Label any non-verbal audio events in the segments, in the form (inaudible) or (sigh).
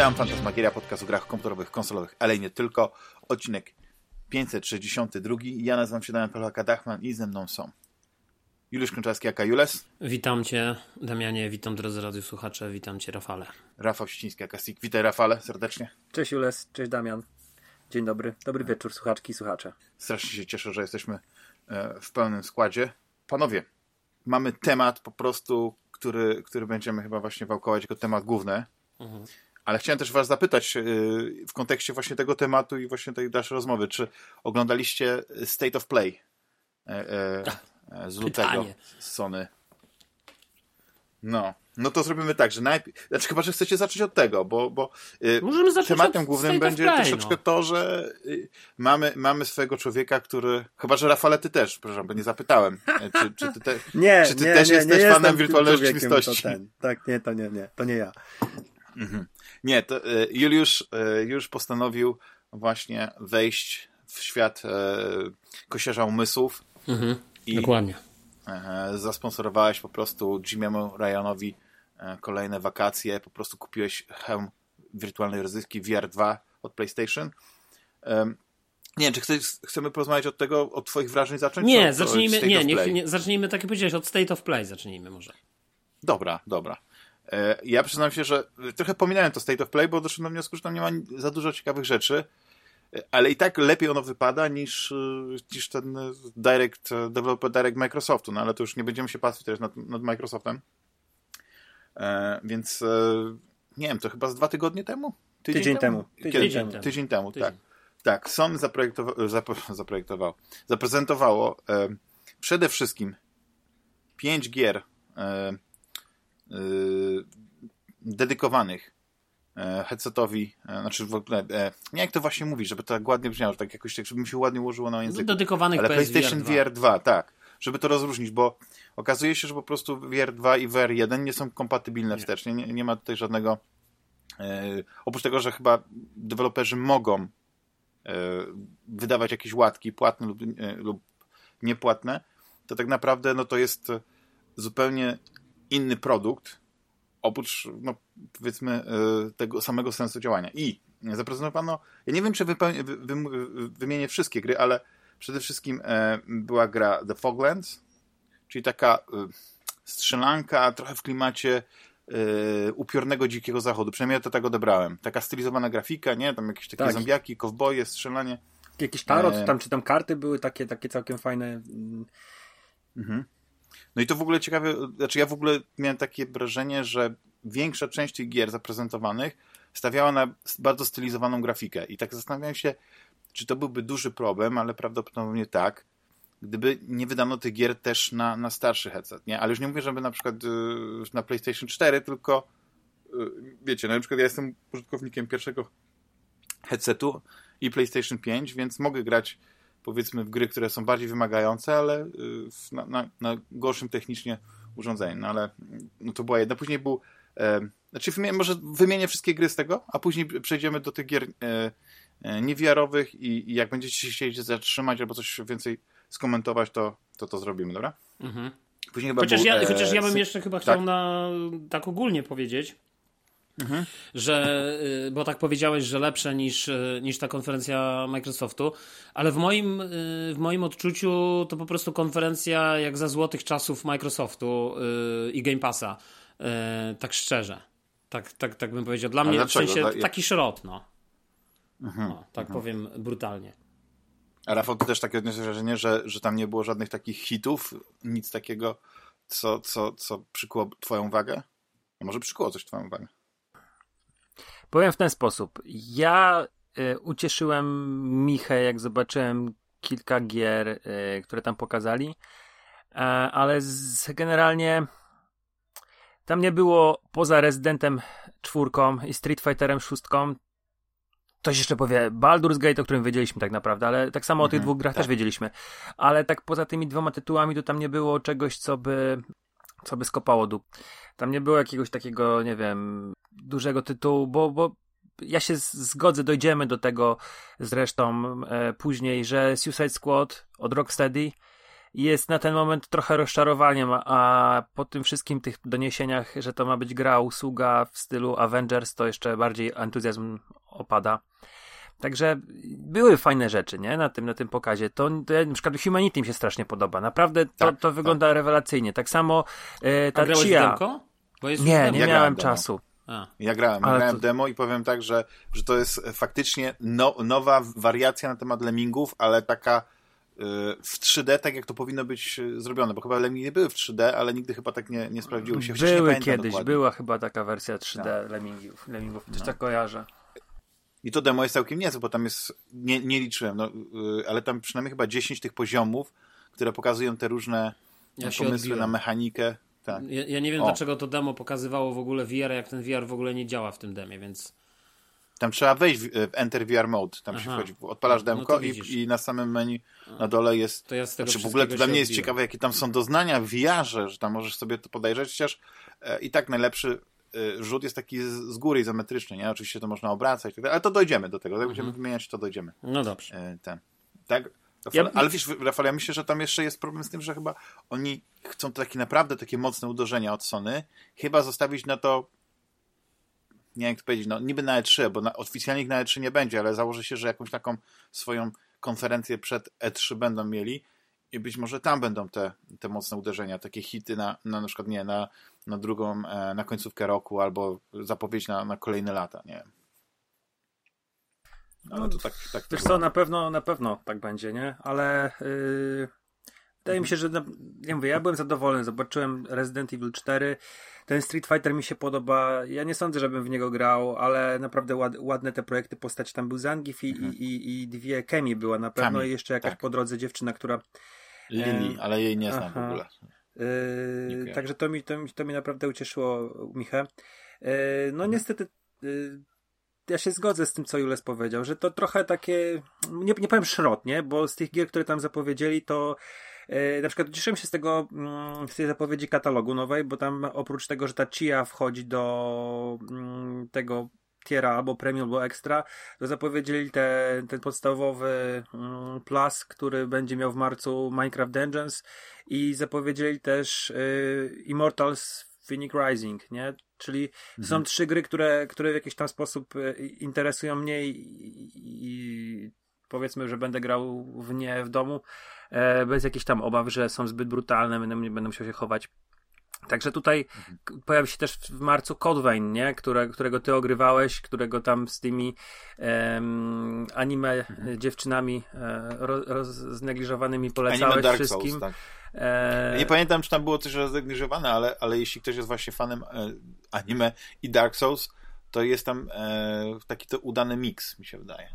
Witam, Fantasmagieria, podcast o grach komputerowych, konsolowych, ale nie tylko. Odcinek 562. Ja nazywam się Damian Polaka-Dachman i ze mną są Juliusz Kręczarski, aka Jules. Witam Cię, Damianie, witam drodzy radiosłuchacze, witam Cię, Rafale. Rafał Ściński, aka Sik. Witaj, Rafale, serdecznie. Cześć Jules, cześć Damian. Dzień dobry, dobry wieczór, słuchaczki i słuchacze. Strasznie się cieszę, że jesteśmy e, w pełnym składzie. Panowie, mamy temat po prostu, który, który będziemy chyba właśnie wałkować jako temat główny. Mhm. Ale chciałem też was zapytać yy, w kontekście właśnie tego tematu i właśnie tej dalszej rozmowy, czy oglądaliście State of Play yy, yy, z lutego z Sony? No, no to zrobimy tak, że najpierw, znaczy chyba, że chcecie zacząć od tego, bo, bo Możemy zacząć tematem głównym będzie play, troszeczkę no. to, że mamy, mamy swojego człowieka, który, chyba, że Rafale ty też, proszę, bo nie zapytałem, czy, czy ty, te, (laughs) nie, czy ty nie, też nie, jesteś nie fanem wirtualnej rzeczywistości? Tak, nie, to nie, nie, to nie ja. Mhm. Nie, to e, Juliusz e, już postanowił właśnie wejść w świat e, kosiarza umysłów. Mhm, i dokładnie. Zasponsorowałeś po prostu Jimiemu Ryanowi kolejne wakacje. Po prostu kupiłeś hełm wirtualnej rozrywki VR2 od PlayStation. Nie wiem, czy chcesz, chcemy porozmawiać od tego, od twoich wrażeń zacząć? Nie, zacznijmy, nie, nie, nie, zacznijmy, tak jak powiedziałeś, od State of Play zacznijmy może. Dobra, dobra. E, ja przyznam się, że trochę pominąłem to State of Play, bo doszedłem do wniosku, że tam nie ma za dużo ciekawych rzeczy, e, ale i tak lepiej ono wypada niż, e, niż ten Direct, Developer Direct Microsoftu, no ale to już nie będziemy się patrzeć teraz nad, nad Microsoftem. E, więc e, nie wiem, to chyba z dwa tygodnie temu? Tydzień, tydzień temu. Tydzień, tydzień, temu. Tydzień temu, tydzień. tak. Tak, Sony zaprojektowa zaprojektowało, zaprezentowało e, przede wszystkim pięć gier Y, dedykowanych e, headsetowi, e, znaczy w ogóle, e, nie jak to właśnie mówić, żeby to tak ładnie brzmiało, tak jakoś tak, żeby mi się ładnie ułożyło na języku. Dedykowanych Ale PlayStation VR 2. VR 2, tak. Żeby to rozróżnić, bo okazuje się, że po prostu VR 2 i VR 1 nie są kompatybilne nie. wstecznie, nie, nie ma tutaj żadnego e, oprócz tego, że chyba deweloperzy mogą e, wydawać jakieś łatki płatne lub, e, lub niepłatne, to tak naprawdę no to jest zupełnie inny produkt, oprócz, no, powiedzmy, e, tego samego sensu działania. I zaprezentowano, ja nie wiem, czy wy, wymienię wszystkie gry, ale przede wszystkim e, była gra The Foglands, czyli taka e, strzelanka trochę w klimacie upiornego dzikiego zachodu. Przynajmniej ja to tak odebrałem. Taka stylizowana grafika, nie? Tam jakieś takie tak. zombiaki, kowboje, strzelanie. Jakiś tarot, tam czy tam karty były takie, takie całkiem fajne. Mhm. No i to w ogóle ciekawe, znaczy ja w ogóle miałem takie wrażenie, że większa część tych gier zaprezentowanych stawiała na bardzo stylizowaną grafikę i tak zastanawiałem się, czy to byłby duży problem, ale prawdopodobnie tak, gdyby nie wydano tych gier też na, na starszy headset, nie? Ale już nie mówię, żeby na przykład yy, na PlayStation 4, tylko yy, wiecie, no na przykład ja jestem użytkownikiem pierwszego headsetu i PlayStation 5, więc mogę grać powiedzmy w gry, które są bardziej wymagające, ale y, na, na, na gorszym technicznie urządzeniu. No ale no to była jedna. Później był e, znaczy wymienię, może wymienię wszystkie gry z tego, a później przejdziemy do tych gier e, e, niewiarowych i, i jak będziecie się chcieli zatrzymać albo coś więcej skomentować, to to, to zrobimy, dobra? Mhm. Później chyba chociaż, był, ja, chociaż ja bym jeszcze chyba chciał tak? na tak ogólnie powiedzieć, Mhm. Że, y, bo tak powiedziałeś, że lepsze niż, y, niż ta konferencja Microsoftu, ale w moim, y, w moim odczuciu to po prostu konferencja jak za złotych czasów Microsoftu i Game Passa. Tak szczerze. Tak, tak, tak bym powiedział. Dla mnie w sensie taki szrot, no. Mhm. tak mhm. powiem brutalnie. A Rafał, ty też takie odniosłeś wrażenie, że, że tam nie było żadnych takich hitów, nic takiego, co, co, co przykuło twoją uwagę? A może przykuło coś twoją uwagę? Powiem w ten sposób. Ja y, ucieszyłem Michę, jak zobaczyłem kilka gier, y, które tam pokazali, y, ale z, generalnie tam nie było poza Residentem czwórką i Street Fighterem szóstką. Ktoś jeszcze powie Baldur's Gate, o którym wiedzieliśmy tak naprawdę, ale tak samo mhm, o tych mhm, dwóch grach tak. też wiedzieliśmy. Ale tak poza tymi dwoma tytułami to tam nie było czegoś, co by co by skopało dup. Tam nie było jakiegoś takiego, nie wiem, dużego tytułu, bo, bo ja się zgodzę, dojdziemy do tego zresztą e, później, że Suicide Squad od Rocksteady jest na ten moment trochę rozczarowaniem, a po tym wszystkim tych doniesieniach, że to ma być gra usługa w stylu Avengers, to jeszcze bardziej entuzjazm opada. Także były fajne rzeczy, nie? Na tym, na tym pokazie. To, to na przykład Humanity mi się strasznie podoba. Naprawdę to, tak, to wygląda tak. rewelacyjnie. Tak samo e, ta A Chia. Nie, nie ja miałem czasu. A. Ja grałem, ja grałem to... demo i powiem tak, że, że to jest faktycznie no, nowa wariacja na temat lemmingów, ale taka y, w 3D, tak jak to powinno być y, zrobione, bo chyba Lemmingi nie były w 3D, ale nigdy chyba tak nie, nie sprawdziły się. Były kiedyś, dokładnie. była chyba taka wersja 3D tak. Lemmingów, Lemmingów, też no. tak kojarzę. I to demo jest całkiem niezłe, bo tam jest, nie, nie liczyłem, no, yy, ale tam przynajmniej chyba 10 tych poziomów, które pokazują te różne ja pomysły odbiłem. na mechanikę. Tak. Ja, ja nie wiem, o. dlaczego to demo pokazywało w ogóle VR, jak ten VR w ogóle nie działa w tym demie, więc... Tam trzeba wejść w, w Enter VR Mode, tam Aha. się wchodzi, odpalasz no demko no i, i, na samym menu na dole jest... To ja z tego znaczy, w ogóle to dla mnie jest ciekawe, jakie tam są doznania w VR-ze, że tam możesz sobie to podejrzeć, chociaż e, i tak najlepszy Y, rzut jest taki z góry izometryczny, nie? Oczywiście to można obracać, tak ale to dojdziemy do tego. Jak będziemy mhm. wymieniać, to dojdziemy. No dobrze. Y, ten. Tak? Rafał, ja... Ale wiesz, Rafał, ja myślę, że tam jeszcze jest problem z tym, że chyba oni chcą takie naprawdę takie mocne uderzenia od Sony, chyba zostawić na to nie wiem jak to powiedzieć, no niby na E3, bo na, oficjalnie na E3 nie będzie, ale założę się, że jakąś taką swoją konferencję przed E3 będą mieli i być może tam będą te, te mocne uderzenia, takie hity na, na, na przykład nie, na, na drugą, e, na końcówkę roku albo zapowiedź na, na kolejne lata, nie No, to tak, tak Wiesz co, na pewno, na pewno tak będzie, nie? Ale yy, wydaje mi się, że nie mówię, ja byłem zadowolony, zobaczyłem Resident Evil 4, ten Street Fighter mi się podoba, ja nie sądzę, żebym w niego grał, ale naprawdę ład, ładne te projekty postaci, tam był Zangief i, mhm. i, i, i dwie Kemi była na pewno Kami, i jeszcze jakaś tak. po drodze dziewczyna, która Lili, e, ale jej nie znam aha. w ogóle. Yy, także to mi, to, mi, to mi naprawdę ucieszyło Michę. Yy, no mhm. niestety yy, ja się zgodzę z tym, co Jules powiedział, że to trochę takie, nie, nie powiem szrot, nie? Bo z tych gier, które tam zapowiedzieli, to na przykład cieszyłem się z tego, mm, z tej zapowiedzi katalogu nowej, bo tam oprócz tego, że ta Chia wchodzi do mm, tego tiera albo premium, albo extra, to zapowiedzieli te, ten podstawowy mm, plus, który będzie miał w marcu Minecraft Dungeons i zapowiedzieli też y, Immortals Phoenix Rising, nie? Czyli mhm. są trzy gry, które, które w jakiś tam sposób y, interesują mnie i, i, i powiedzmy, że będę grał w nie w domu e, bez jakichś tam obaw, że są zbyt brutalne, będę, będę musiał się chować Także tutaj mhm. pojawi się też w marcu Code nie? Które, którego ty ogrywałeś, którego tam z tymi um, anime mhm. dziewczynami e, roz, roznegliżowanymi polecałeś anime wszystkim. Souls, tak. e... Nie pamiętam, czy tam było coś roznegliżowane, ale, ale jeśli ktoś jest właśnie fanem e, anime i Dark Souls, to jest tam e, taki to udany miks, mi się wydaje.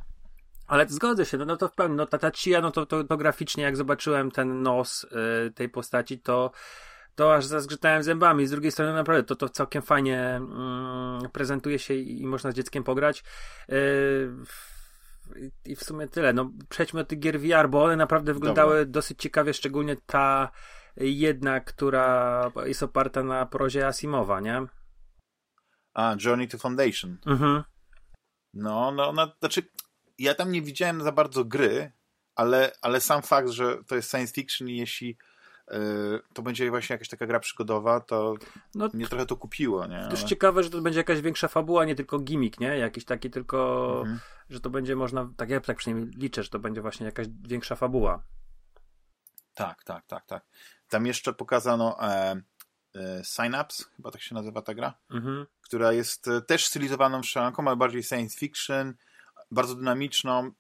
Ale zgodzę się, no, no to w pełni, no ta, ta Chia, no to, to, to graficznie, jak zobaczyłem ten nos e, tej postaci, to to aż zazgrzytałem zębami. Z drugiej strony naprawdę to, to całkiem fajnie mm, prezentuje się i, i, można z dzieckiem pograć. Yy, I w sumie tyle. No, przejdźmy do tych gier VR, bo one naprawdę wyglądały Dobra. dosyć ciekawie, szczególnie ta jedna, która jest oparta na prozie Asimowa, nie? A, Journey to Foundation. Mhm. No, no, no, znaczy ja tam nie widziałem za bardzo gry, ale, ale sam fakt, że to jest science fiction i jeśli to będzie właśnie jakaś taka gra przygodowa, to no, mnie trochę to kupiło, nie? Też Ale... ciekawe, że to będzie jakaś większa fabuła, nie tylko gimmick, nie? Jakiś taki tylko, mhm. że to będzie można, tak ja tak przynajmniej liczę, że to będzie właśnie jakaś większa fabuła. Tak, tak, tak, tak. Tam jeszcze pokazano e, e, Synapse, chyba tak się nazywa ta gra, mhm. która jest e, też stylizowaną strzelanką, ale bardziej science fiction, bardzo dynamiczną,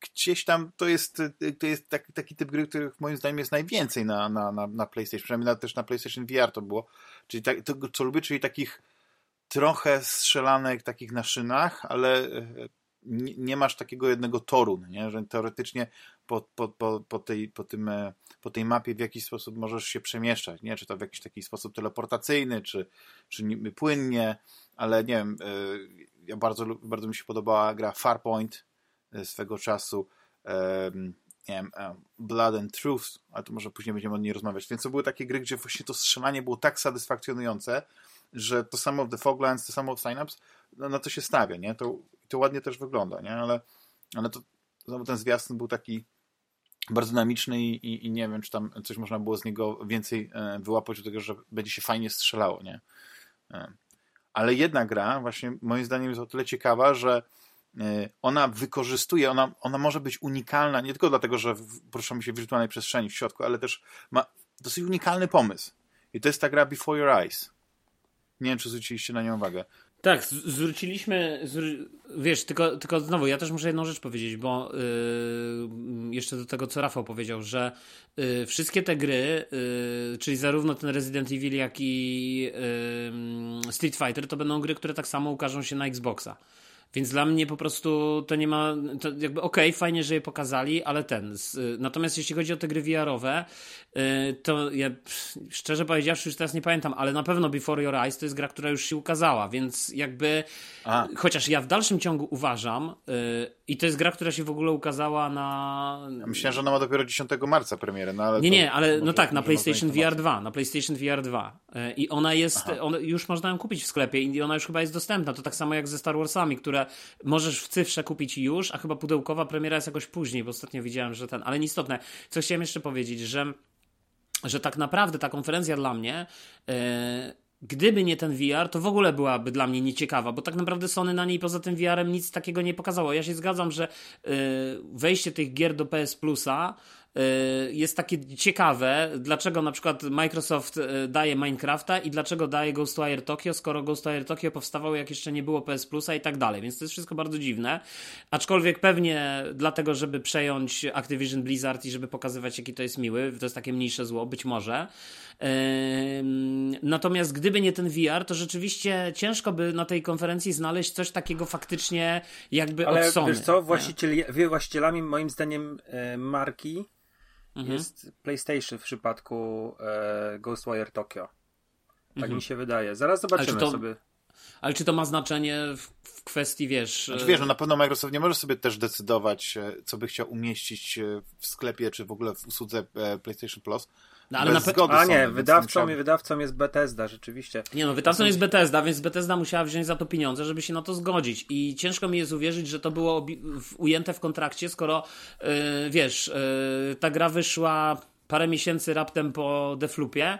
gdzieś tam to jest, to jest taki, taki typ gry, których moim zdaniem jest najwięcej na, na, na, na PlayStation, przynajmniej na, też na PlayStation VR to było. Czyli tak, to, co lubię, czyli takich trochę strzelanek takich na szynach, ale e, nie, nie masz takiego jednego toru, nie? że teoretycznie po, po, po, po, tej, po, tym, e, po tej mapie w jakiś sposób możesz się przemieszczać, nie? czy to w jakiś taki sposób teleportacyjny, czy, czy płynnie, ale nie wiem, e, ja bardzo, bardzo mi się podobała gra Farpoint, swego czasu nie wiem, e, Blood and Truth, ale to może później będziemy o niej rozmawiać. Więc to były takie gry, gdzie właśnie to strzelanie było tak satysfakcjonujące, że to samo w The Foglands, to samo w Synapse, no, na to się stawia, nie? To, to ładnie też wygląda, nie? Ale, ale to znowu ten zwiastun był taki bardzo dynamiczny i, i, i, nie wiem, czy tam coś można było z niego więcej e, wyłapać, do tego, że będzie się fajnie strzelało, nie? E, ale jedna gra, właśnie moim zdaniem jest o tyle ciekawa, że e, ona wykorzystuje, ona, ona może być unikalna, nie tylko dlatego, że poruszamy się w wirtualnej przestrzeni w środku, ale też ma dosyć unikalny pomysł. I to jest ta gra Before Your Eyes. Nie wiem, czy zwróciliście na nią uwagę. Tak, zwróciliśmy, wiesz, tylko, tylko znowu, ja też muszę jedną rzecz powiedzieć, bo yy, jeszcze do tego, co Rafał powiedział, że yy, wszystkie te gry, yy, czyli zarówno ten Resident Evil, jak i Street Fighter, to będą gry, które tak samo ukażą się na Xboxa. Więc dla mnie po prostu to nie ma, to jakby okej, okay, fajnie, że je pokazali, ale ten. Z, natomiast jeśli chodzi o te gry VR-owe, y, to ja szczerze powiedziawszy już teraz nie pamiętam, ale na pewno Before Your Eyes to jest gra, która już się ukazała, więc jakby A. chociaż ja w dalszym ciągu uważam y, i to jest gra, która się w ogóle ukazała na... Ja myślałem, że ona ma dopiero 10 marca premierę, no ale Nie, nie, ale no tak, na PlayStation VR 2, na PlayStation VR 2 i ona jest, ona, już można ją kupić w sklepie i ona już chyba jest dostępna, to tak samo jak ze Star Warsami, które możesz w cyfrze kupić już, a chyba pudełkowa premiera jest jakoś później, bo ostatnio widziałem, że ten, ale nieistotne. Co chciałem jeszcze powiedzieć, że, że tak naprawdę ta konferencja dla mnie. Yy, gdyby nie ten VR, to w ogóle byłaby dla mnie nieciekawa, bo tak naprawdę Sony na niej poza tym VR-em nic takiego nie pokazało. Ja się zgadzam, że yy, wejście tych gier do PS Plusa jest takie ciekawe, dlaczego na przykład Microsoft y, daje Minecrafta i dlaczego daje Ghostwire Tokyo, skoro Ghostwire Tokyo powstawało jak jeszcze nie było PS Plusa i tak dalej, więc to jest wszystko bardzo dziwne. Aczkolwiek pewnie dlatego, żeby przejąć Activision Blizzard i żeby pokazywać jaki to jest miły, to jest takie mniejsze zło, być może. Natomiast gdyby nie ten VR, to rzeczywiście ciężko by na tej konferencji znaleźć coś takiego faktycznie jakby Ale od Sony. wiesz co, właścicielami moim zdaniem e, marki mhm. jest PlayStation w przypadku e, Ghostwire Tokyo. Tak mhm. mi się wydaje. Zaraz zobaczymy to, sobie. Ale czy to ma znaczenie w, w kwestii, wiesz... Znaczy, wiesz, no na pewno Microsoft nie może sobie też decydować, e, co by chciał umieścić e, w sklepie, czy w ogóle w usłudze e, PlayStation Plus. No, ale bez na zgody A nie, wydawcą, wydawcą jest Bethesda, rzeczywiście. Nie no, wydawcą jest Bethesda, więc Bethesda musiała wziąć za to pieniądze, żeby się na to zgodzić. I ciężko mi jest uwierzyć, że to było ujęte w kontrakcie, skoro yy, wiesz, yy, ta gra wyszła parę miesięcy raptem po Deflupie.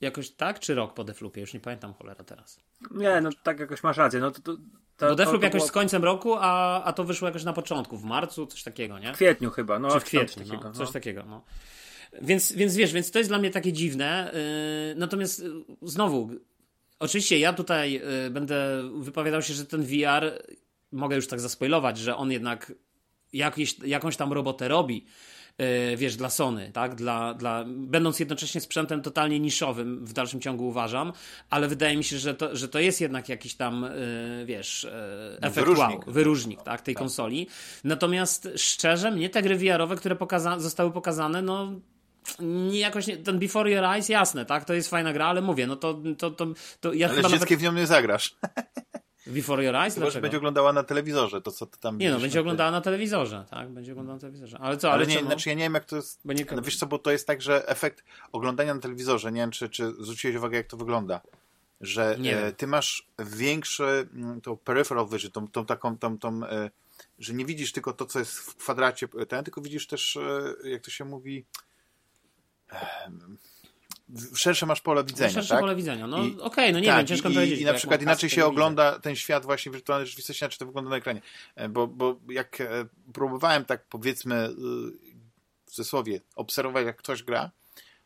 Jakoś tak, czy rok po Deflupie? Już nie pamiętam cholera teraz. Nie, no tak jakoś masz rację. No to, to, to, Bo Defloop jakoś było... z końcem roku, a, a to wyszło jakoś na początku, w marcu, coś takiego, nie? W kwietniu chyba, no. Czy w kwietniu, no, takiego, no, coś takiego, no. Więc, więc wiesz, więc to jest dla mnie takie dziwne. Yy, natomiast yy, znowu, oczywiście ja tutaj yy, będę wypowiadał się, że ten VR, mogę już tak zaspoilować, że on jednak jakieś, jakąś tam robotę robi wiesz, dla Sony, tak? Dla, dla, będąc jednocześnie sprzętem totalnie niszowym w dalszym ciągu uważam, ale wydaje mi się, że to, że to jest jednak jakiś tam, wiesz, efekt wyróżnik, wow, wyróżnik tak, tej tak. konsoli. Natomiast szczerze, mnie te gry VR-owe, które pokaza zostały pokazane, no nie jakoś nie, ten Before Your Eyes jasne, tak? To jest fajna gra, ale mówię, no to, to, to, to ja ale chyba nawet... w nią nie zagrasz. Before Your Eyes? Chyba, że będzie oglądała na telewizorze, to co ty tam Nie no, będzie oglądała na telewizorze, tak? Będzie oglądała na telewizorze. Ale co, ale, ale nie, no? znaczy ja nie wiem jak to jest, nie... no wiesz co, bo to jest tak, że efekt oglądania na telewizorze, nie wiem czy, czy zwróciłeś uwagę jak to wygląda, że e, ty masz większy mm, to peripheral vision, tą, tą taką, tą, tą e, że nie widzisz tylko to, co jest w kwadracie ten, tylko widzisz też, e, jak to się mówi szersze masz pole widzenia. Szersze tak? pole widzenia. No okej, okay, no nie tak, wiem, ciężko i, powiedzieć. I na przykład inaczej się ogląda ten świat właśnie wirtualnej rzeczywistości, czy to wygląda na ekranie. E, bo, bo jak e, próbowałem tak powiedzmy e, w cudzysłowie obserwować, jak ktoś gra,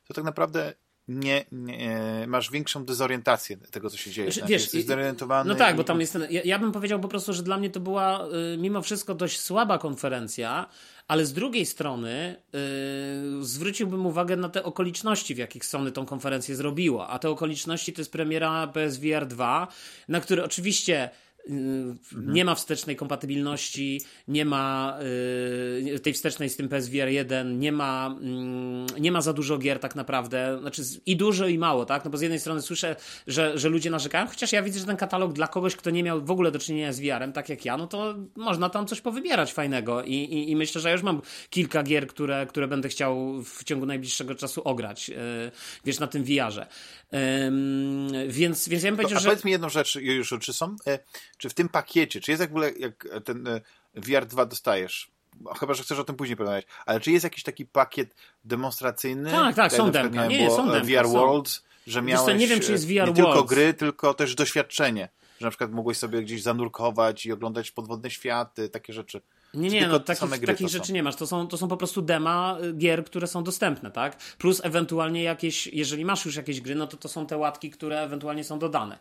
to tak naprawdę nie, nie, masz większą dezorientację tego, co się dzieje. Znaczy, wiesz, jesteś zdezorientowany. No tak, i... bo tam jest ten, ja, ja, bym powiedział po prostu, że dla mnie to była y, mimo wszystko dość słaba konferencja, ale z drugiej strony yy, zwróciłbym uwagę na te okoliczności, w jakich Sony tą konferencję zrobiło. A te okoliczności to jest premiera PSVR 2, na który oczywiście. Nie ma wstecznej kompatybilności, nie ma yy, tej wstecznej z tym PSVR 1, nie ma, yy, nie ma za dużo gier tak naprawdę, znaczy i dużo i mało, tak? No bo z jednej strony słyszę, że, że ludzie narzekają, chociaż ja widzę, że ten katalog dla kogoś, kto nie miał w ogóle do czynienia z VR-em, tak jak ja, no to można tam coś powybierać fajnego i, i, i myślę, że ja już mam kilka gier, które, które będę chciał w ciągu najbliższego czasu ograć, yy, wiesz, na tym VR-ze. Więc, więc ja bym powiedział, to, a że... powiedz mi jedną rzecz, już czy są, e, czy w tym pakiecie, czy jest jak w ogóle, jak ten e, VR 2 dostajesz, chyba, że chcesz o tym później porozmawiać, ale czy jest jakiś taki pakiet demonstracyjny? Tak, tak, są demka. Nie, są demka. VR Worlds, że miałeś co, nie wiem, czy jest VR nie Worlds. tylko gry, tylko też doświadczenie. Że na przykład mogłeś sobie gdzieś zanurkować i oglądać podwodne światy, takie rzeczy. Nie, nie, no takich, takich rzeczy nie masz. To są, to są po prostu dema y, gier, które są dostępne, tak? Plus ewentualnie jakieś, jeżeli masz już jakieś gry, no to to są te łatki, które ewentualnie są dodane.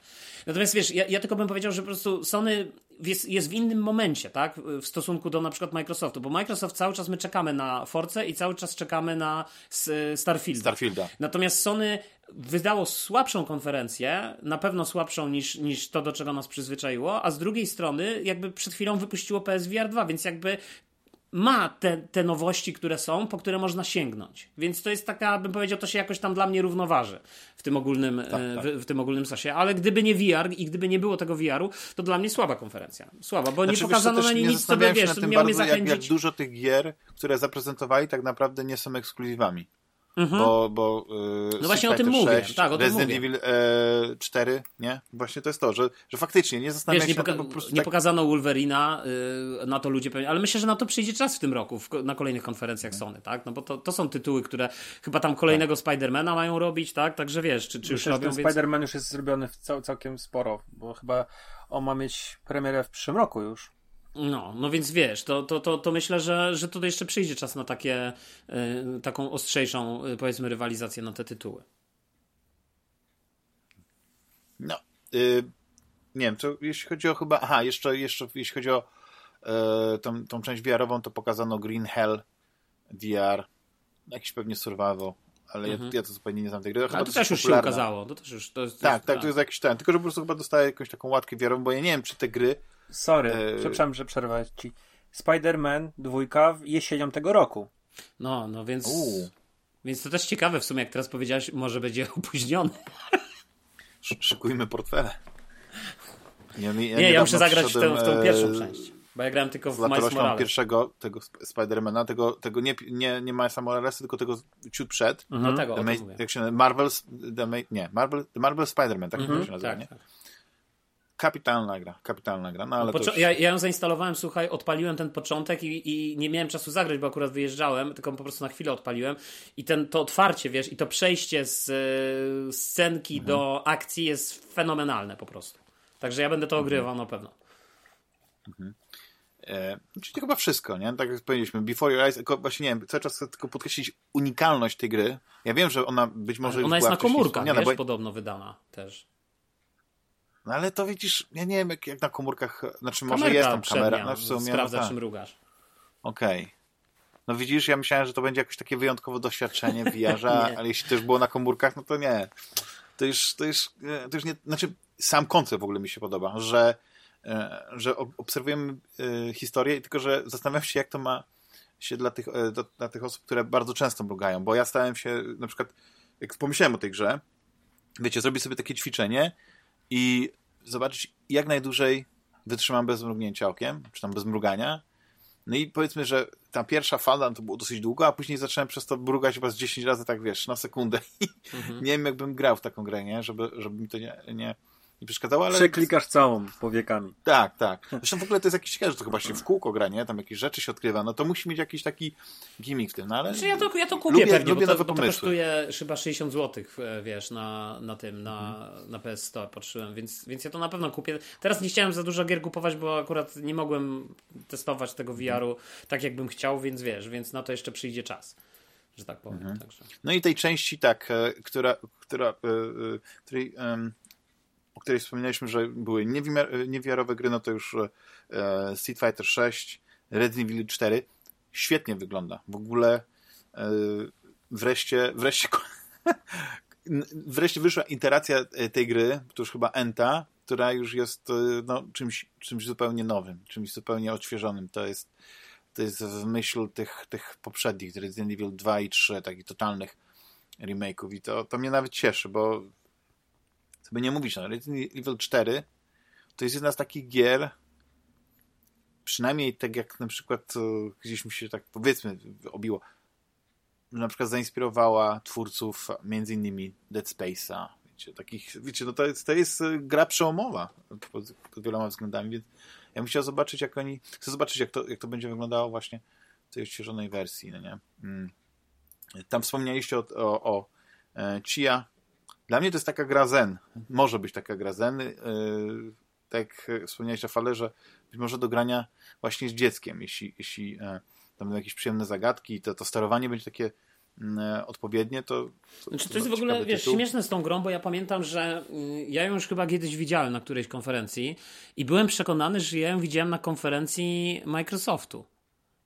Natomiast wiesz, ja, ja tylko bym powiedział, że po prostu Sony jest, jest w innym momencie, tak? W stosunku do na przykład Microsoftu, bo Microsoft cały czas my czekamy na Force i cały czas czekamy na Starfielda. Starfielda. Natomiast Sony wydało słabszą konferencję, na pewno słabszą niż, niż to, do czego nas przyzwyczaiło, a z drugiej strony jakby przed chwilą wypuściło PSVR 2, więc jakby ma te, te nowości, które są, po które można sięgnąć. Więc to jest taka, bym powiedział, to się jakoś tam dla mnie równoważy w tym ogólnym, tak, e, tak. W, w, tym ogólnym sosie. Ale gdyby nie VR i gdyby nie było tego VR-u, to dla mnie słaba konferencja. Słaba, bo znaczy, nie pokazano na niej nic, co by, wiesz, miało mnie zachęcić. Jak, jak dużo tych gier, które zaprezentowali, tak naprawdę nie są ekskluzywami. Mhm. Bo, bo yy, no właśnie o tym 6, mówię. Tak, o Resident mówię. Evil e, 4, nie? Właśnie to jest to, że, że faktycznie nie zastanawiam Wiesz, się nie, poka- po prostu nie tak... pokazano Wolverina, yy, na to ludzie pewnie, ale myślę, że na to przyjdzie czas w tym roku, w, na kolejnych konferencjach Sony, tak? No bo to, to są tytuły, które chyba tam kolejnego tak. Spidermana mają robić, tak? Także wiesz, czy, czy już robią, ten więc... Spiderman już jest zrobiony w cał, całkiem sporo, bo chyba on ma mieć premierę w przyszłym roku już. No, no więc wiesz, to, to, to, to myślę, że, że to jeszcze przyjdzie czas na takie, y, taką ostrzejszą, y, powiedzmy, rywalizację na te tytuły. No, y, nie wiem, to jeśli chodzi o chyba, aha, jeszcze, jeszcze jeśli chodzi o y, tą, tą część VR-ową, to pokazano Green Hell VR, jakiś pewnie survival, ale mhm. ja, ja, to zupełnie nie znam tej gry. Ale to, też już popularna. się ukazało. To też już, to jest, to tak, jest, tak, to jest jakiś ten. Tylko, że po prostu chyba dostaję jakąś taką łatkę wiarową, bo ja nie wiem, czy te gry Sorry, e... przepraszam, że przerwałem ci. Spider-Man dwójka jesienią tego roku. No, no więc... Więc to też ciekawe w sumie, jak teraz powiedziałeś, może będzie (laughs) opóźniony. Szykujmy portfele. Ja, ja, nie, ja muszę zagrać w tę, w tą pierwszą e, część. Bo ja grałem tylko w Miles Morales. pierwszego tego Spidermana, tego, tego nie, nie, nie Milesa Moralesa, tylko tego ciut przed. Mhm. No tego, The Ma- jak się Marvel's, the Ma- nie, Marvel, the Marvel Spider-Man, tak mhm. się nazywa, tak, nie? Tak. Kapitalna gra, kapitalna gra. No, ale Pocz- już... ja, ja ją zainstalowałem, słuchaj, odpaliłem ten początek i, i, nie miałem czasu zagrać, bo akurat wyjeżdżałem, tylko po prostu na chwilę odpaliłem i ten, to otwarcie, wiesz, i to przejście z y, scenki mhm. do akcji jest fenomenalne po prostu. Także ja będę to mhm. ogrywał na pewno. Mhm. E, czyli to chyba wszystko, nie? Tak jak powiedzieliśmy, Before Your Eyes, tylko właśnie nie wiem, cały czas chcę tylko podkreślić unikalność tej gry. Ja wiem, że ona być może Ona jest na komórkach, wiesz, bo... podobno wydana też. No ale to widzisz, ja nie wiem jak, jak na komórkach, znaczy może jest tam kamera. No, w sumie, sprawdza no, czym rugasz. Okej. Okay. No widzisz, ja myślałem, że to będzie jakieś takie wyjątkowe doświadczenie vr (laughs) ale jeśli to już było na komórkach, no to nie. To już, to już, e, to już nie, znaczy sam koncept w ogóle mi się podoba, że, że obserwujemy e, historię, tylko że zastanawiam się, jak to ma się dla tych, dla tych osób, które bardzo często mrugają, bo ja stałem się, na przykład, jak pomyślałem o tej grze, wiecie, zrobić sobie takie ćwiczenie, i zobaczyć, jak najdłużej wytrzymam bez mrugnięcia okiem, czy tam bez mrugania. No i powiedzmy, że ta pierwsza fala to było dosyć długo, a później zacząłem przez to mrugać chyba z 10 razy, tak wiesz, na sekundę. (laughs) Mhm. nie wiem, jakbym grał w taką grę, nie? Żeby, żeby mi to nie, nie, nie przeszkadzało, ale... Przeklikasz całą powiekami. Tak, tak. Zresztą w ogóle to jest jakiś ciekawe, że to chyba się w kółko gra, nie? Tam jakieś rzeczy się odkrywa, no to musi mieć jakiś taki gimmick w tym, no ale... Znaczy ja, to, ja to kupię lubię, pewnie, lubię bo, to, bo to kosztuje chyba 60 zł, e, wiesz, na, na tym, na, na PS Store patrzyłem, więc, więc ja to na pewno kupię. Teraz nie chciałem za dużo gier kupować, bo akurat nie mogłem testować tego VR-u tak, jakbym chciał, więc wiesz, więc na to jeszcze przyjdzie czas że tak powiem. Mhm. Także. No i tej części tak, e, która, która, e, której której wspominaliśmy, że były niewiarowe gry, no to już e, Street Fighter 6, Resident Evil 4 świetnie wygląda. W ogóle e, wreszcie, wreszcie (laughs) wreszcie wyszła iteracja e, tej gry, to już chyba Enta, która już jest e, no, czymś, czymś zupełnie nowym, czymś zupełnie odświeżonym. To jest, to jest w myśl tych, tych poprzednich, Resident Evil 2 i 3, takich totalnych remake'ów i to, to mnie nawet cieszy, bo by nie mówić, no Resident Evil 4 to jest jedna z takich gier, przynajmniej tak jak na przykład gdzieś mi się tak powiedzmy obiło, na przykład zainspirowała twórców między innymi Dead Space'a, wiecie, takich, wiecie, no to jest, to jest e, gra przełomowa pod, pod wieloma względami, więc ja bym chciał zobaczyć, jak oni, chcę zobaczyć, jak to, jak to będzie wyglądało właśnie tej odświeżonej wersji, no nie? Mm. Tam wspomnieliście o, o, o e, Chia. Dla mnie to jest taka gra zen. Może być taka gra zen. E, tak jak wspomniałeś, Rafale, że być może do grania właśnie z dzieckiem, jeśli, jeśli e, tam będą jakieś przyjemne zagadki, to, to sterowanie będzie takie mm, odpowiednie, to... to znaczy, to jest w ogóle, wiesz, tytuł. śmieszne z tą grą, bo ja pamiętam, że y, ja ją już chyba kiedyś widziałem na którejś konferencji i byłem przekonany, że ja ją widziałem na konferencji Microsoftu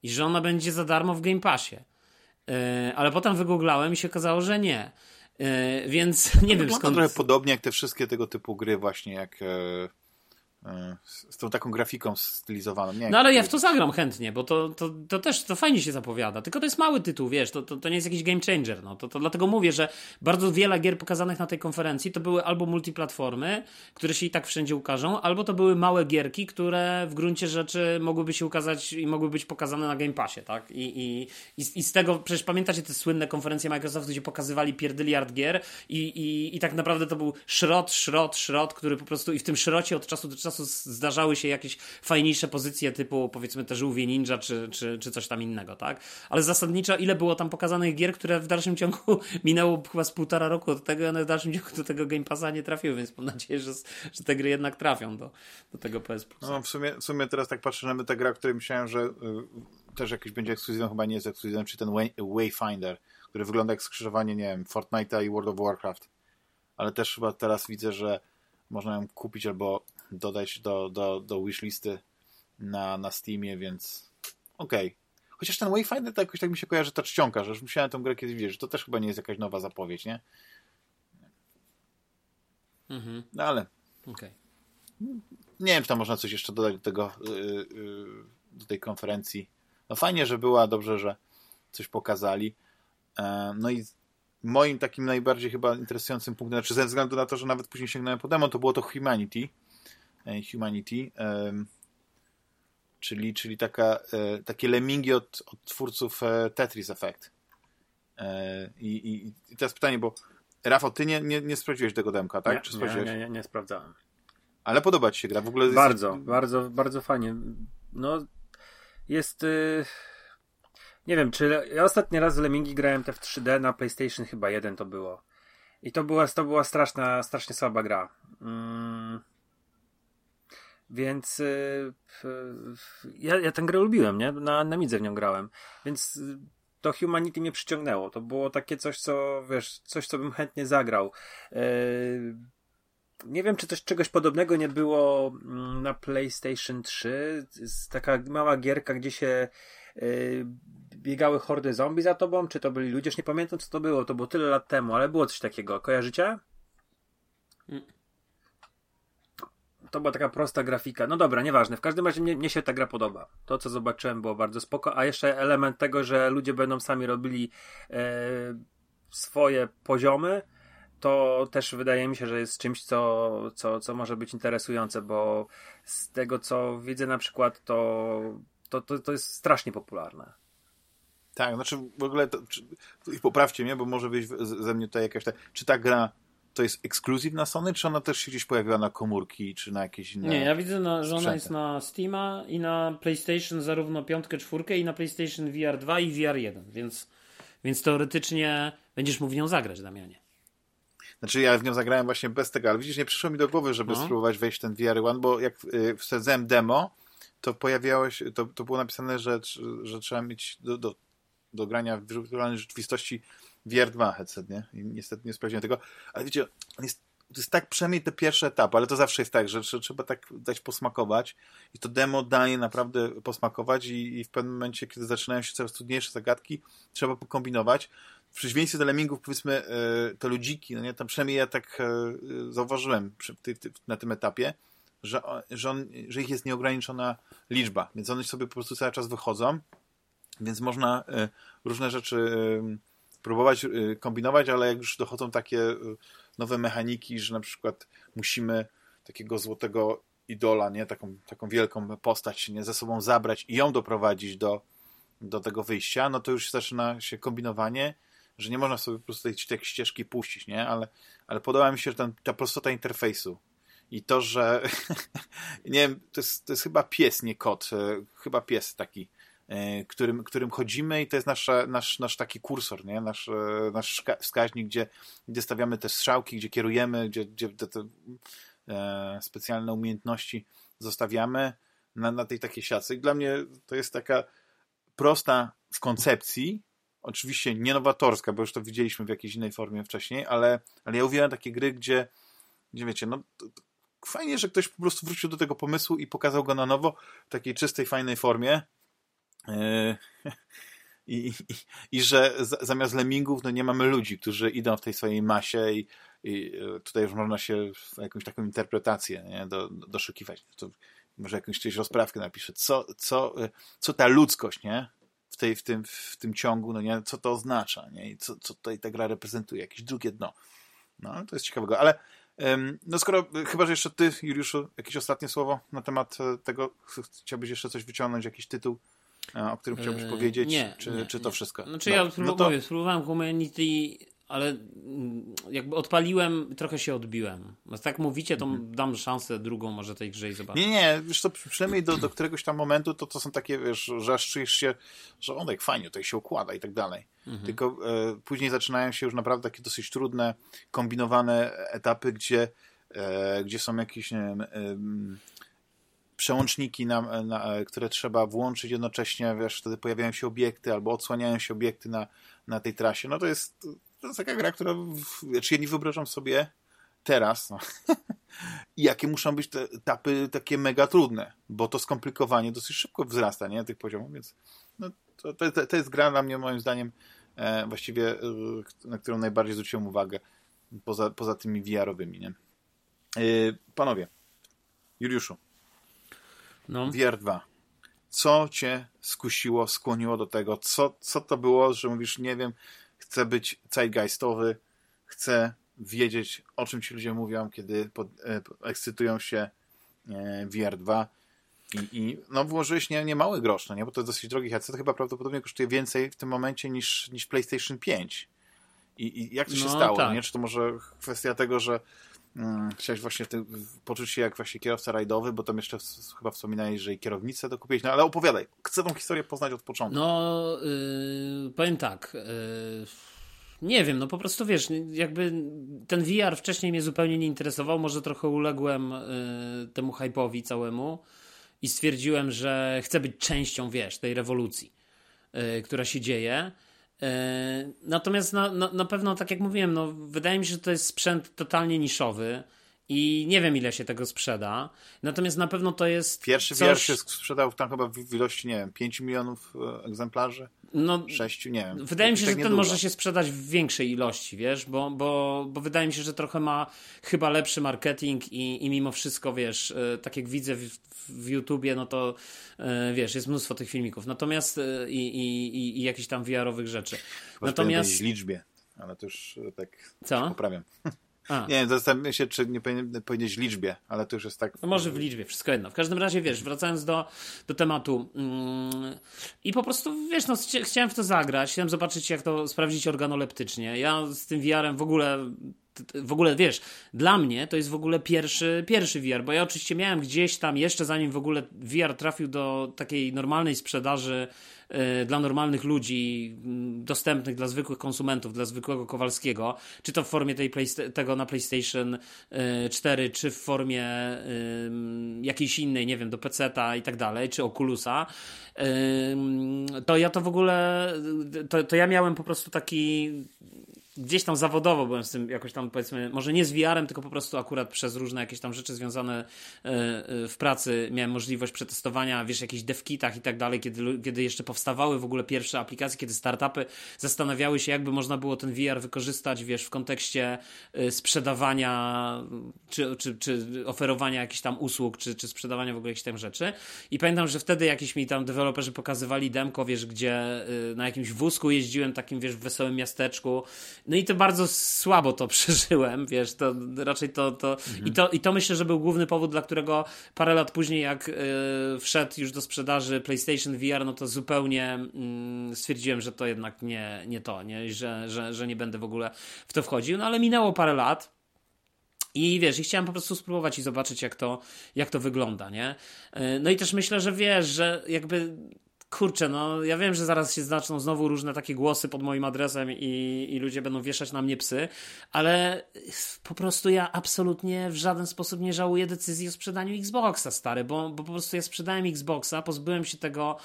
i że ona będzie za darmo w Game Passie. Y, ale potem wygooglałem i się okazało, że nie. Y, więc (laughs) nie no, wiem skąd. Trochę podobnie jak te wszystkie tego typu gry, właśnie jak e, z tą taką grafiką stylizowaną. Nie, no ale ja w to zagram chętnie, bo to, to, to też to fajnie się zapowiada. Tylko to jest mały tytuł, wiesz, to, to, to nie jest jakiś game changer. No. To, to dlatego mówię, że bardzo wiele gier pokazanych na tej konferencji to były albo multiplatformy, które się i tak wszędzie ukażą, albo to były małe gierki, które w gruncie rzeczy mogłyby się ukazać i mogły być pokazane na Game Passie, tak? I, i, i, i z tego, przecież pamiętacie te słynne konferencje Microsoftu, gdzie pokazywali pierdyliard gier i, i, i tak naprawdę to był szrot, szrot, szrot, który po prostu i w tym szrocie od czasu do czasu czasu zdarzały się jakieś fajniejsze pozycje typu powiedzmy te żółwie ninja czy, czy, czy coś tam innego, tak? Ale zasadniczo ile było tam pokazanych gier, które w dalszym ciągu (laughs) minęło chyba z półtora roku od tego, one w dalszym ciągu do tego Game Passa nie trafiły, więc mam nadzieję, że, że te gry jednak trafią do, do tego PS Plus. No w sumie, w sumie teraz tak patrzę na tę grę, o której myślałem, że y, też jakiś będzie ekskluzywem, chyba nie jest ekskluzywem, czy ten Way, Wayfinder, który wygląda jak skrzyżowanie, nie wiem, Fortnite'a i World of Warcraft. Ale też chyba teraz widzę, że można ją kupić albo dodać do, do, do wishlisty na, na Steamie, więc okej. Okay. Chociaż ten Wayfinder to jakoś tak mi się kojarzy ta czcionka, że już musiałem tę grę kiedyś widzieć, że to też chyba nie jest jakaś nowa zapowiedź, nie? Mhm. No ale... Okay. Nie wiem, czy tam można coś jeszcze dodać do tego, yy, yy, do tej konferencji. No fajnie, że była, dobrze, że coś pokazali. E, no i moim takim najbardziej chyba interesującym punktem, znaczy ze względu na to, że nawet później sięgnąłem po demo, to było to Humanity, Humanity, czyli, czyli taka, e, takie lemingi od, od twórców e, Tetris Effect. I, i, I teraz pytanie, bo Rafał, ty nie, nie, nie sprawdziłeś tego demka, tak? Nie, Czy nie, nie, nie, nie sprawdzałem. Ale podoba ci się gra? W ogóle bardzo, jest... bardzo, bardzo fajnie. No, jest... Y, nie wiem, czy ja ostatni raz w Lemingi grałem te w 3D na PlayStation chyba 1 to było. I to była, to była straszna, strasznie słaba gra. Mm. Więc y, ja, ja tę grę lubiłem, nie? Na, na Midze w nią grałem. Więc y, to Humanity mnie przyciągnęło. To było takie coś, co wiesz, coś, co bym chętnie zagrał. Y, nie wiem, czy coś czegoś podobnego nie było mm, na PlayStation 3. Taka mała gierka, gdzie się biegały hordy zombie za tobą, czy to byli ludzie, już nie pamiętam co to było, to było tyle lat temu, ale było coś takiego. Kojarzycie? Mm to była taka prosta grafika. No dobra, nieważne. W każdym razie mnie, mnie, się ta gra podoba. To, co zobaczyłem, było bardzo spoko. A jeszcze element tego, że ludzie będą sami robili e, swoje poziomy, to też wydaje mi się, że jest czymś, co, co, co może być interesujące, bo z tego, co widzę na przykład, to, to, to, to jest strasznie popularne. Tak, znaczy w ogóle, to, czy, poprawcie mnie, bo może być ze mnie tutaj jakaś ta, czy ta gra to jest ekskluzyw na Sony, czy ona też się gdzieś pojawiła na komórki, czy na jakieś inne Nie, ja widzę, na, że ona jest na Steama i na PlayStation zarówno piątkę, czwórkę i na PlayStation VR 2 i VR 1, więc, więc teoretycznie będziesz mógł w nią zagrać, Damianie. Znaczy ja w nią zagrałem właśnie bez tego, ale widzisz, nie przyszło mi do głowy, żeby no. spróbować wejść w ten VR 1, bo jak y, wsadzałem demo, to pojawiało się, to, to było napisane, że, że trzeba mieć do, do, do grania w wirtualnej rzeczywistości VR2 headset, nie? I niestety nie sprawdziłem tego. Ale wiecie, jest, to jest tak przynajmniej te pierwsze etapy, ale to zawsze jest tak, że, że trzeba tak dać posmakować i to demo daje naprawdę posmakować i, i w pewnym momencie, kiedy zaczynają się coraz trudniejsze zagadki, trzeba pokombinować. W przeciwieństwie do lemmingów, powiedzmy, e, te ludziki, no nie, tam przynajmniej ja tak e, zauważyłem przy, ty, ty, na tym etapie, że, że, on, że ich jest nieograniczona liczba, więc one sobie po prostu cały czas wychodzą, więc można e, różne rzeczy próbować y, kombinować, ale jak już dochodzą takie y, nowe mechaniki, że na przykład musimy takiego złotego idola, nie? Taką, taką wielką postać nie? ze sobą zabrać i ją doprowadzić do, do tego wyjścia, no to już zaczyna się kombinowanie, że nie można sobie po prostu tej, tej ścieżki puścić, nie? Ale, ale podoba mi się ten, ta prostota interfejsu i to, że (laughs) nie wiem, to jest, to jest chyba pies, nie kot, e, chyba pies taki którym, którym chodzimy i to jest nasz, nasz, nasz taki kursor, nie? Nasz, e, nasz wskaźnik, gdzie, gdzie stawiamy te strzałki, gdzie kierujemy, gdzie, gdzie te, te e, specjalne umiejętności zostawiamy na, na tej takiej siatce. I dla mnie to jest taka prosta w koncepcji, oczywiście nie nowatorska, bo już to widzieliśmy w jakiejś innej formie wcześniej, ale, ale ja uwielbiam takie gry, gdzie, gdzie wiecie, no fajnie, że ktoś po prostu wrócił do tego pomysłu i pokazał go na nowo w takiej czystej, fajnej formie. Yy, (laughs) I, i, i że zamiast lemmingów no nie mamy ludzi, którzy idą w tej swojej masie i, i tutaj już można się jakąś taką interpretację nie, do, do, doszukiwać. To może jakąś czyjś rozprawkę napisze, co, co, co ta ludzkość, nie? W, tej, w, tym, w tym ciągu, no nie? Co to oznacza, nie? I co, co tutaj ta gra reprezentuje? Jakieś drugie dno. No, to jest ciekawego, ale no skoro, chyba, że jeszcze ty, Juliuszu, jakieś ostatnie słowo na temat e, tego, chciałbyś jeszcze coś wyciągnąć, jakiś tytuł, e, o którym chciałbyś powiedzieć, nie, czy, nie, czy to wszystko? Znaczy no, ja spróbowałem, no to... spróbowałem Humanity ale mm, jakby odpaliłem, trochę się odbiłem. No, tak mówicie, to mhm. dam szansę drugą może tej grze i zobaczę. Nie, nie, wiesz to przynajmniej do, do któregoś tam momentu to, to są takie, wiesz, że czujesz się, że on jak fajnie tutaj się układa i tak dalej. Mhm. Tylko e, później zaczynają się już naprawdę takie dosyć trudne, kombinowane etapy, gdzie, e, gdzie są jakieś, nie wiem, e, przełączniki, na, na, które trzeba włączyć jednocześnie, wiesz, wtedy pojawiają się obiekty albo odsłaniają się obiekty na, na tej trasie. No to jest to jest taka gra, która, znaczy ja nie wyobrażam sobie teraz, no, (laughs) jakie muszą być te etapy takie mega trudne, bo to skomplikowanie dosyć szybko wzrasta, nie, tych poziomów, więc no, to, to, to jest gra dla mnie, moim zdaniem, e, właściwie, e, na którą najbardziej zwróciłem uwagę, poza, poza tymi VR-owymi, nie. E, panowie, Juliuszu, no. VR 2. Co cię skusiło, skłoniło do tego? Co, co to było, że mówisz, nie wiem, chcę być zeitgeistowy, chcę wiedzieć, o czym ci ludzie mówią, kiedy pod, e, ekscytują się e, VR2 i, i no włożyłeś nie, nie mały grosz, no nie? bo to jest dosyć drogi headset, chyba prawdopodobnie kosztuje więcej w tym momencie niż, niż PlayStation 5. I, i jak to się no, stało? Tak. Nie? Czy to może kwestia tego, że chciałeś właśnie ty, poczuć się jak właśnie kierowca rajdowy, bo tam jeszcze chyba wspominałeś, że i kierownicę dokupiłeś, no ale opowiadaj, chcę tą historię poznać od początku. No, yy, powiem tak, yy, nie wiem, no po prostu wiesz, jakby ten VR wcześniej mnie zupełnie nie interesował, może trochę uległem yy, temu hype'owi całemu i stwierdziłem, że chcę być częścią, wiesz, tej rewolucji, yy, która się dzieje. E, natomiast na, na, na, pewno, tak jak mówiłem, no, wydaje mi się, że to jest sprzęt totalnie niszowy i nie wiem, ile się tego sprzeda. Natomiast na pewno to jest. Pierwszy coś... wiersz się sprzedał tam chyba w ilości, nie wiem, 5 milionów e, egzemplarzy. No, 6, nie wiem. Wydaje mi się, tak że ten może się sprzedać w większej ilości, wiesz, bo, bo, bo wydaje mi się, że trochę ma chyba lepszy marketing i, i mimo wszystko, wiesz, e, tak jak widzę w, w YouTubie, no to wiesz, jest mnóstwo tych filmików. Natomiast i, i, i jakichś tam VR-owych rzeczy. Chyba Natomiast. W liczbie, ale to już tak Co? poprawiam. (laughs) A. Nie, zastanawiam się, czy nie powinien powiedzieć liczbie, ale to już jest tak. No może w liczbie, wszystko jedno. W każdym razie, wiesz, wracając do, do tematu mm, i po prostu, wiesz, no, chciałem w to zagrać, chciałem zobaczyć, jak to sprawdzić organoleptycznie. Ja z tym VR-em w ogóle w ogóle wiesz, dla mnie to jest w ogóle pierwszy, pierwszy VR, bo ja oczywiście miałem gdzieś tam, jeszcze zanim w ogóle VR trafił do takiej normalnej sprzedaży y, dla normalnych ludzi, y, dostępnych dla zwykłych konsumentów, dla zwykłego Kowalskiego, czy to w formie tej tego na PlayStation y, 4, czy w formie jakiejś innej, nie wiem, do PC-ta i tak dalej, czy Oculusa, to ja to w ogóle, to, to ja miałem po prostu taki gdzieś tam zawodowo byłem z tym jakoś tam powiedzmy, może nie z VR-em, tylko po prostu akurat przez różne jakieś tam rzeczy związane e, e, w pracy miałem możliwość przetestowania, wiesz, jakichś devkitach i tak dalej, kiedy, kiedy jeszcze powstawały w ogóle pierwsze aplikacje, kiedy startupy zastanawiały się, jakby można było ten VR wykorzystać, wiesz, w kontekście e, sprzedawania, czy, czy, czy oferowania jakichś tam usług, czy, czy sprzedawania w ogóle jakichś tam rzeczy. I pamiętam, że wtedy jakiś mi tam deweloperzy pokazywali demko, wiesz, gdzie na jakimś wózku jeździłem, takim, wiesz, w wesołym miasteczku no i to bardzo słabo to (laughs) przeżyłem, wiesz, to raczej to, to, mhm. i to i to myślę, że był główny powód, dla którego parę lat później, jak yy, wszedł już do sprzedaży PlayStation VR, no to zupełnie yy, stwierdziłem, że to jednak nie, nie to, nie? Że, że, że nie będę w ogóle w to wchodził, no ale minęło parę lat. I wiesz, i chciałem po prostu spróbować i zobaczyć, jak to, jak to wygląda, nie? Y, no i też myślę, że wiesz, że jakby kurczę, no ja wiem, że zaraz się zaczną znowu różne takie głosy pod moim adresem i, i ludzie będą wieszać na mnie psy, ale po prostu ja absolutnie w żaden sposób nie żałuję decyzji o sprzedaniu Xboxa, stary, bo, bo po prostu ja sprzedałem Xboxa, pozbyłem się tego,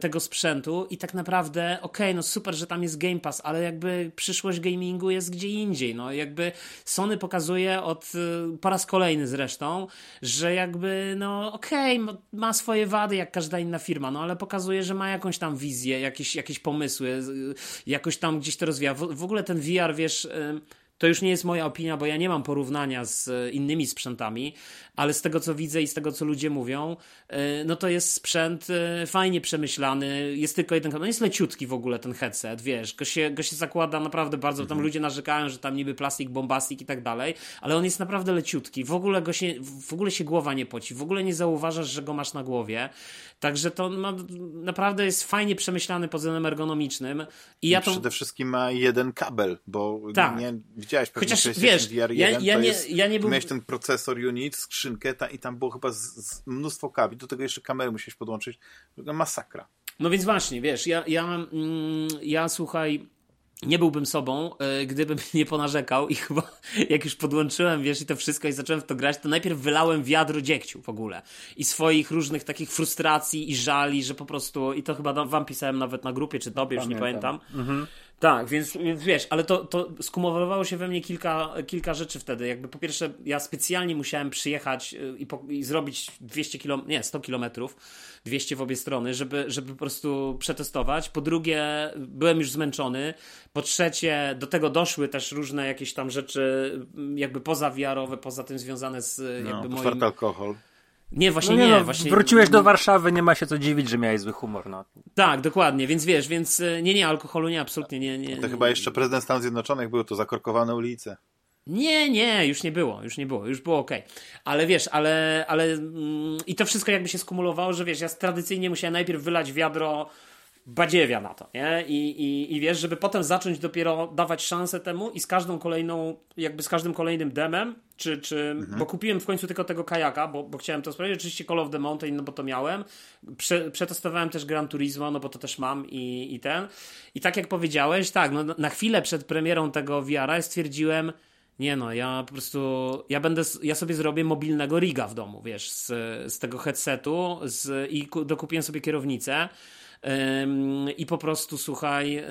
tego sprzętu i tak naprawdę, okej, okay, no super, że tam jest Game Pass, ale jakby przyszłość gamingu jest gdzie indziej, no. Jakby Sony pokazuje od, po raz kolejny zresztą, że jakby, no okej, okay, ma swoje wady jak każda inna firma, no ale pokazuje, że ma jakąś tam wizję, jakieś, jakieś pomysły, jakoś tam gdzieś to rozwija. W, w ogóle ten VR, wiesz, to już nie jest moja opinia, bo ja nie mam porównania z innymi sprzętami, ale z tego co widzę i z tego co ludzie mówią, e, no to jest sprzęt e, fajnie przemyślany, jest tylko jeden, no jest leciutki w ogóle ten headset, wiesz, go się, go się zakłada naprawdę bardzo, mhm. tam ludzie narzekają, że tam niby plastik, bombastik i tak dalej, ale on jest naprawdę leciutki, w ogóle go się, w ogóle się głowa nie poci, w ogóle nie zauważasz, że go masz na głowie, także to ma, naprawdę jest fajnie przemyślany pod względem ergonomicznym i, I ja to... przede wszystkim ma jeden kabel, bo tak. nie widziałeś pewnie Chociaż, wiesz, VR1, ja, ja, nie, jest, ja nie był... miałeś ten procesor unit, skrzynkę i tam było chyba z, z mnóstwo kabli, do tego jeszcze kamery musiałeś podłączyć. Masakra. No więc właśnie, wiesz, ja, ja, mm, ja słuchaj, nie byłbym sobą, yy, gdybym (laughs) nie ponarzekał i chyba (laughs) jak już podłączyłem, wiesz, i to wszystko i zacząłem w to grać, to najpierw wylałem wiadro dziegciu w ogóle i swoich różnych takich frustracji i żali, że po prostu, i to chyba wam pisałem nawet na grupie, czy tobie, już nie pamiętam, mhm. Tak, więc, więc wiesz, ale to, to skumulowało się we mnie kilka, kilka rzeczy wtedy. Jakby po pierwsze, ja specjalnie musiałem przyjechać y, i, po, i zrobić 200 km, nie, 100 kilometrów, 200 w obie strony, żeby, żeby po prostu przetestować. Po drugie, byłem już zmęczony. Po trzecie, do tego doszły też różne jakieś tam rzeczy, jakby pozawiarowe, poza tym związane z no, jakby moim... alkohol. Nie, właśnie no nie. nie no, właśnie... Wróciłeś do Warszawy, nie ma się co dziwić, że miałeś zły humor. No. Tak, dokładnie, więc wiesz, więc e, nie, nie, alkoholu nie, absolutnie nie. nie to chyba jeszcze prezydent Stanów Zjednoczonych był, to zakorkowane ulice. Nie, nie, już nie było, już nie było, już było ok. Ale wiesz, ale, ale mm, i to wszystko jakby się skumulowało, że wiesz, ja tradycyjnie musiałem najpierw wylać wiadro badziewia na to, nie? I, i, I wiesz, żeby potem zacząć dopiero dawać szansę temu i z każdą kolejną, jakby z każdym kolejnym demem, czy, czy mhm. bo kupiłem w końcu tylko tego kajaka, bo, bo chciałem to sprawdzić, oczywiście Call of the Mountain, no bo to miałem, Prze, przetestowałem też Gran Turismo, no bo to też mam i, i ten. I tak jak powiedziałeś, tak, no na chwilę przed premierą tego VR-a stwierdziłem, nie no, ja po prostu, ja będę, ja sobie zrobię mobilnego riga w domu, wiesz, z, z tego headsetu z, i dokupiłem sobie kierownicę, i po prostu słuchaj, e,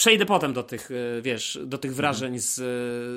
Przejdę potem do tych, e, wiesz, do tych wrażeń z,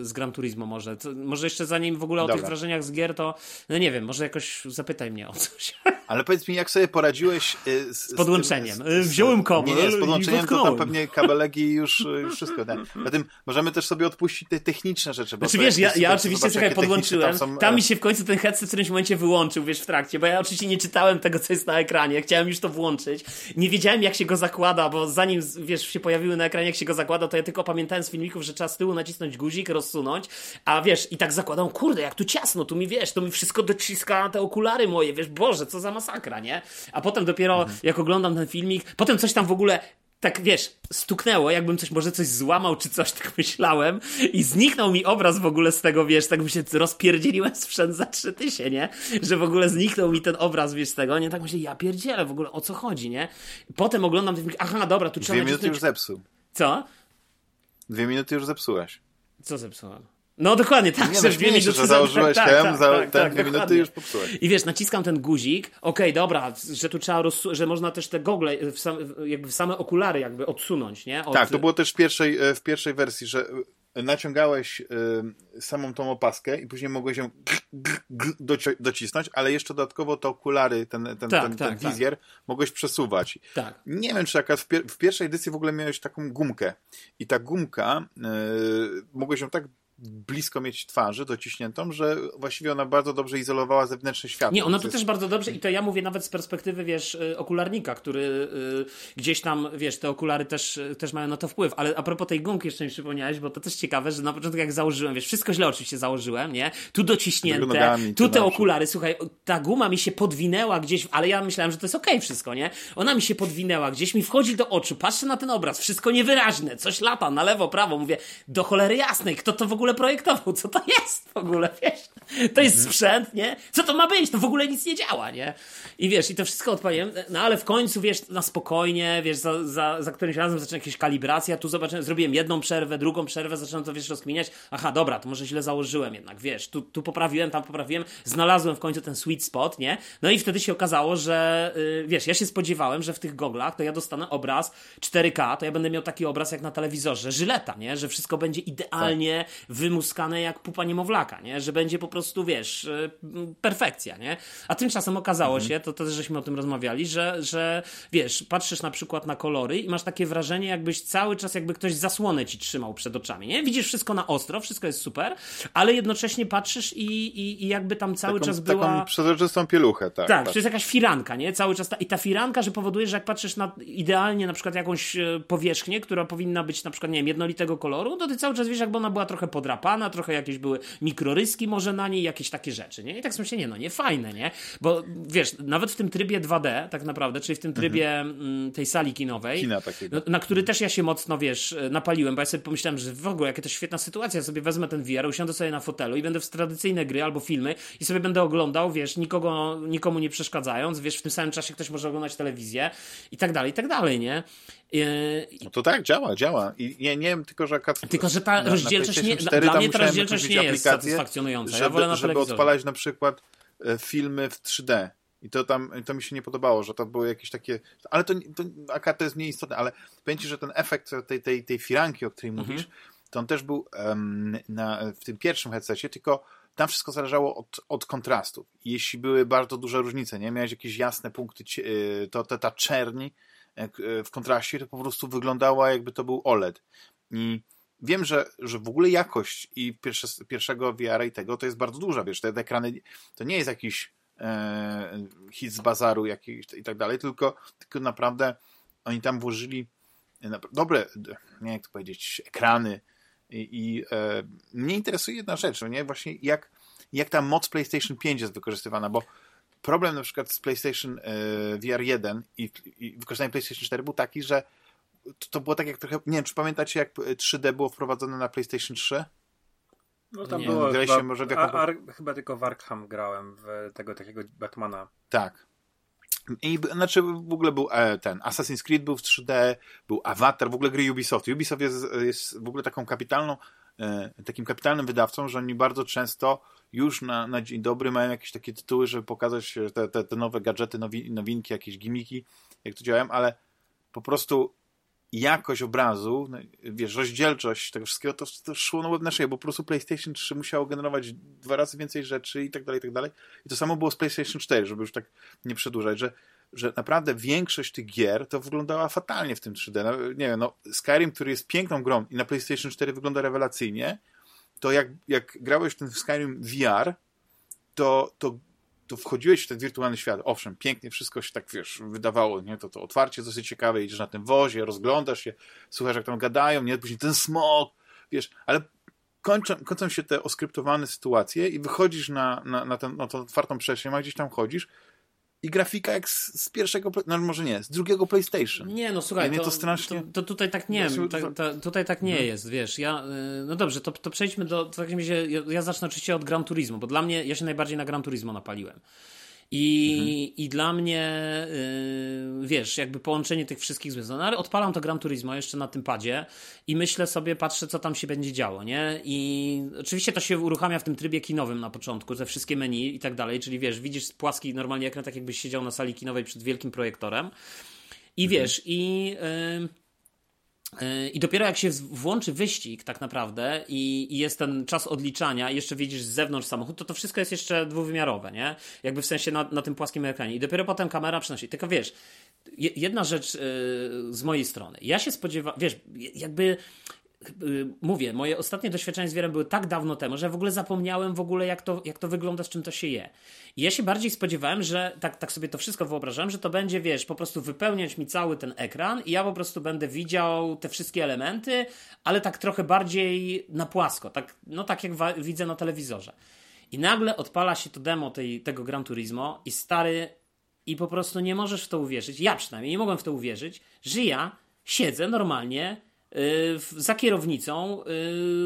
z Gran Turismo może. To, może jeszcze zanim w ogóle Dobra. o tych wrażeniach z gier, to no nie wiem, może jakoś zapytaj mnie o coś. (laughs) Ale powiedz mi, jak sobie poradziłeś e, z, z podłączeniem? Z, z, Wziąłem kabel Nie, nie, z podłączeniem to tam pewnie kabelegi już, już wszystko. Tak. tym możemy też sobie odpuścić te techniczne rzeczy. Bo znaczy wiesz, ja, ja oczywiście słuchaj, podłączyłem. Tam, są... tam, mi się w końcu ten headset w którymś momencie wyłączył, wiesz, w trakcie, bo ja oczywiście nie czytałem tego, co jest na ekranie. Chciałem już to włączyć. Nie wiedziałem, jak się go zakłada, bo zanim, wiesz, się pojawiły na ekranie jak się go zakłada, to ja tylko pamiętałem z filmików, że trzeba z tyłu nacisnąć guzik, rozsunąć, a wiesz, i tak zakładam, kurde, jak tu ciasno, tu mi wiesz, to mi wszystko dociska te okulary moje, wiesz, Boże, co za masakra, nie? A potem dopiero, mhm. jak oglądam ten filmik, potem coś tam w ogóle tak wiesz, stuknęło, jakbym coś, może coś złamał, czy coś, (laughs) tak myślałem i zniknął mi obraz w ogóle z tego, wiesz, tak mi się rozpierdzieliłem sprzęt za trzy tysiące, nie? Że w ogóle zniknął mi ten obraz, wiesz, z tego, nie? Tak myślę, ja pierdzielę w ogóle, o co chodzi, nie? Potem oglądam ten aha, dobra, tu trzeba... Dwie minuty już zepsuł. Co? Dwie minuty już zepsułeś. Co zepsułem? No dokładnie, tak. Nie, no, dwie minuty że założyłeś tak, tak, za tak, tak, dwie minuty już popsułeś. I wiesz, naciskam ten guzik, okej, okay, dobra, że tu trzeba, że można też te gogle, w sam, jakby w same okulary jakby odsunąć, nie? Od... Tak, to było też w pierwszej, e, w pierwszej wersji, że e, naciągałeś y, samą tą opaskę i później mogłeś ją doci docisnąć, ale jeszcze dodatkowo te okulary, ten, ten, tak, ten, tak, ten wizjer tak. mogłeś przesuwać. Tak. Nie wiem, czy jaka w, pier w, pierwszej edycji w ogóle miałeś taką gumkę i ta gumka, y, mogłeś ją tak blisko mieć twarzy dociśniętą, że właściwie ona bardzo dobrze izolowała zewnętrzne światło. Nie, ona to jest... też bardzo dobrze i to ja mówię nawet z perspektywy, wiesz, y, okularnika, który y, gdzieś tam, wiesz, te okulary też, y, też mają na to wpływ, ale a propos tej gumki jeszcze mi przypomniałeś, bo to też ciekawe, że na początku jak założyłem, wiesz, wszystko źle oczywiście założyłem, nie? Tu dociśnięte, nogami, tu te okulary, słuchaj, ta guma mi się podwinęła gdzieś, ale ja myślałem, że to jest okej okay wszystko, nie? Ona mi się podwinęła, gdzieś mi wchodzi do oczu, patrzę na ten obraz, wszystko niewyraźne, coś lata na lewo, prawo, mówię, do cholery jasnej, kto to w ogóle ogóle projektował? Co to jest w ogóle, wiesz? To jest mhm. sprzęt, nie? Co to ma być? To w ogóle nic nie działa, nie? I wiesz, i to wszystko odpaliłem, no ale w końcu, wiesz, na spokojnie, wiesz, za, za, za którymś razem zaczyna jakieś kalibracja, tu zobaczyłem, zrobiłem jedną przerwę, drugą przerwę, zacząłem to, wiesz, rozkminiać, aha, dobra, to może źle założyłem jednak, wiesz, tu, tu poprawiłem, tam poprawiłem, znalazłem w końcu ten sweet spot, nie? No i wtedy się okazało, że, yy, wiesz, ja się spodziewałem, że w tych goglach to ja dostanę obraz 4K, to ja będę miał taki obraz jak na telewizorze, żyleta, nie? Że wszystko będzie idealnie tak. Wymuskane jak pupa niemowlaka, nie? Że będzie po prostu, wiesz, yy, perfekcja, nie? A tymczasem okazało mhm. się, to też żeśmy o tym rozmawiali, że, że, wiesz, patrzysz na przykład na kolory i masz takie wrażenie, jakbyś cały czas jakby ktoś zasłonę ci trzymał przed oczami, nie? Widzisz wszystko na ostro, wszystko jest super, ale jednocześnie patrzysz i, i, i jakby tam cały taką, czas była... Taką przezroczystą pieluchę, tak. Tak, tak. to jest jakaś firanka, nie? Cały czas ta... i ta firanka, że powoduje, że jak patrzysz na idealnie na przykład jakąś e, powierzchnię, która powinna być na przykład, nie wiem, jednolitego koloru, to ty cały czas wiesz, jakby ona była trochę podrapana, trochę jakieś były mikroryski może na niej, jakieś takie rzeczy, nie? I tak sobie nie, no nie fajne, nie? Bo wiesz, nawet w tym trybie 2D tak naprawdę, czyli w tym trybie mhm. tej sali kinowej, Kina takiego. na który też ja się mocno, wiesz, napaliłem, bo ja sobie pomyślałem, że w ogóle jakie to świetna sytuacja, ja sobie wezmę ten VR, usiądę sobie na fotelu i będę w tradycyjne gry albo filmy i sobie będę oglądał, wiesz, nikogo, nikomu nie przeszkadzając, wiesz, w tym samym czasie ktoś może oglądać telewizję i tak dalej, i tak dalej, nie? No to tak, działa, działa. I nie, nie wiem, tylko że... Tylko, że ta na, rozdzielczość na nie, dla mnie ta rozdzielczość nie jest satysfakcjonująca. Żeby, ja żeby odpalać na przykład e, filmy w 3D. I to tam, to mi się nie podobało, że to były jakieś takie, ale to, to akurat to jest nieistotne, ale powiem Ci, że ten efekt tej, tej, tej firanki, o której mhm. mówisz, to on też był um, na, w tym pierwszym headsetie, tylko tam wszystko zależało od, od kontrastu. Jeśli były bardzo duże różnice, nie miałeś jakieś jasne punkty, y, to, to ta czerni e, w kontraście to po prostu wyglądała jakby to był OLED. I wiem, że, że w ogóle jakość i pierwsze, pierwszego VR i tego to jest bardzo duża, wiesz, te ekrany to nie jest jakiś e, hit z bazaru jakiś i tak dalej, tylko, tylko naprawdę oni tam włożyli dobre, nie jak to powiedzieć, ekrany i, i e, mnie interesuje jedna rzecz, no nie? Właśnie jak, jak ta moc PlayStation 5 jest wykorzystywana, bo problem na przykład z PlayStation e, VR 1 i, i wykorzystanie PlayStation 4 był taki, że to, to, było tak jak trochę, nie wiem, czy pamiętacie jak 3D było wprowadzone na PlayStation 3? No tam nie, było chyba, może w jaką... Ar, chyba tylko w Arkham grałem w tego takiego Batmana. Tak. I znaczy w ogóle był e, ten Assassin's Creed był w 3D, był Avatar, w ogóle gry Ubisoft. Ubisoft jest, jest w ogóle taką kapitalną, e, takim kapitalnym wydawcą, że oni bardzo często już na, na dzień dobry mają jakieś takie tytuły, żeby pokazać te, te, te nowe gadżety, nowi, nowinki, jakieś gimiki, jak to działają, ale po prostu jakość obrazu, no, wiesz, rozdzielczość tego wszystkiego, to, to szło na łeb na szyję, bo po prostu PlayStation 3 musiało generować dwa razy więcej rzeczy i tak dalej, i tak dalej. I to samo było z PlayStation 4, żeby już tak nie przedłużać, że, że naprawdę większość tych gier to wyglądała fatalnie w tym 3D. No, nie wiem, no Skyrim, który jest piękną grą i na PlayStation 4 wygląda rewelacyjnie, to jak, jak grałeś ten Skyrim VR, to, to to wchodziłeś w ten wirtualny świat. Owszem, pięknie wszystko się tak, wiesz, wydawało, nie? To, to otwarcie dosyć ciekawe, idziesz na tym wozie, rozglądasz się, słuchasz, jak tam gadają, nie? Później ten smog, wiesz, ale kończą, kończą się te oskryptowane sytuacje i wychodzisz na, na, na, ten, na tą otwartą przestrzeń, a gdzieś tam chodzisz i grafika jak z, z, pierwszego, no może nie, z drugiego PlayStation. Nie, no słuchaj, to, to, strasznie... to, to, tutaj tak nie, ta, tutaj tak nie hmm. jest, wiesz, ja, y, no dobrze, to, to przejdźmy do, w takim razie, ja, ja zacznę oczywiście od Gran Turismo, bo dla mnie, ja się najbardziej na Gran Turismo napaliłem. I, mhm. i dla mnie, yy, wiesz, jakby połączenie tych wszystkich związków. No ale odpalam to Gran Turismo jeszcze na tym padzie i myślę sobie, patrzę, co tam się będzie działo, nie? I oczywiście to się uruchamia w tym trybie kinowym na początku, te wszystkie menu i tak dalej, czyli wiesz, widzisz płaski normalnie ekran, tak jakbyś siedział na sali kinowej przed wielkim projektorem. I mhm. wiesz, i. Yy, i dopiero jak się włączy wyścig tak naprawdę i, i, jest ten czas odliczania i jeszcze widzisz z zewnątrz samochód, to to wszystko jest jeszcze dwuwymiarowe, nie? Jakby w sensie na, na tym płaskim ekranie. I dopiero potem kamera przenosi. Tylko wiesz, jedna rzecz yy, z mojej strony. Ja się spodziewałem, wiesz, jakby mówię, moje ostatnie doświadczenia z wierem były tak dawno temu, że w ogóle zapomniałem w ogóle jak to, jak to wygląda, z czym to się je. I ja się bardziej spodziewałem, że tak, tak sobie to wszystko wyobrażałem, że to będzie, wiesz, po prostu wypełniać mi cały ten ekran i ja po prostu będę widział te wszystkie elementy, ale tak trochę bardziej na płasko, tak, no tak jak widzę na telewizorze. I nagle odpala się to demo tej, tego Gran Turismo i stary, i po prostu nie możesz w to uwierzyć, ja przynajmniej nie mogłem w to uwierzyć, że ja siedzę normalnie za kierownicą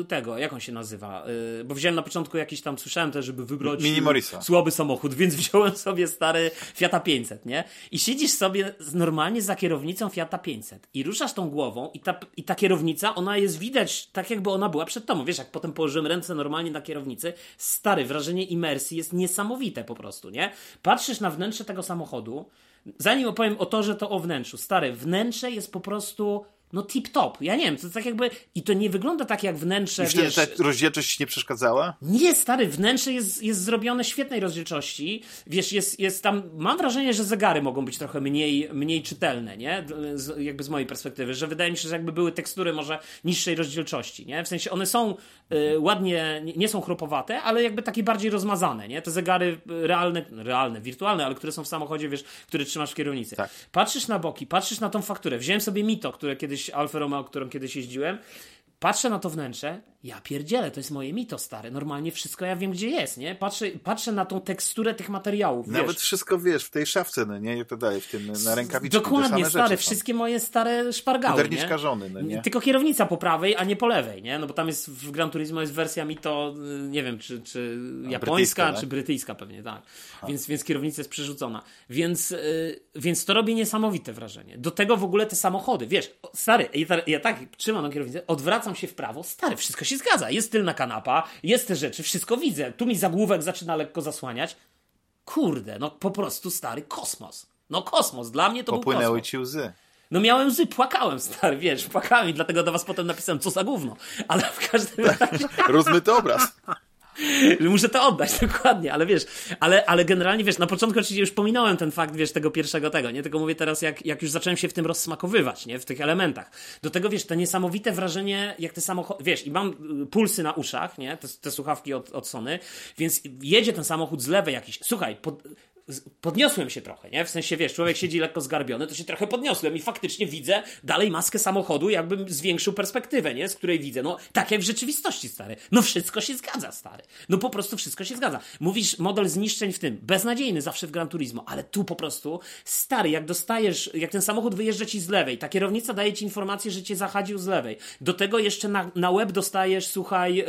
tego, jak on się nazywa? Bo wziąłem na początku jakiś tam, słyszałem też, żeby wybrać Mini Morisa. słaby samochód, więc (laughs) wziąłem sobie stary Fiata 500, nie? I siedzisz sobie normalnie za kierownicą Fiata 500 i ruszasz tą głową i ta, i ta kierownica, ona jest widać tak, jakby ona była przed tobą. Wiesz, jak potem położyłem ręce normalnie na kierownicy, stary, wrażenie imersji jest niesamowite po prostu, nie? Patrzysz na wnętrze tego samochodu, zanim opowiem o to, że to o wnętrzu, stary, wnętrze jest po prostu no tip top. Ja nie wiem, to tak jakby. I to nie wygląda tak jak wnętrze. I wtedy wiesz, ta rozdzielczość nie przeszkadzała? Nie, stary, wnętrze jest, jest zrobione świetnej rozdzielczości. Wiesz, jest, jest tam. Mam wrażenie, że zegary mogą być trochę mniej, mniej czytelne, nie? Z, jakby z mojej perspektywy, że wydaje mi się, że jakby były tekstury może niższej rozdzielczości, nie? W sensie one są ładnie, nie są chropowate, ale jakby takie bardziej rozmazane, nie? Te zegary realne, realne, wirtualne, ale które są w samochodzie, wiesz, które trzymasz w kierownicy. Tak. Patrzysz na boki, patrzysz na tą fakturę. Wziąłem sobie Mito, które kiedyś kiedyś Alfa Romeo, którą kiedyś jeździłem, patrzę na to wnętrze ja pierdzielę, to jest moje mito stare. Normalnie wszystko ja wiem, gdzie jest, nie? Patrzę, patrzę na tą teksturę tych materiałów. Nawet wiesz. wszystko wiesz, w tej szafce, no nie? To daje w tym, na rękawiczce. Dokładnie, stare, wszystkie moje stare szpargały, nie? żony, no nie? Tylko kierownica po prawej, a nie po lewej, nie? No bo tam jest w Gran Turismo jest wersja mito, y, nie wiem, czy, czy japońska, tak? czy brytyjska pewnie, tak. Więc, więc kierownica jest przerzucona. Więc, yy, więc to robi niesamowite wrażenie. Do tego w ogóle te samochody, wiesz, stary, ja, ja tak trzymam na kierownicę, odwracam się w prawo, stary, wszystko się zgadza. Jest tylna kanapa, jest te rzeczy, wszystko widzę. Tu mi zagłówek zaczyna lekko zasłaniać. Kurde, no po prostu stary kosmos. No kosmos, dla mnie to Popłynęły był kosmos. ci łzy. No miałem łzy, płakałem, stary, wiesz, płakałem i dlatego do was potem napisałem, co za gówno. Ale w każdym razie... (laughs) Rozmyty obraz. (laughs) Muszę to oddać, (laughs) dokładnie, ale wiesz, ale, ale generalnie wiesz, na początku oczywiście już pominąłem ten fakt, wiesz, tego pierwszego tego, nie? Tylko mówię teraz, jak, jak już zacząłem się w tym rozsmakowywać, nie? W tych elementach. Do tego, wiesz, to niesamowite wrażenie, jak te samochody, wiesz, i mam y, pulsy na uszach, nie? Te, te słuchawki od, od Sony, więc jedzie ten samochód z lewej jakiś, słuchaj, pod, podniosłem się trochę, nie? W sensie, wiesz, człowiek siedzi lekko zgarbiony, to się trochę podniosłem i faktycznie widzę dalej maskę samochodu, jakbym zwiększył perspektywę, nie? Z której widzę. No, tak jak w rzeczywistości, stary. No wszystko się zgadza, stary. No po prostu wszystko się zgadza. Mówisz model zniszczeń w tym, beznadziejny zawsze w Gran Turismo, ale tu po prostu, stary, jak dostajesz, jak ten samochód wyjeżdża ci z lewej, ta kierownica daje ci informację, że cię zahadził z lewej. Do tego jeszcze na, na web dostajesz, słuchaj, yy,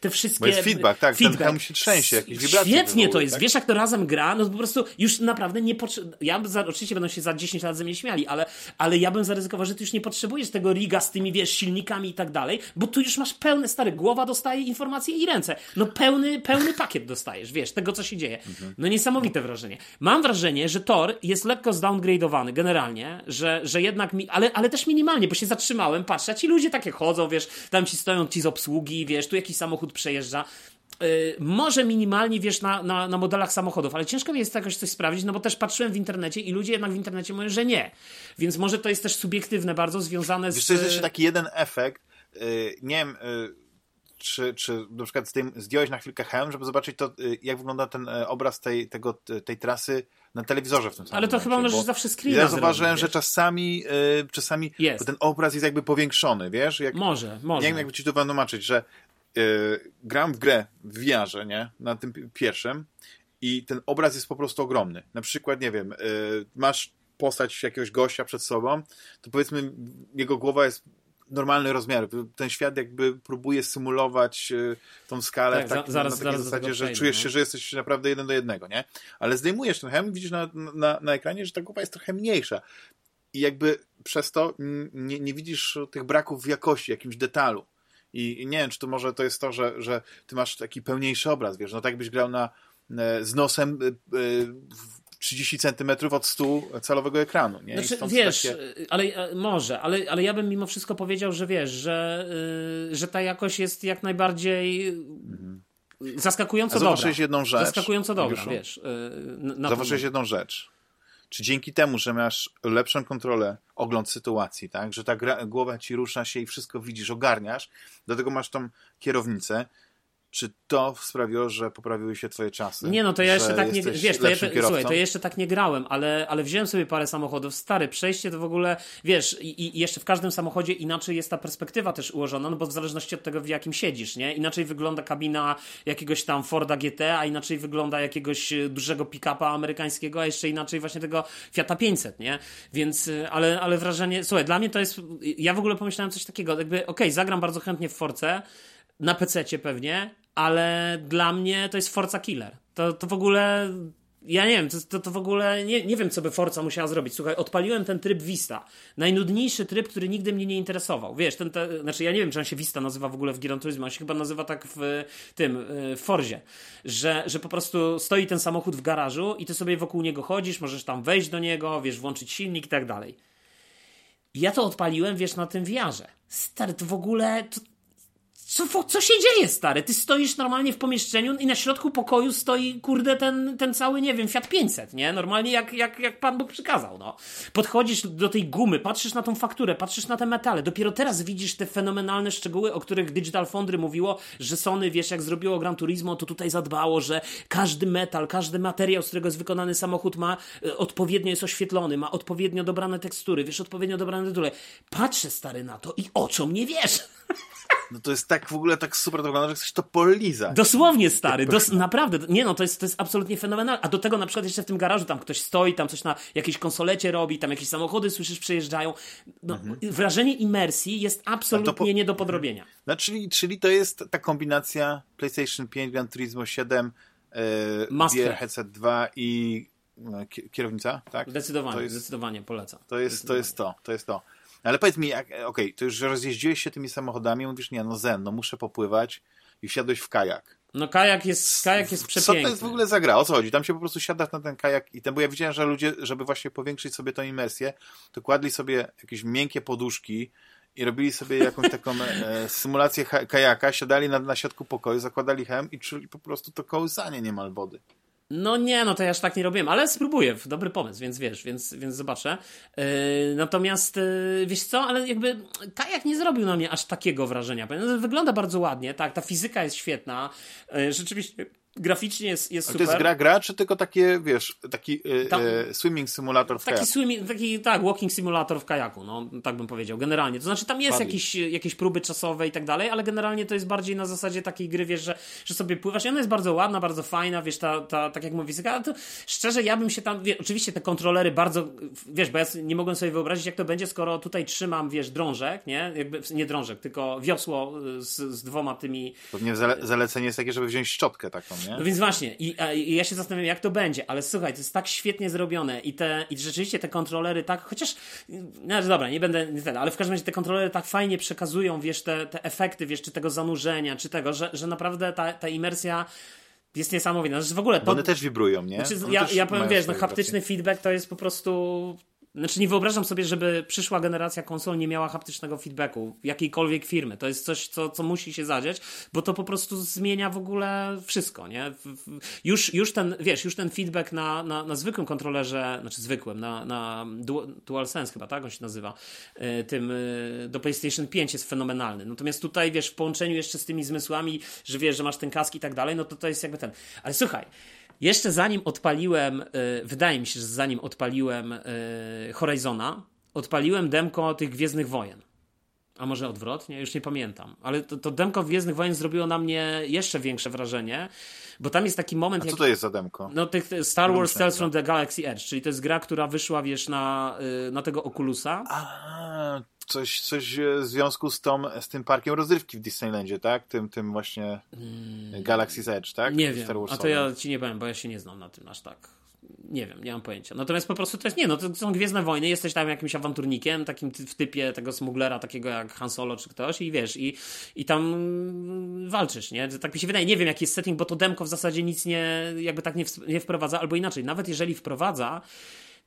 te wszystkie... Bo jest feedback, tak, feedback. ten się trzęsie, jakieś wibracje. Świetnie to jest, tak? wiesz jak to razem gra, no po prostu prostu już naprawdę nie potrzebujesz. Ja za, oczywiście będą się za 10 lat ze mnie śmiali, ale, ale ja bym zaryzykował, że ty już nie potrzebujesz tego riga z tymi, wiesz, silnikami i tak dalej, bo tu już masz pełne, stary, głowa dostaje informacje i ręce. No pełny, pełny pakiet dostajesz, wiesz, tego, co się dzieje. No niesamowite wrażenie. Mam wrażenie, że Tor jest lekko zdowngrade'owany generalnie, że, że jednak, mi, ale, ale też minimalnie, bo się zatrzymałem, patrzę, a ci ludzie takie chodzą, wiesz, tam ci stoją ci z obsługi, wiesz, tu jakiś samochód przejeżdża. Y, może minimalnie, wiesz, na, na, na, modelach samochodów, ale ciężko mi jest jakoś coś sprawdzić, no bo też patrzyłem w internecie i ludzie jednak w internecie mówią, że nie. Więc może to jest też subiektywne bardzo, związane z... Wiesz, to jest jeszcze taki jeden efekt, yy, nie wiem... Yy czy, czy na przykład z tym zdjąłeś na chwilkę hełm, żeby zobaczyć to, y, jak wygląda ten obraz tej, tego, tej trasy na telewizorze w tym samym Ale to momencie, chyba możesz zawsze screena Ja zauważyłem, że czasami, czasami ten obraz jest jakby powiększony, wiesz? Jak, może, może. Nie wiem, jakby ci to wytłumaczyć, że yy, gram w grę w VR-ze, nie? Na tym pierwszym i ten obraz jest po prostu ogromny. Na przykład, nie wiem, yy, masz postać jakiegoś gościa przed sobą, to powiedzmy jego głowa jest normalny rozmiar. Ten świat jakby próbuje symulować yy, tą skalę tak, tak, zaraz, na takiej zasadzie, że czujesz no. się, że jesteś naprawdę jeden do jednego, nie? Ale zdejmujesz ten hełm widzisz na, na, na ekranie, że ta głowa jest trochę mniejsza. I jakby przez to nie, nie widzisz tych braków w jakości, jakimś detalu. I, nie wiem, czy to może to jest to, że, że ty masz taki pełniejszy obraz, wiesz, no tak byś grał na, e, z nosem 30 e, centymetrów od stół calowego ekranu. Nie? Znaczy, wiesz, takie... ale e, może, ale, ale ja bym mimo wszystko powiedział, że wiesz, że, że ta jakość jest jak najbardziej mhm. zaskakująco A dobra. Zauważyłeś jedną rzecz. Zaskakująco dobra, wiesz. Zauważyłeś jedną rzecz czy dzięki temu, że masz lepszą kontrolę, ogląd sytuacji, tak, że ta gra, głowa ci rusza się i wszystko widzisz, ogarniasz, do tego masz tą kierownicę, czy to sprawiło, że poprawiły się twoje czasy? Nie, no to ja jeszcze tak nie, wiesz, to ja, słuchaj, to ja jeszcze tak nie grałem, ale, ale wziąłem sobie parę samochodów, stary, przejście to w ogóle, wiesz, i, i jeszcze w każdym samochodzie inaczej jest ta perspektywa też ułożona, no bo w zależności od tego, w jakim siedzisz, nie? Inaczej wygląda kabina jakiegoś tam Forda GT, a inaczej wygląda jakiegoś e, dużego pick-upa amerykańskiego, a jeszcze inaczej właśnie tego Fiata 500, nie? Więc, e, ale, ale wrażenie, słuchaj, dla mnie to jest, ja w ogóle pomyślałem coś takiego, jakby, okej, okay, zagram bardzo chętnie w Force, na PC pewnie, ale dla mnie to jest Forza Killer. To, to w ogóle. Ja nie wiem, to, to, to w ogóle nie, nie wiem, co by Forza musiała zrobić. Słuchaj, odpaliłem ten tryb Vista. Najnudniejszy tryb, który nigdy mnie nie interesował. Wiesz, ten, te, znaczy ja nie wiem, czy on się Vista nazywa w ogóle w Gran Turismo, on się chyba nazywa tak w tym, w Forzie, że, że po prostu stoi ten samochód w garażu i ty sobie wokół niego chodzisz, możesz tam wejść do niego, wiesz, włączyć silnik i tak dalej. Ja to odpaliłem, wiesz, na tym wiarze. Stary, to w ogóle, to, co, co się dzieje, stary? Ty stoisz normalnie w pomieszczeniu i na środku pokoju stoi, kurde, ten, ten cały, nie wiem, Fiat 500, nie? Normalnie jak, jak, jak Pan Bóg przykazał, no. Podchodzisz do tej gumy, patrzysz na tą fakturę, patrzysz na te metale. Dopiero teraz widzisz te fenomenalne szczegóły, o których Digital Foundry mówiło, że Sony, wiesz, jak zrobiło Gran Turismo, to tutaj zadbało, że każdy metal, każdy materiał, z którego jest wykonany samochód ma e, odpowiednio jest oświetlony, ma odpowiednio dobrane tekstury, wiesz, odpowiednio dobrane tytuły. Patrzę, stary, na to i oczom nie wiesz. No to jest tak w ogóle tak super to wygląda, że chcesz to polizać. Dosłownie, stary. Dos naprawdę. Nie no, to jest, to jest absolutnie fenomenalne. A do tego na przykład jeszcze w tym garażu tam ktoś stoi, tam coś na jakiejś konsolecie robi, tam jakieś samochody słyszysz przejeżdżają. No, mhm. Wrażenie imersji jest absolutnie po... nie do podrobienia. No, czyli, czyli to jest ta kombinacja PlayStation 5, Gran Turismo 7, yy, VR Headset 2 i e, kierownica, tak? Zdecydowanie, jest, zdecydowanie polecam. To jest, to jest to, to jest to. Ale powiedz mi, okej, okay, to już rozjeździłeś się tymi samochodami, mówisz, nie, no zen, no muszę popływać i wsiadłeś w kajak. No kajak jest, kajak jest przepiękny. Co to jest w ogóle za gra? O co chodzi? Tam się po prostu siadasz na ten kajak i ten, bo ja widziałem, że ludzie, żeby właśnie powiększyć sobie tą imersję, to kładli sobie jakieś miękkie poduszki i robili sobie jakąś (laughs) taką e, symulację kajaka, siadali na, na środku pokoju, zakładali hem i czuli po prostu to kołysanie niemal wody. No nie, no to ja aż tak nie robiłem, ale spróbuję, dobry pomysł, więc wiesz, więc, więc zobaczę. Yy, natomiast yy, wiesz co, ale jakby kajak nie zrobił na mnie aż takiego wrażenia. Wygląda bardzo ładnie, tak, ta fizyka jest świetna. Yy, rzeczywiście graficznie jest, jest super. to jest gra, gra, czy tylko takie, wiesz, taki e, swimming simulator w taki kajaku? Swimming, taki, tak, walking simulator w kajaku, no, tak bym powiedział, generalnie. To znaczy, tam jest jakieś, jakieś próby czasowe i tak dalej, ale generalnie to jest bardziej na zasadzie takiej gry, wiesz, że, że sobie pływasz i ona jest bardzo ładna, bardzo fajna, wiesz, ta, ta tak jak mówi ale to szczerze, ja bym się tam, wie, oczywiście te kontrolery bardzo, wiesz, bo ja nie mogłem sobie wyobrazić, jak to będzie, skoro tutaj trzymam, wiesz, drążek, nie, jakby, nie drążek, tylko wiosło z, z dwoma tymi... Pewnie zale zalecenie jest takie, żeby wziąć szczotkę taką, nie? No więc właśnie, i, i, ja się zastanawiam, jak to będzie, ale słuchaj, to jest tak świetnie zrobione i, te, i rzeczywiście te kontrolery tak, chociaż, no dobra, nie będę, nie ten, ale w każdym razie te kontrolery tak fajnie przekazują, wiesz, te, te efekty, wiesz, czy tego zanurzenia, czy tego, że, że naprawdę ta, ta imersja jest niesamowita. Znaczy w ogóle to... One też wibrują, nie? Znaczy, ja, ja powiem, wiesz, no, haptyczny feedback to jest po prostu znaczy nie wyobrażam sobie, żeby przyszła generacja konsol nie miała haptycznego feedbacku jakiejkolwiek firmy. To jest coś, co, co musi się zadziać, bo to po prostu zmienia w ogóle wszystko, nie? Już, już ten, wiesz, już ten feedback na, na, na zwykłym kontrolerze, znaczy zwykłym, na, na DualSense chyba, tak on się nazywa, e, tym e, do PlayStation 5 jest fenomenalny. Natomiast tutaj, wiesz, w połączeniu jeszcze z tymi zmysłami, że wiesz, że masz ten kask i tak dalej, no to to jest jakby ten. Ale słuchaj, jeszcze zanim odpaliłem, e, wydaje mi się, że zanim odpaliłem e, Horizona, odpaliłem demko tych Gwiezdnych Wojen. A może odwrotnie? Już nie pamiętam. Ale to, to demko Gwiezdnych Wojen zrobiło na mnie jeszcze większe wrażenie, bo tam jest taki moment... A co jak, to jest za demko? No tych Star Wars Tales from the Galaxy Edge, czyli to jest gra, która wyszła, wiesz, na, e, na tego Oculusa. A, coś, coś w związku z, tą, z tym parkiem rozrywki w Disneylandzie, tak? Tym, tym właśnie hmm. Galaxy's Edge, tak? Nie wiem, a to ja ci nie powiem, bo ja się nie znam na tym aż tak. Nie wiem, nie mam pojęcia. Natomiast po prostu to jest, nie no, to są Gwiezdne Wojny, jesteś tam jakimś awanturnikiem, takim w typie tego smuglera, takiego jak Han Solo czy ktoś i wiesz, i, i tam walczysz, nie? Tak mi się wydaje, nie wiem jaki jest setting, bo to demko w zasadzie nic nie, jakby tak nie, nie wprowadza, albo inaczej, nawet jeżeli wprowadza,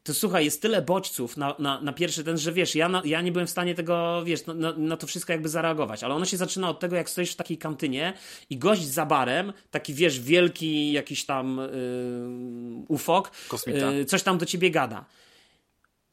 to słuchaj, jest tyle bodźców na, na, na pierwszy ten, że wiesz, ja, na, ja nie byłem w stanie tego, wiesz, na, na, to wszystko jakby zareagować, ale ono się zaczyna od tego, jak stoisz w takiej kantynie i gość za barem, taki wiesz, wielki jakiś tam yy, ufok, yy, coś tam do ciebie gada.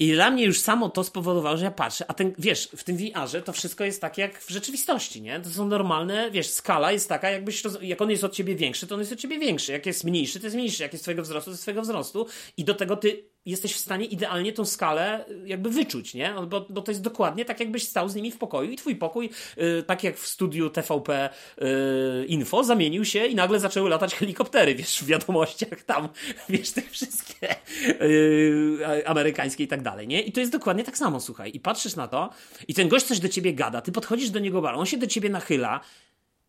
I dla mnie już samo to spowodowało, że ja patrzę, a ten, wiesz, w tym VR-ze to wszystko jest tak jak w rzeczywistości, nie? To są normalne, wiesz, skala jest taka, jakbyś, jak on jest od ciebie większy, to on jest od ciebie większy. Jak jest mniejszy, to jest mniejszy. Jak jest twojego wzrostu, to jest twojego wzrostu. I do tego ty jesteś w stanie idealnie tą skalę jakby wyczuć, nie? Bo, bo to jest dokładnie tak, jakbyś stał z nimi w pokoju i twój pokój, yy, tak jak w studiu TVP yy, Info, zamienił się i nagle zaczęły latać helikoptery, wiesz, w wiadomościach tam, (laughs) wiesz, te wszystkie yy, amerykańskie i tak dalej, nie? I to jest dokładnie tak samo, słuchaj. I patrzysz na to i ten gość coś do ciebie gada, ty podchodzisz do niego bar, on się do ciebie nachyla,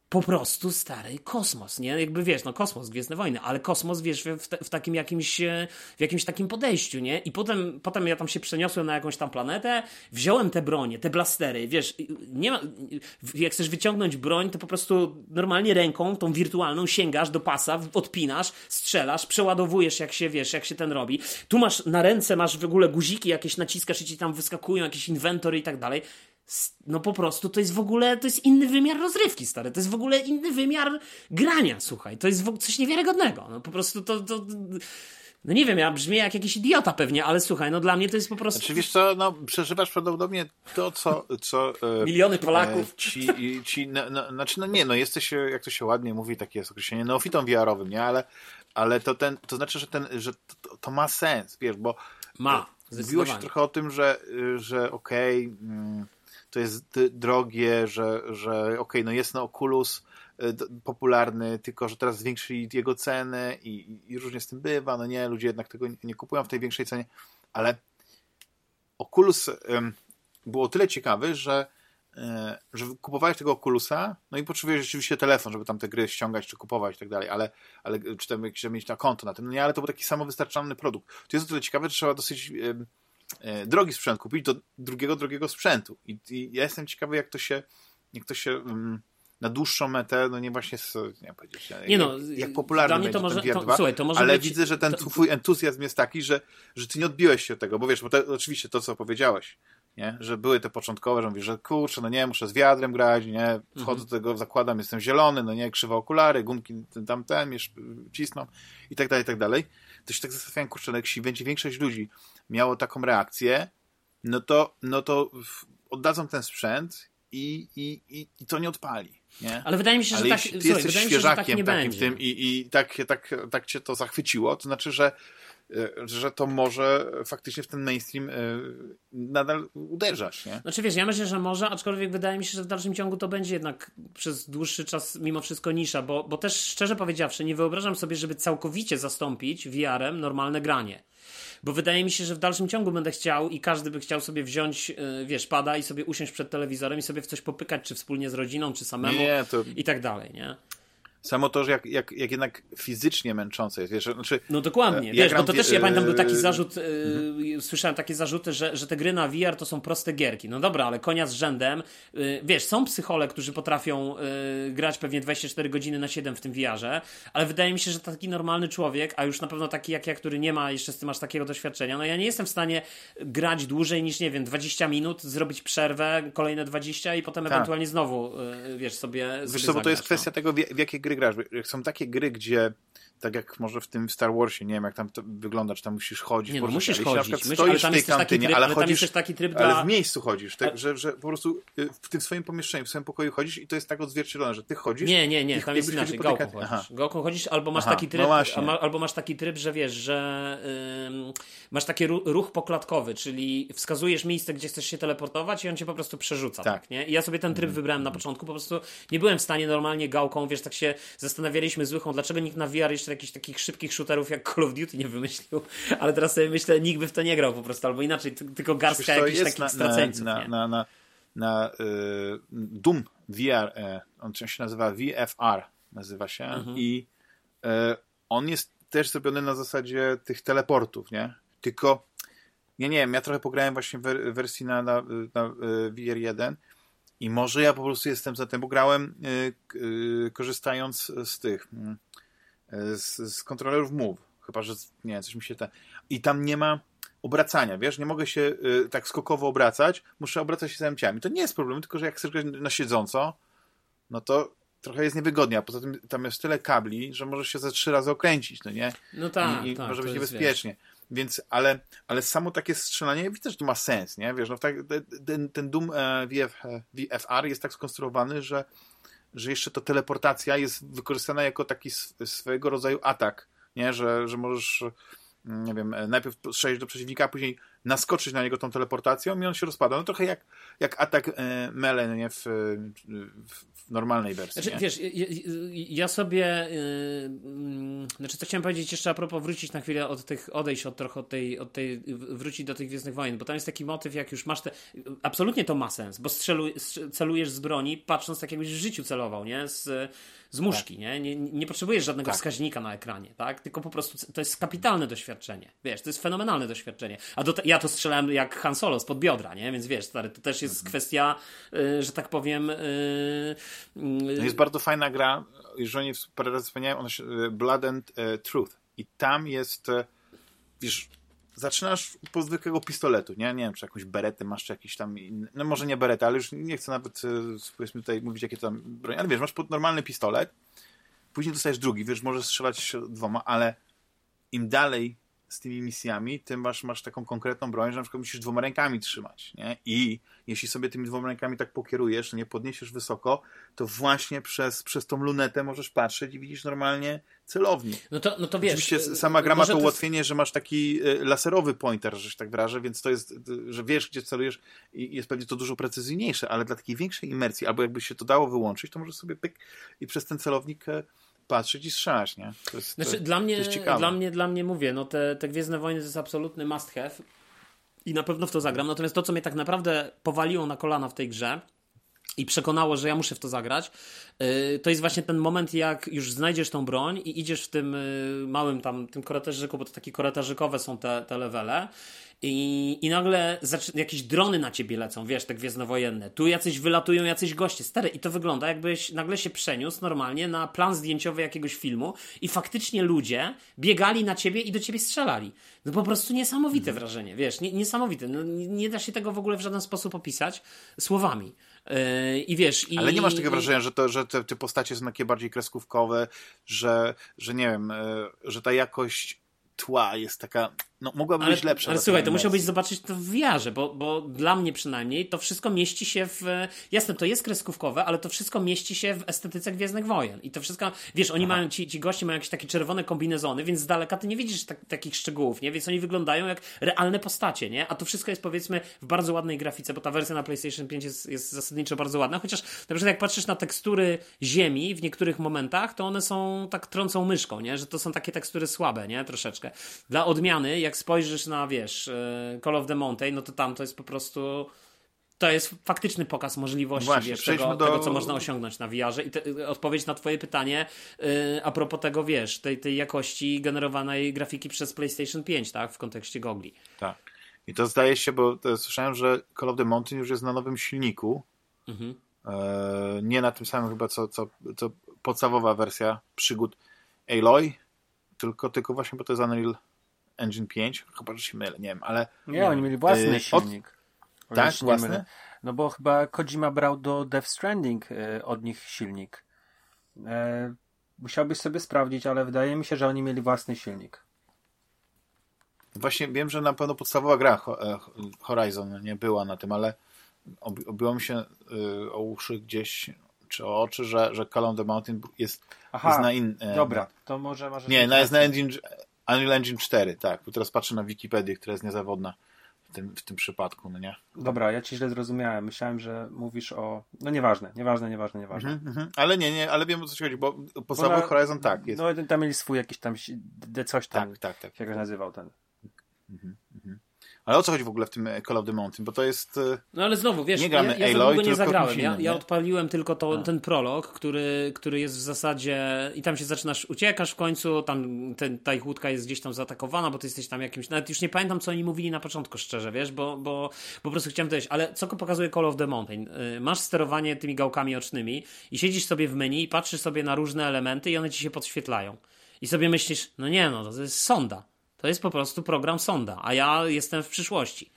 po prostu stary kosmos, nie? Jakby wiesz, no kosmos, Gwiezdne Wojny, ale kosmos, wiesz, w, te, w, takim jakimś, e, w jakimś takim podejściu, nie? I potem, potem ja tam się przeniosłem na jakąś tam planetę, wziąłem te bronie, te blastery, wiesz, nie ma, jak chcesz wyciągnąć broń, to po prostu normalnie ręką, tą wirtualną, sięgasz do pasa, odpinasz, strzelasz, przeładowujesz, jak się, wiesz, jak się ten robi. Tu masz, na ręce masz w ogóle guziki jakieś naciskasz i ci tam wyskakują jakieś inwentory i tak dalej no po prostu to jest w ogóle, to jest inny wymiar rozrywki, stary. To jest w ogóle inny wymiar grania, słuchaj. To jest coś niewiarygodnego. No po prostu to, to no nie wiem, ja brzmię jak jakiś idiota pewnie, ale słuchaj, no dla mnie to jest po prostu... Znaczy wiesz co, no przeżywasz prawdopodobnie to, co... co e, Miliony Polaków. E, ci, ci, no, no, znaczy no nie, no jesteś, jak to się ładnie mówi, takie jest określenie, neofitą VR-owym, nie? Ale, ale to, ten, to znaczy, że, ten, że to, to ma sens, wiesz, bo... Ma, Mówiło się trochę o tym, że, że okej... Okay, mm, to jest drogie, że, że okej, okay, no jest na Oculus e, popularny, tylko że teraz zwiększyli jego cenę i, i, różnie z tym bywa, no nie, ludzie jednak tego nie kupują w tej większej cenie, ale Oculus um, było tyle ciekawy, że, e, że kupowałeś tego Oculusa, no i potrzebujesz rzeczywiście telefon, żeby tam te gry ściągać, czy kupować i tak dalej, ale, ale czy tam jakieś, mieć na konto na tym, no nie, ale to był taki samowystarczalny produkt. To jest o tyle ciekawe, że trzeba dosyć drogi sprzęt kupić do drugiego, drogiego sprzętu. I, I, ja jestem ciekawy, jak to się, jak to się um, na dłuższą metę, no nie właśnie, z, nie powiedzieć, nie no, jak popularny będzie to może, to, słuchaj, to może ale być, widzę, że ten to, twój entuzjazm jest taki, że, że ty nie odbiłeś się od tego, bo wiesz, bo to, oczywiście to, co powiedziałeś, nie? że były te początkowe, że mówisz, że kurczę, no nie, muszę z wiadrem grać, nie, wchodzę mhm. do tego, zakładam, jestem zielony, no nie, krzywe okulary, gumki tam, ten, cisną i tak dalej, i tak dalej. To się tak zastanawiałem, kurczę, no jak będzie większość ludzi miało taką reakcję, no to, no to oddadzą ten sprzęt i, i, i, i to nie odpali. Nie? Ale wydaje mi się, że Ale tak, ty słuchaj, jesteś świeżakiem się, tak takim w tym i, i tak, tak, tak cię to zachwyciło, to znaczy, że e, że to może faktycznie w ten mainstream e, nadal uderzać, nie? Znaczy wiesz, ja myślę, że może, aczkolwiek wydaje mi się, że w dalszym ciągu to będzie jednak przez dłuższy czas mimo wszystko nisza, bo, bo też szczerze powiedziawszy, nie wyobrażam sobie, żeby całkowicie zastąpić VR-em normalne granie bo wydaje mi się, że w dalszym ciągu będę chciał i każdy by chciał sobie wziąć, y, wiesz, pada i sobie usiąść przed telewizorem i sobie w coś popykać, czy wspólnie z rodziną, czy samemu nie, to... i tak dalej, nie? Samo to, że jak, jak, jak jednak fizycznie męczące jest, wiesz, znaczy... No dokładnie, wiesz, bo to też, ja pamiętam, był taki e, zarzut, yy, słyszałem takie zarzuty, że, że te gry na VR to są proste gierki. No dobra, ale konia z rzędem, yy, wiesz, są psychole, którzy potrafią grać pewnie 24 godziny na 7 w tym VR-ze, ale wydaje mi się, że taki normalny człowiek, a już na pewno taki jak ja, który nie ma jeszcze z tym aż takiego doświadczenia, no ja nie jestem w stanie grać dłużej niż, nie wiem, 20 minut, zrobić przerwę, kolejne 20 i potem tak. ewentualnie znowu, wiesz, sobie Wiesz co, bo to jest kwestia no. tego, w jakie gry grasz. Są takie gry, gdzie tak jak może w tym Star Warsie, nie wiem jak tam to wygląda, czy tam musisz chodzić. Nie, no, musisz chodzić. Myśl, stoisz w tej kantynie, tryb, ale, ale chodzisz, taki tryb ale dla... w miejscu chodzisz, tak, że, że po prostu y, w tym swoim pomieszczeniu, w swoim pokoju chodzisz i to jest tak odzwierciedlone, że ty chodzisz. Nie, nie, nie, tam jest inaczej, gałką chodzisz. Gałką chodzisz albo masz Aha, taki tryb, no albo masz taki tryb, że wiesz, że ym, masz taki ruch poklatkowy, czyli wskazujesz miejsce, gdzie chcesz się teleportować i on cię po prostu przerzuca, tak, tak nie? I ja sobie ten tryb mm. wybrałem na początku, po prostu nie byłem w stanie normalnie gałką, wiesz, tak się zastanawialiśmy z Łychą, dlaczego nikt na VR jeszcze jakichś takich szybkich shooterów jak Call of Duty nie wymyślił, (laughs) ale teraz sobie myślę, nikt by w to nie grał po prostu, albo inaczej, tylko garstka jakichś takich na, straceńców. Na, na, na, na, y, Doom VR, y, on się nazywa VFR, nazywa się mhm. i y, on jest też zrobiony na zasadzie tych teleportów, nie? Tylko ja nie wiem, ja trochę pograłem właśnie w wersji na, na, na y, VR1 i może ja po prostu jestem za tym, bo grałem y, y, korzystając z tych mm, z, z kontrolerów Move. Chyba, że nie coś mi się te... I tam nie ma obracania, wiesz, nie mogę się y, tak skokowo obracać, muszę obracać się zajęciami. To nie jest problem, tylko że jak chcesz grać na siedząco, no to trochę jest niewygodnie, a poza tym tam jest tyle kabli, że możesz się ze trzy razy okręcić, no nie? No tak, I, i tak, może być niebezpiecznie. więc, ale, ale samo takie strzelanie, widzę, że to ma sens, nie? Wiesz, no tak, ten, ten Doom e, VF, e, VFR jest tak skonstruowany, że, że jeszcze to teleportacja jest wykorzystana jako taki swojego rodzaju atak, nie? Że, że możesz nie wiem, najpierw strzelić do przeciwnika, a później naskoczyć na niego tą teleportacją i on się rozpada. No trochę jak, jak atak e, nie? W, w, normalnej wersji. Znaczy, wiesz, ja, ja sobie yy, znaczy co chciałem powiedzieć jeszcze a propos wrócić na chwilę od tych, odejść od trochę od tej, od tej wrócić do tych Gwiezdnych Wojen, bo tam jest taki motyw, jak już masz te, absolutnie to ma sens, bo strzelu, celujesz z broni, patrząc tak jakbyś w życiu celował, nie? Z, z muszki, tak. nie? nie? Nie potrzebujesz żadnego tak. wskaźnika na ekranie, tak? Tylko po prostu to jest kapitalne doświadczenie, wiesz, to jest fenomenalne doświadczenie. A do te, ja to strzelałem jak Han Solo spod biodra, nie? Więc wiesz, stary, to też jest mhm. kwestia, y, że tak powiem... Y, y, jest bardzo fajna gra, jeżeli parę razy wspomniałem, ona się Blood and y, Truth i tam jest, y, wiesz, zaczynasz po zwykłego pistoletu, nie? Nie wiem, czy jakąś beretę masz, czy jakiś tam inny, no może nie beretę, ale już nie chcę nawet, powiedzmy tutaj mówić, jakie tam broń, ale wiesz, masz normalny pistolet, później dostajesz drugi, wiesz, możesz strzelać dwoma, ale im dalej z tymi misjami, tym masz, masz taką konkretną broń, że na przykład musisz dwoma rękami trzymać, nie? I jeśli sobie tymi dwoma rękami tak pokierujesz, nie podniesiesz wysoko, to właśnie przez, przez tą lunetę możesz patrzeć i widzisz normalnie celownik. No to, no to wiesz... Oczywiście sama gra ma to ułatwienie, jest... że masz taki y, laserowy pointer, że się tak wyrażę, więc to jest, że wiesz, gdzie celujesz i jest pewnie to dużo precyzyjniejsze, ale dla takiej większej imersji, albo jakby się to dało wyłączyć, to możesz sobie pyk i przez ten celownik e, patrzeć i strzelać, nie? To jest, znaczy, to, dla, mnie, to jest dla mnie, dla mnie mówię, no te, te Gwiezdne Wojny to jest absolutny must have i na pewno w to zagram. Natomiast to, co mnie tak naprawdę powaliło na kolana w tej grze i przekonało, że ja muszę w to zagrać, yy, to jest właśnie ten moment, jak już znajdziesz tą broń i idziesz w tym yy, małym tam, tym korytarzyku, bo to takie korytarzykowe są te, te levele i, i nagle jakieś drony na ciebie lecą, wiesz, te gwiezdnowojenne. Tu jacyś wylatują, jacyś goście. Stary, i to wygląda jakbyś nagle się przeniósł normalnie na plan zdjęciowy jakiegoś filmu i faktycznie ludzie biegali na ciebie i do ciebie strzelali. No po prostu niesamowite mhm. wrażenie, wiesz, nie, niesamowite. No, nie da się tego w ogóle w żaden sposób opisać słowami. Yy, I wiesz. I, Ale nie masz takiego wrażenia, że, to, że te, te postacie są takie bardziej kreskówkowe, że, że nie wiem, yy, że ta jakość tła jest taka, no mogłaby ale, być lepsza. Ale słuchaj, to musiałbyś zobaczyć to w wiarze, bo, bo dla mnie przynajmniej to wszystko mieści się w, jasne, to jest kreskówkowe, ale to wszystko mieści się w estetyce Gwiezdnych Wojen i to wszystko, wiesz, oni Aha. mają, ci, ci goście mają jakieś takie czerwone kombinezony, więc z daleka ty nie widzisz tak, takich szczegółów, nie, więc oni wyglądają jak realne postacie, nie, a to wszystko jest powiedzmy w bardzo ładnej grafice, bo ta wersja na PlayStation 5 jest, jest zasadniczo bardzo ładna, chociaż na przykład jak patrzysz na tekstury ziemi w niektórych momentach, to one są tak trącą myszką, nie, że to są takie tekstury słabe, nie, troszeczkę. Dla odmiany, jak spojrzysz na, wiesz, e, Call of the Mountain, no to tam to jest po prostu to jest faktyczny pokaz możliwości Właśnie, wiesz, tego, do... tego, co można osiągnąć na VR-ze. I te, odpowiedź na Twoje pytanie yy, a propos tego, wiesz, tej, tej jakości generowanej grafiki przez PlayStation 5, tak, w kontekście gogli. Tak. I to zdaje się, bo słyszałem, że Call of the Mountain już jest na nowym silniku. Mhm. E, nie na tym samym chyba, co, co, co podstawowa wersja przygód Aloy, tylko, tylko właśnie, bo to jest Unreal Engine 5, chyba, że się mylę, nie wiem, ale... Nie, oni mieli własny yy, silnik. Od... Tak, własny? No bo chyba Kojima brał do Death Stranding yy, od nich silnik. Yy, musiałbyś sobie sprawdzić, ale wydaje mi się, że oni mieli własny silnik. Właśnie wiem, że na pewno podstawowa gra Horizon nie była na tym, ale obiło mi się o uszy gdzieś, czy o oczy, że, że Call of the Mountain jest, Aha, jest na in... Dobra, to może... może nie, jest na engine, Unreal Engine 4, tak. Bo teraz patrzę na Wikipedię, która jest niezawodna w tym, w tym przypadku, no nie? Dobra, ja ci źle zrozumiałem. Myślałem, że mówisz o... No nieważne, nieważne, nieważne, nieważne. Mm -hmm, ale nie, nie, ale wiem o co ci chodzi, bo podstawowy Horizon tak jest. No tam mieli swój jakiś tam, coś tam, tak, tak, tak. jak nazywał ten. Mhm, mhm. Ale o co chodzi w ogóle w tym Call of the Mountain? Bo to jest. E, no ale znowu, wiesz, nie gramy ja, ja Aloy, nie zagrałem. Ja, ja odpaliłem tylko to, ten prolog, który, który jest w zasadzie. I tam się zaczynasz, uciekasz w końcu, tam ten, ta ich łódka jest gdzieś tam zaatakowana, bo ty jesteś tam jakimś. Nawet już nie pamiętam, co oni mówili na początku, szczerze, wiesz, bo, bo, po prostu chciałem dojść. Ale co pokazuje Call of the Mountain? Y, masz sterowanie tymi gałkami ocznymi i siedzisz sobie w menu i patrzysz sobie na różne elementy i one ci się podświetlają. I sobie myślisz, no nie, no to jest sonda. To jest po prostu program sonda, a ja jestem w przyszłości.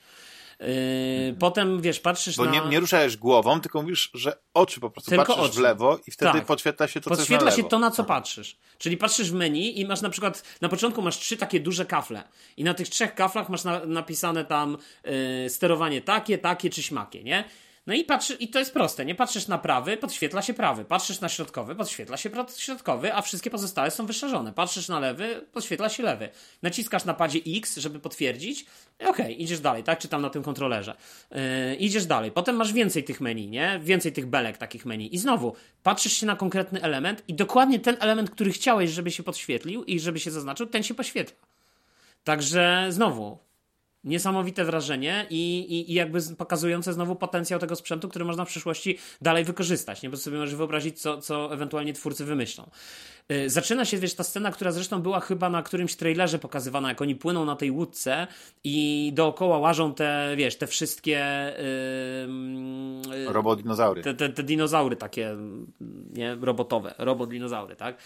Yy, potem, wiesz, patrzysz Bo na... nie, nie ruszałeś głową, tylko mówisz, że oczy po prostu. Tylko patrzysz oczy. w lewo i wtedy tak. podświetla się to, Podświetla się to, na co patrzysz. Czyli patrzysz w menu i masz na przykład, na początku masz trzy takie duże kafle i na tych trzech kaflach masz na, napisane tam yy, sterowanie takie, takie czy śmakie, nie? No i patrzysz, i to jest proste, nie patrzysz na prawy, podświetla się prawy, patrzysz na środkowy, podświetla się środkowy, a wszystkie pozostałe są wyszarzone. Patrzysz na lewy, podświetla się lewy. Naciskasz na padzie X, żeby potwierdzić, okej, okay, idziesz dalej, tak, czy tam na tym kontrolerze. Yy, idziesz dalej. Potem masz więcej tych menu, nie? Więcej tych belek takich menu. I znowu, patrzysz się na konkretny element i dokładnie ten element, który chciałeś, żeby się podświetlił i żeby się zaznaczył, ten się poświetla. Także znowu, Niesamowite wrażenie i, i, i, jakby pokazujące znowu potencjał tego sprzętu, który można w przyszłości dalej wykorzystać. Nie, bo sobie możesz wyobrazić, co, co ewentualnie twórcy wymyślą. Yy, zaczyna się, wiesz, ta scena, która zresztą była chyba na którymś trailerze pokazywana, jak oni płyną na tej łódce i dookoła łażą te, wiesz, te wszystkie yy, robodinozaury. Te, te, te dinozaury takie, nie, robotowe, robodinozaury, tak?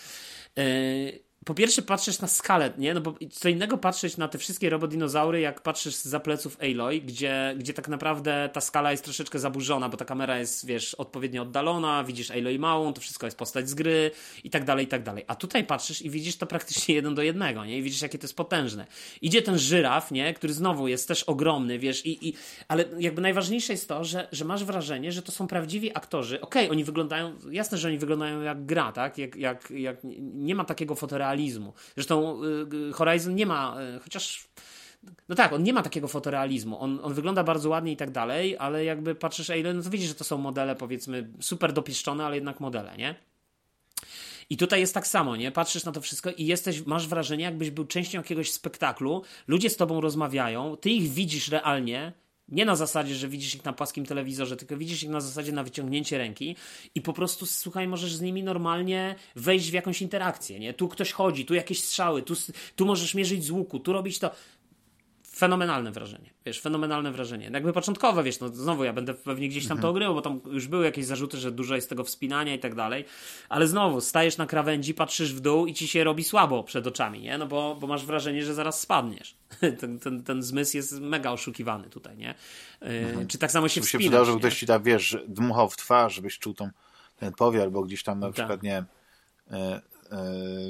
Yy, po pierwsze patrzysz na skalę, nie? No bo co innego patrzeć na te wszystkie robodinozaury, jak patrzysz za pleców Aloy, gdzie, gdzie tak naprawdę ta skala jest troszeczkę zaburzona, bo ta kamera jest, wiesz, odpowiednio oddalona, widzisz Aloy małą, to wszystko jest postać z gry i tak dalej, i tak dalej. A tutaj patrzysz i widzisz to praktycznie jeden do jednego, nie? I widzisz, jakie to jest potężne. Idzie ten żyraf, nie? Który znowu jest też ogromny, wiesz, i, i ale jakby najważniejsze jest to, że, że masz wrażenie, że to są prawdziwi aktorzy. Okej, okay, oni wyglądają, jasne, że oni wyglądają jak gra, tak? Jak, jak, jak nie ma takiego fotorealizmu, fotorealizmu. Zresztą y, Horizon nie ma, y, chociaż no tak, on nie ma takiego fotorealizmu. On, on wygląda bardzo ładnie i tak dalej, ale jakby patrzysz Alien, no to widzisz, że to są modele powiedzmy super dopieszczone, ale jednak modele, nie? I tutaj jest tak samo, nie? Patrzysz na to wszystko i jesteś, masz wrażenie, jakbyś był częścią jakiegoś spektaklu, ludzie z tobą rozmawiają, ty ich widzisz realnie, nie na zasadzie, że widzisz ich na płaskim telewizorze, tylko widzisz ich na zasadzie na wyciągnięcie ręki i po prostu, słuchaj, możesz z nimi normalnie wejść w jakąś interakcję, nie? Tu ktoś chodzi, tu jakieś strzały, tu, tu możesz mierzyć z łuku, tu robić to fenomenalne wrażenie. Wiesz, fenomenalne wrażenie. Jakby początkowe, wiesz, no znowu ja będę pewnie gdzieś tam to mhm. ogrywał, bo tam już były jakieś zarzuty, że dużo jest tego wspinania i tak dalej, ale znowu stajesz na krawędzi, patrzysz w dół i ci się robi słabo przed oczami, nie? No bo, bo masz wrażenie, że zaraz spadniesz. (laughs) ten, ten, ten zmysł jest mega oszukiwany tutaj, nie? Yy, mhm. Czy tak samo się tu się przydało, żeby ktoś ci tam, wiesz, dmuchał w twarz, żebyś czuł tą, ten powiar, albo gdzieś tam na tak. przykład, nie wiem, yy,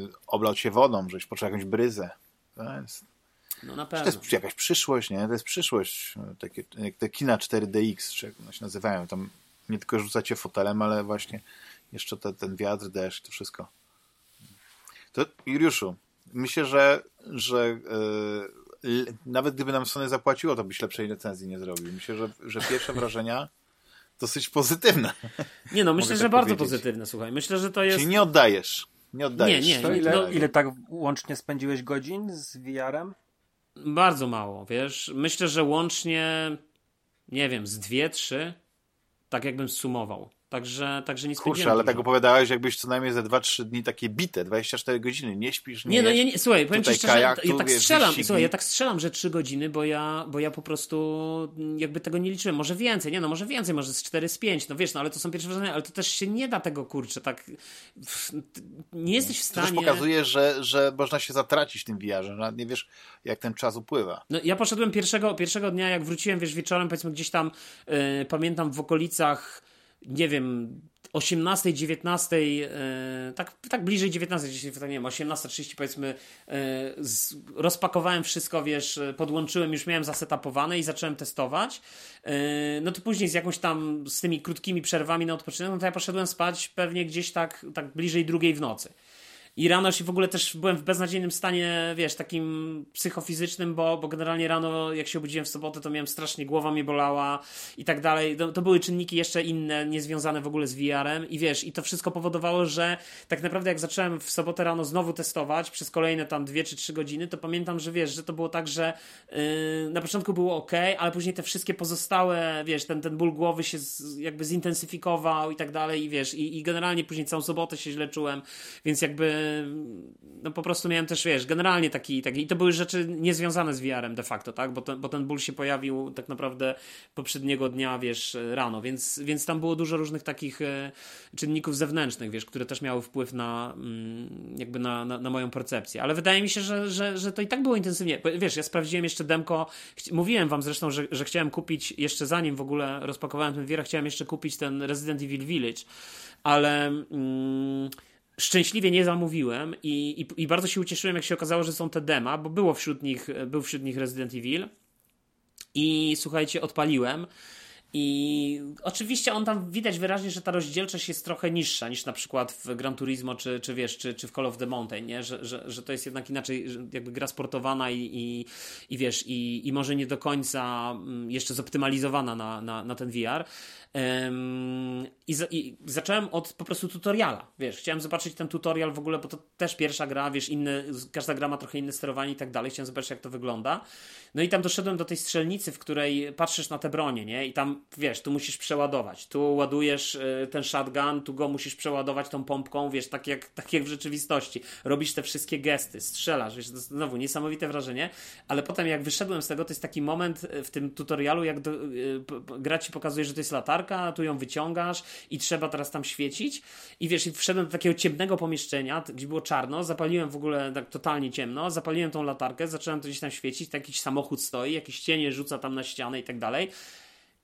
yy, oblał cię wodą, żebyś poczuł jakąś bryzę. To jest no na pewno. To jest jakaś przyszłość, nie? To jest przyszłość. Takie, jak te kina 4DX, czy jak one się nazywają. Tam nie tylko rzucacie fotelem, ale właśnie jeszcze te, ten wiatr, deszcz, to wszystko. To Juliuszu, myślę, że, że yy, nawet gdyby nam Sony zapłaciło, to byś lepszej recenzji nie zrobił. Myślę, że, że pierwsze wrażenia dosyć pozytywne. Nie no, myślę, że tak bardzo pozytywne, słuchaj. Myślę, że to jest... Czyli nie oddajesz. Nie oddajesz. Nie, nie. To ile, no, ile tak łącznie spędziłeś godzin z VR-em? Bardzo mało, wiesz. Myślę, że łącznie, nie wiem, z dwie, trzy, tak jakbym sumował. Także, także nie Kurczę, ale tak opowiadałeś, jakbyś co najmniej za 2-3 dni takie bite, 24 godziny, nie śpisz, nie Nie, no nie, nie, słuchaj, powiem ci szczerze, kajaktu, ja tak strzelam, słuchaj, ja tak strzelam, że 3 godziny, bo ja, bo ja po prostu jakby tego nie liczyłem, może więcej, nie no, może więcej, może z 4, z 5, no wiesz, no ale to są pierwsze wrażenia, ale to też się nie da tego, kurczę, tak nie jesteś w stanie... To też pokazuje, że, że można się zatracić w tym VR-ze, nawet nie wiesz, jak ten czas upływa. No ja poszedłem pierwszego, pierwszego dnia, jak wróciłem, wiesz, wieczorem, powiedzmy gdzieś tam, yy, pamiętam w okolicach nie wiem, 18, 19, e, tak, tak bliżej 19, jeśli nie wiem, 18.30 powiedzmy, e, z, rozpakowałem wszystko, wiesz, podłączyłem, już miałem zasetapowane i zacząłem testować. E, no to później z jakąś tam, z tymi krótkimi przerwami na odpoczynek, no to ja poszedłem spać pewnie gdzieś tak, tak bliżej drugiej w nocy. I rano się w ogóle też byłem w beznadziejnym stanie, wiesz, takim psychofizycznym, bo, bo generalnie rano, jak się obudziłem w sobotę, to miałem strasznie, głowa mnie bolała i tak dalej. To, to były czynniki jeszcze inne, niezwiązane w ogóle z VR-em i wiesz, i to wszystko powodowało, że tak naprawdę jak zacząłem w sobotę rano znowu testować przez kolejne tam dwie czy trzy godziny, to pamiętam, że wiesz, że to było tak, że yy, na początku było ok, ale później te wszystkie pozostałe, wiesz, ten, ten ból głowy się z, jakby zintensyfikował i tak dalej i wiesz, i, i generalnie później całą sobotę się źle czułem, więc jakby no po prostu miałem też, wiesz, generalnie taki, taki i to były rzeczy niezwiązane z VR-em de facto, tak, bo, to, bo ten ból się pojawił tak naprawdę poprzedniego dnia, wiesz, rano, więc, więc tam było dużo różnych takich e, czynników zewnętrznych, wiesz, które też miały wpływ na mm, jakby na, na, na, moją percepcję, ale wydaje mi się, że, że, że to i tak było intensywnie, wiesz, ja sprawdziłem jeszcze demko, mówiłem wam zresztą, że, że chciałem kupić, jeszcze zanim w ogóle rozpakowałem ten VR, chciałem jeszcze kupić ten Resident Evil Village, ale... Mm, szczęśliwie nie zamówiłem i, i, i, bardzo się ucieszyłem, jak się okazało, że są te dema, bo było wśród nich, był wśród nich Resident Evil. I słuchajcie, odpaliłem. I oczywiście on tam widać wyraźnie, że ta rozdzielczość jest trochę niższa niż na przykład w Gran Turismo czy, czy wiesz, czy, czy w Call of the Mountain, nie? Że, że, że to jest jednak inaczej, jakby gra sportowana i, i, i wiesz, i, i może nie do końca mm, jeszcze zoptymalizowana na, na, na ten VR. I, za, I, zacząłem od po prostu tutoriala, wiesz, chciałem zobaczyć ten tutorial w ogóle, bo to też pierwsza gra, wiesz, inne, każda gra ma trochę inne sterowanie i tak dalej, chciałem zobaczyć jak to wygląda. No i tam doszedłem do tej strzelnicy, w której patrzysz na te bronie, nie? I tam, wiesz, tu musisz przeładować, tu ładujesz y, ten shotgun, tu go musisz przeładować tą pompką, wiesz, tak jak, tak jak w rzeczywistości. Robisz te wszystkie gesty, strzelasz, wiesz, znowu niesamowite wrażenie, ale potem jak wyszedłem z tego, to jest taki moment y, w tym tutorialu, jak do, y, gra ci pokazuje, że to jest latarka, tu ją wyciągasz i trzeba teraz tam świecić i wiesz, i wszedłem do takiego ciemnego pomieszczenia, gdzie było czarno, zapaliłem w ogóle tak totalnie ciemno, zapaliłem tą latarkę, zacząłem to gdzieś tam świecić, tak jakiś samochód stoi, jakieś cienie rzuca tam na ścianę i tak dalej.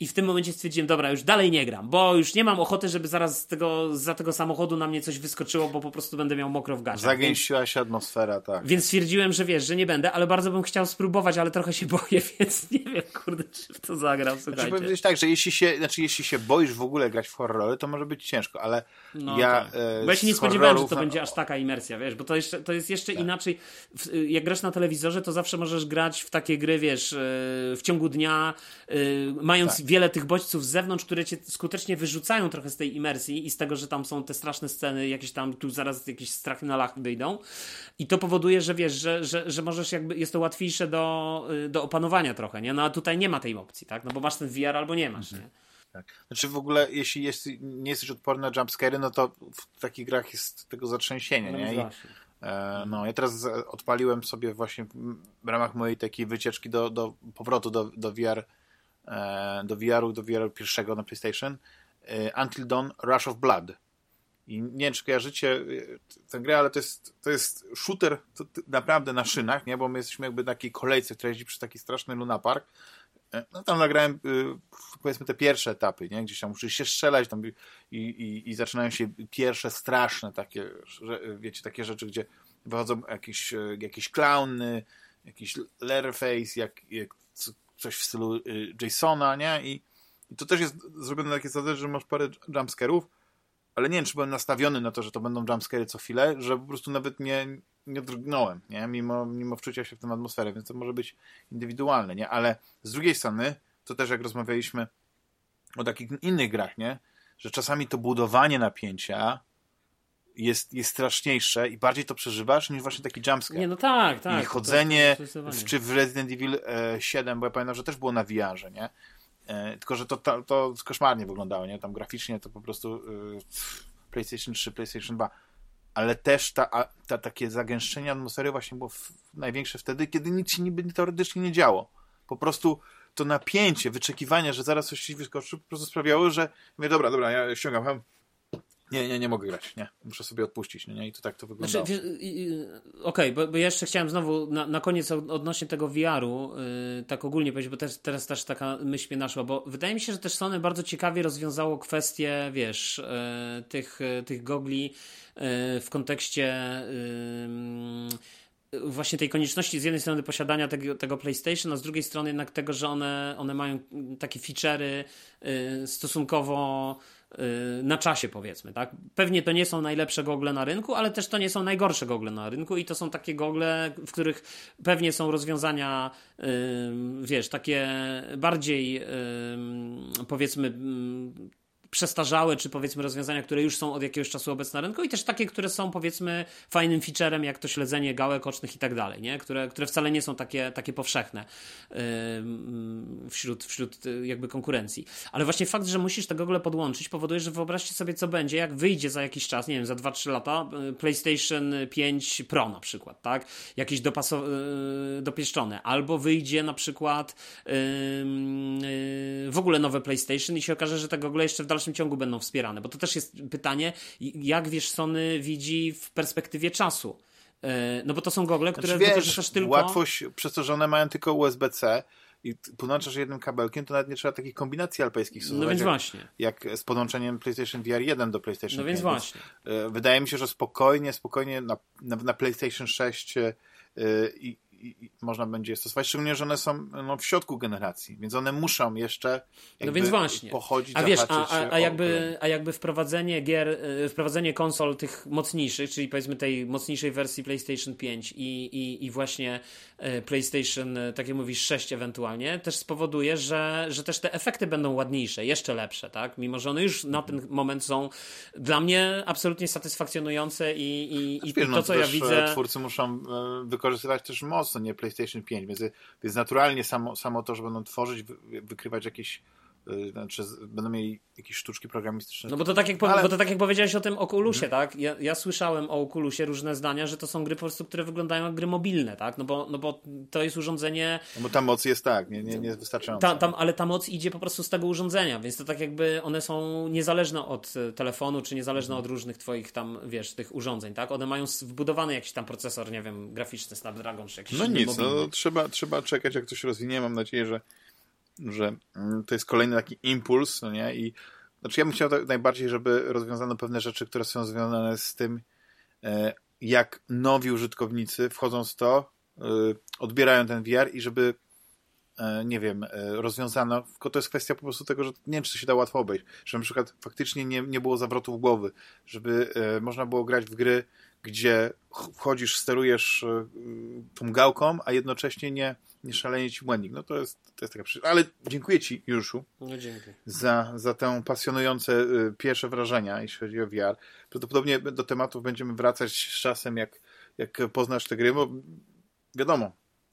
I w tym momencie stwierdziłem, dobra, już dalej nie gram, bo już nie mam ochoty, żeby zaraz z tego, za tego samochodu na mnie coś wyskoczyło, bo po prostu będę miał mokro w gaciach. Zagęściła się atmosfera, tak. Więc stwierdziłem, że wiesz, że nie będę, ale bardzo bym chciał spróbować, ale trochę się (laughs) boję, więc nie wiem, kurde, czy w to zagram, znaczy, słuchajcie. Znaczy, powiedzieć tak, że jeśli się, znaczy jeśli się boisz w ogóle grać w horrory, to może być ciężko, ale no, ja... Tak. E, bo ja się nie spodziewałem, że to będzie aż taka imersja, wiesz, bo to, jeszcze, to jest jeszcze tak. inaczej. Jak grasz na telewizorze, to zawsze możesz grać w takie gry, wiesz, e, w ciągu dnia, e, mając tak. Wiele tych bodźców z zewnątrz, które cię skutecznie wyrzucają trochę z tej imersji i z tego, że tam są te straszne sceny, jakieś tam, tu zaraz jakieś strachy na lach wyjdą. I to powoduje, że wiesz, że, że, że możesz jakby, jest to łatwiejsze do, do opanowania trochę, nie? No a tutaj nie ma tej opcji, tak? No bo masz ten VR albo nie masz, mhm. nie? Tak. Znaczy w ogóle, jeśli jest, nie jesteś odporny na jumpscary, no to w takich grach jest tego zatrzęsienia, no nie? I, e, no, ja teraz odpaliłem sobie właśnie w ramach mojej takiej wycieczki do, do powrotu do, do VR do VR-u, do VR pierwszego na PlayStation e, Until Dawn Rush of Blood. I nie wiem, czy kojarzycie e, tę grę, ale to jest, to jest shooter to, naprawdę na szynach, nie? bo my jesteśmy jakby takiej kolejce, która jeździ przez taki straszny Luna Park. No tam nagrałem powiedzmy te pierwsze etapy, nie? gdzieś tam musisz się strzelać tam i, i, i zaczynają się pierwsze straszne takie, wiecie, takie rzeczy, gdzie wychodzą jakieś, jakieś klauny, jakiś Leatherface, jak, jak coś w stylu y, Jasona, nie? I, I, to też jest zrobione na takiej że masz parę jumpscarów, ale nie wiem, czy byłem nastawiony na to, że to będą jumpscary co chwilę, że po prostu nawet nie, nie drgnąłem, nie? Mimo, mimo wczucia się w tę atmosferę, więc to może być indywidualne, nie? Ale z drugiej strony, to też jak rozmawialiśmy o takich innych grach, nie? Że czasami to budowanie napięcia jest, jest straszniejsze i bardziej to przeżywasz niż właśnie taki jumpscare. Nie, no tak, tak. I chodzenie, w, czy w Resident Evil 7, e, bo ja pamiętam, że też było na VR-ze, nie? E, tylko, że to, to, to koszmarnie wyglądało, nie? Tam graficznie to po prostu e, PlayStation 3, PlayStation 2. Ale też ta, ta, takie zagęszczenie atmosfery właśnie było w, największe wtedy, kiedy nic się niby teoretycznie nie działo. Po prostu to napięcie, wyczekiwania, że zaraz coś ci wyskoczy, po prostu sprawiało, że mówię, dobra, dobra, ja ściągam, nie, nie, nie mogę grać, nie. Muszę sobie odpuścić, nie? I to tak to wygląda. Znaczy, Okej, okay, bo, bo jeszcze chciałem znowu na, na koniec odnośnie tego VR-u yy, tak ogólnie powiedzieć, bo też, teraz też taka myśl mnie naszła, bo wydaje mi się, że też Sony bardzo ciekawie rozwiązało kwestię, wiesz, yy, tych, yy, tych gogli yy, w kontekście yy, właśnie tej konieczności z jednej strony posiadania tego, tego PlayStation, a z drugiej strony jednak tego, że one, one mają takie feature'y stosunkowo Y, na czasie powiedzmy, tak? Pewnie to nie są najlepsze gogle na rynku, ale też to nie są najgorsze gogle na rynku i to są takie gogle, w których pewnie są rozwiązania, y, wiesz, takie bardziej y, powiedzmy przestarzałe, czy powiedzmy rozwiązania, które już są od jakiegoś czasu obecne na rynku i też takie, które są powiedzmy fajnym featurem, jak to śledzenie gałek ocznych i tak dalej, nie? Które, które wcale nie są takie, takie powszechne wśród, wśród jakby konkurencji. Ale właśnie fakt, że musisz te gogle podłączyć powoduje, że wyobraźcie sobie, co będzie, jak wyjdzie za jakiś czas, nie wiem, za 2-3 lata y, PlayStation 5 Pro na przykład, tak? Jakieś dopaso- y, dopieszczone. Albo wyjdzie na przykład yy, w ogóle nowe PlayStation i się okaże, że te gogle jeszcze w dalszym ciągu będą wspierane. Bo to też jest pytanie, jak wiesz, Sony widzi w perspektywie czasu. Yy, no bo to są gogle, które znaczy, wykorzystasz tylko... Łatwość, przez to, że one mają tylko USB-C, i podłączasz jednym kabelkiem, to nawet nie trzeba takich kombinacji alpejskich stosować. No więc jak, właśnie. Jak z podłączeniem PlayStation VR 1 do PlayStation No więc właśnie. E, wydaje mi się, że spokojnie, spokojnie na, na, na PlayStation 6 e, i, i, można będzie je stosować, szczególnie, że one są no, w środku generacji, więc one muszą jeszcze no więc właśnie. pochodzić, a wiesz, a, a, a, jakby, a jakby wprowadzenie gier, y, wprowadzenie konsol tych mocniejszych, czyli powiedzmy tej mocniejszej wersji PlayStation 5 i, i, i właśnie y, PlayStation, y, tak jak mówisz, 6 ewentualnie, też spowoduje, że, że też te efekty będą ładniejsze, jeszcze lepsze, tak? Mimo, że one już na ten moment są dla mnie absolutnie satysfakcjonujące i, i, i to, no, co ja widzę... Twórcy muszą wykorzystywać też moc mocno, nie PlayStation 5, więc, więc naturalnie samo, samo to, że będą tworzyć, wykrywać jakieś znaczy będą mieli jakieś sztuczki programistyczne. No bo to tak jak, ale... bo to tak jak powiedziałeś o tym Oculusie, hmm. tak? Ja, ja, słyszałem o Oculusie różne zdania, że to są gry po prostu, które wyglądają jak gry mobilne, tak? No bo, no bo to jest urządzenie... No bo ta moc jest tak, nie, nie, nie jest wystarczająca. Ta, tam, ale ta moc idzie po prostu z tego urządzenia, więc to tak jakby one są niezależne od e, telefonu, czy niezależne hmm. od różnych twoich tam, wiesz, tych urządzeń, tak? One mają wbudowany jakiś tam procesor, nie wiem, graficzny Snapdragon, czy jakiś No nic, no mobilny. no trzeba, trzeba czekać, jak to się rozwinie. Mam nadzieję, że że mm, to jest kolejny taki impuls, no nie? I znaczy ja bym chciał tak najbardziej, żeby rozwiązano pewne rzeczy, które są związane z tym, e, jak nowi użytkownicy wchodząc w to, e, odbierają ten VR i żeby e, nie wiem, rozwiązano, tylko to jest kwestia po prostu tego, że nie wiem, czy to się da łatwo obejść, że na przykład faktycznie nie, nie było zawrotów głowy, żeby można było grać w gry, gdzie wchodzisz, sterujesz tą gałką, a jednocześnie nie, nie szalenie ci błędnik. No to jest, to jest taka przyczyna. Ale dziękuję ci, Juszu, no, za, za te pasjonujące y, pierwsze wrażenia, jeśli chodzi o VR. Prawdopodobnie do tematów będziemy wracać z czasem, jak, jak poznasz te gry, bo wiadomo,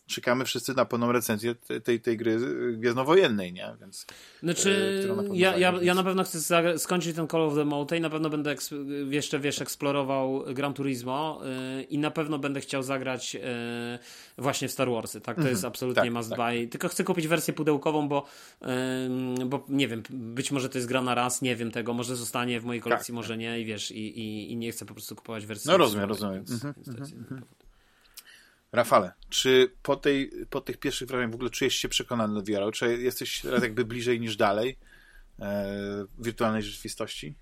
czekamy wszyscy na pełną recenzję tej, tej gry gwiezdnowojennej, nie? Więc, znaczy, e, ja, ja, ja na pewno chcę skończyć ten Call of the Mountain na pewno będę jeszcze, wiesz, eksplorował Gran Turismo yy, i na pewno będę chciał zagrać yy, właśnie w Star Warsy, tak? To jest mhm. absolutnie tak, must tak. buy. Tylko chcę kupić wersję pudełkową, bo, bo nie wiem, być może to jest gra na raz, nie wiem tego, może zostanie w mojej kolekcji, tak, może nie i wiesz, i, i, i, nie chcę po prostu kupować wersji. No rozumiem, rozumiem. Więc, mhm, więc mhm, Rafale, czy po, tej, po tych pierwszych wrażeniach w ogóle czujesz się przekonany do VR? Czy jesteś teraz jakby bliżej niż dalej e, wirtualnej rzeczywistości?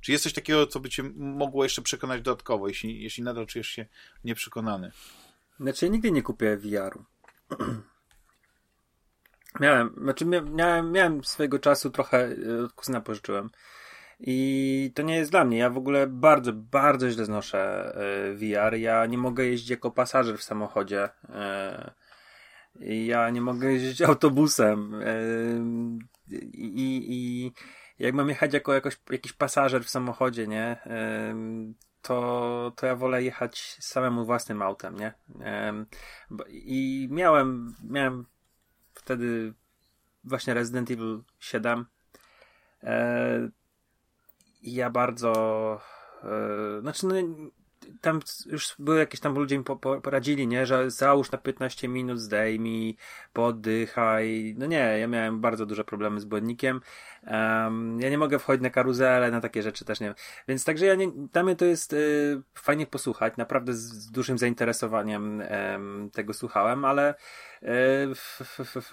Czy jest coś takiego, co by cię mogło jeszcze przekonać dodatkowo, jeśli, jeśli nadal czujesz się nieprzekonany? Znaczy, ja nigdy nie kupię VR-u. (clears throat) miałem, znaczy miałem, miałem swojego czasu trochę, e, od kuzyna pożyczyłem. I to nie jest dla mnie. Ja w ogóle bardzo, bardzo źle znoszę e, VR. Ja nie mogę jeździć jako pasażer w samochodzie. E, ja nie mogę jeździć (laughs) autobusem. E, I, i jak mam jechać jako jakoś, jakiś pasażer w samochodzie, nie? To, to ja wolę jechać samemu własnym autem, nie? I miałem, miałem wtedy właśnie Resident Evil 7 ja bardzo. Yy, znaczy, no, tam już były jakieś tam ludzie mi po, po, poradzili, nie, że załóż na 15 minut, zdejmij, poddychaj. No nie, ja miałem bardzo duże problemy z błędnikiem. Um, ja nie mogę wchodzić na karuzelę, na takie rzeczy też nie. Więc także ja nie, dla mnie to jest y, fajnie posłuchać, naprawdę z, z dużym zainteresowaniem y, tego słuchałem, ale y, f, f, f,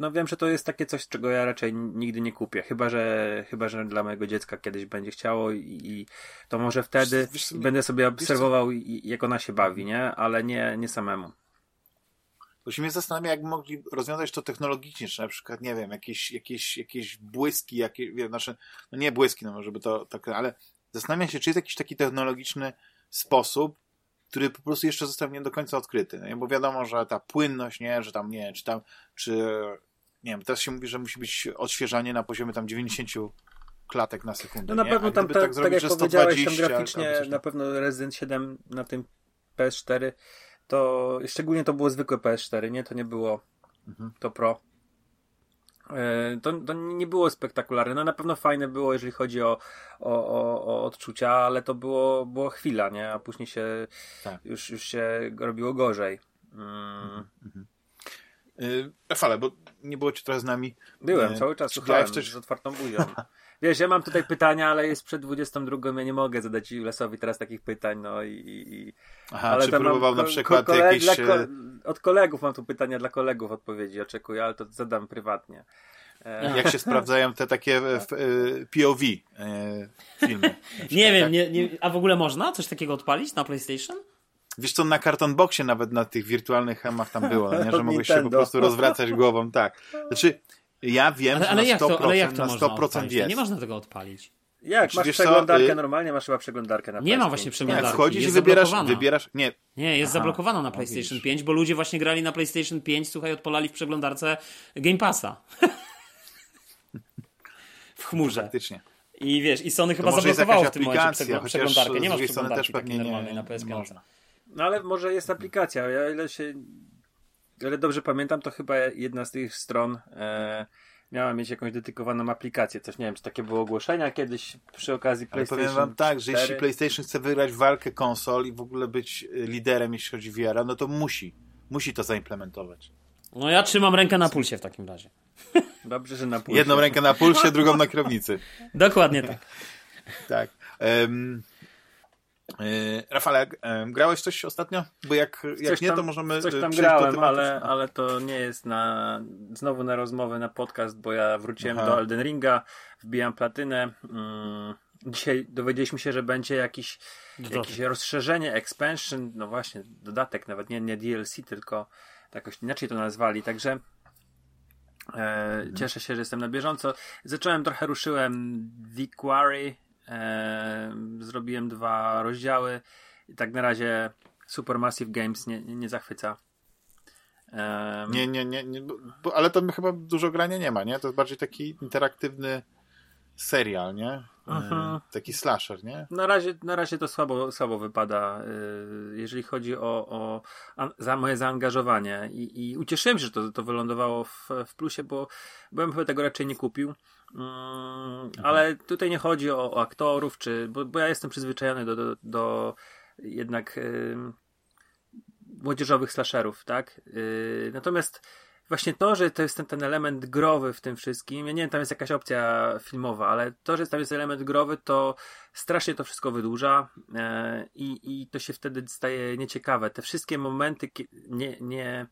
no wiem, że to jest takie coś, czego ja raczej nigdy nie kupię, chyba, że chyba, że dla mojego dziecka kiedyś będzie chciało i, i to może wtedy wiesz, będę sobie obserwował, jak ona się bawi, nie? Ale nie, nie samemu. To się mnie zastanawia, jak mogli rozwiązać to technologicznie, czy na przykład, nie wiem, jakieś, jakieś, jakieś błyski, jakie, znaczy, no nie błyski, no żeby to tak, ale zastanawiam się, czy jest jakiś taki technologiczny sposób, który po prostu jeszcze został nie do końca odkryty, nie? bo wiadomo, że ta płynność, nie, że tam, nie, czy tam, czy, nie wiem, teraz się mówi, że musi być odświeżanie na poziomie tam 90 klatek na sekundę. No na pewno tam, tak, tak jak powiedziałeś, tam graficznie na pewno Resident 7 na tym PS4 to szczególnie to było zwykłe PS4, nie? To nie było mhm. to Pro. E, to, to nie było spektakularne. No na pewno fajne było, jeżeli chodzi o, o, o, o odczucia, ale to było, było chwila, nie? A później się tak. już, już się robiło gorzej. Mm. Mhm. Rafale, bo nie było ci trochę z nami. Byłem, yy, cały czas słuchałem coś... z otwartą buzią. (laughs) Wiesz, ja mam tutaj pytania, ale jest przed 22, ja nie mogę zadać Julesowi teraz takich pytań, no i... i Aha, ale czy próbował na przykład ko jakieś... Ko e, od kolegów mam tu pytania dla kolegów odpowiedzi, oczekuję, ale to zadam prywatnie. E... Jak się sprawdzają te takie e, POV filmy? (laughs) nie wiem, tak? nie, nie, a w ogóle można coś takiego odpalić na PlayStation? Wiesz co, na karton boxie nawet na tych wirtualnych hemach tam było, nie? że (laughs) mogłeś się po prostu rozwracać głową, tak. Znaczy, ja wiem, ale, ale że na 100%, to, ale jak to na 100% jest. Nie można tego odpalić. Jak? Masz przeglądarkę co? Y- normalnie, masz chyba przeglądarkę na Nie ma właśnie przeglądarki. Nie, wchodzisz i wybierasz, wybierasz... Nie. Nie, jest Aha, zablokowana na PlayStation 5, bo ludzie właśnie grali na PlayStation 5, słuchaj, odpalali w przeglądarce Game Passa. (laughs) w chmurze. Faktycznie. I wiesz, i Sony chyba zablokowało w tym momencie przeglądarkę. Nie masz przeglądarki takiej normalnej na PS5. No ale może jest aplikacja. Ja ile się ale dobrze pamiętam, to chyba jedna z tych stron e, miała mieć jakąś dedykowaną aplikację. Coś nie wiem, czy takie było ogłoszenia kiedyś przy okazji PlayStation. Ale powiem wam tak, że jeśli PlayStation chce wygrać walkę konsol i w ogóle być e, liderem, jeśli chodzi o VR, no to musi. Musi to zaimplementować. No ja trzymam rękę na pulsie w takim razie. Dobrze, że na pulsie. Jedną rękę na pulsie, drugą na kierownicy. (laughs) Dokładnie tak. tak. Um, Rafale, e, grałeś coś ostatnio? Bo jak, jak nie, to możemy. Coś tam grałem, ale, ale to nie jest na znowu na rozmowę, na podcast, bo ja wróciłem Aha. do Elden Ringa, wbijam platynę. Mm, dzisiaj dowiedzieliśmy się, że będzie jakiś, jakieś rozszerzenie, expansion, no właśnie, dodatek, nawet nie, nie DLC, tylko jakoś inaczej to nazwali, także. E, mhm. Cieszę się, że jestem na bieżąco. Zacząłem trochę, ruszyłem The Quarry, Zrobiłem dwa rozdziały i tak na razie Supermassive Games nie, nie, zachwyca. E, nie, nie, nie, nie bo, ale to chyba dużo grania nie ma, nie? To jest bardziej taki interaktywny serial, nie? E, mhm. Taki slasher, nie? Na razie, na razie to słabo, słabo wypada, jeżeli chodzi o, o za moje zaangażowanie I, i ucieszyłem się, że to, to wylądowało w, w plusie, bo, bym chyba tego raczej nie kupił. Mm, ale tutaj nie chodzi o, o aktorów, czy, bo, bo, ja jestem przyzwyczajony do, do, do jednak yy, młodzieżowych slasherów, tak? Yy, natomiast właśnie to, że to jest ten, ten element growy w tym wszystkim, ja nie wiem, tam jest jakaś opcja filmowa, ale to, że tam jest element growy, to strasznie to wszystko wydłuża yy, i, i to się wtedy staje nieciekawe. Te wszystkie momenty nie, nie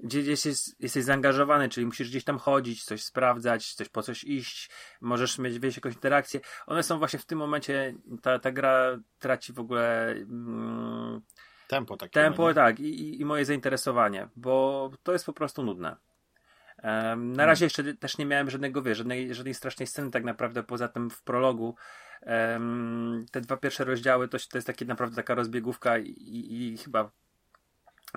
gdzie jesteś, jesteś zaangażowany, czyli musisz gdzieś tam chodzić, coś sprawdzać, coś po coś iść, możesz mieć, mieć jakąś interakcję. One są właśnie w tym momencie, ta, ta gra traci w ogóle mm, tempo, takie tempo nie? tak, i, i moje zainteresowanie, bo to jest po prostu nudne. Um, na hmm. razie jeszcze też nie miałem żadnego, wie, żadnej, żadnej strasznej sceny tak naprawdę, poza tym w prologu. Um, te dwa pierwsze rozdziały to, to jest takie naprawdę taka rozbiegówka i, i, i chyba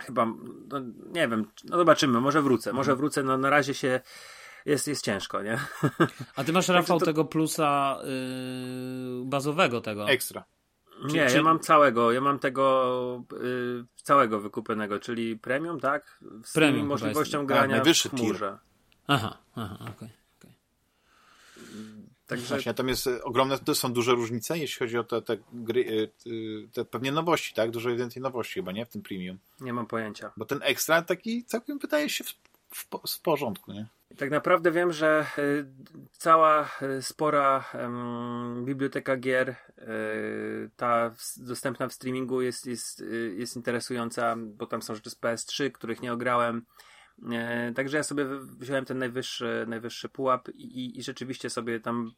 chyba, no, nie wiem, no zobaczymy, może wrócę, może mhm. wrócę, no na razie się jest, jest ciężko, nie? A ty masz, (laughs) Rafał, to... tego plusa yy, bazowego tego? Ekstra. Nie, czy... ja mam całego, ja mam tego yy, całego wykupionego, czyli premium, tak? Z premium możliwością jest... grania A, w chmurze. Aha, aha, okej. Okay. Także... Właśnie, natomiast e, ogromne to są duże różnice, jeśli chodzi o te, te gry, e, te pewnie nowości, tak? Dużo ewidentnie nowości chyba, nie? W tym premium. Nie mam pojęcia. Bo ten ekstra taki całkiem wydaje się w, w, w porządku, nie? Tak naprawdę wiem, że y, cała y, spora y, biblioteka gier, ta dostępna w streamingu jest, jest, jest interesująca, bo tam są rzeczy z PS3, których nie ograłem. E, także ja sobie wziąłem ten najwyższy, najwyższy pułap i, i rzeczywiście sobie tam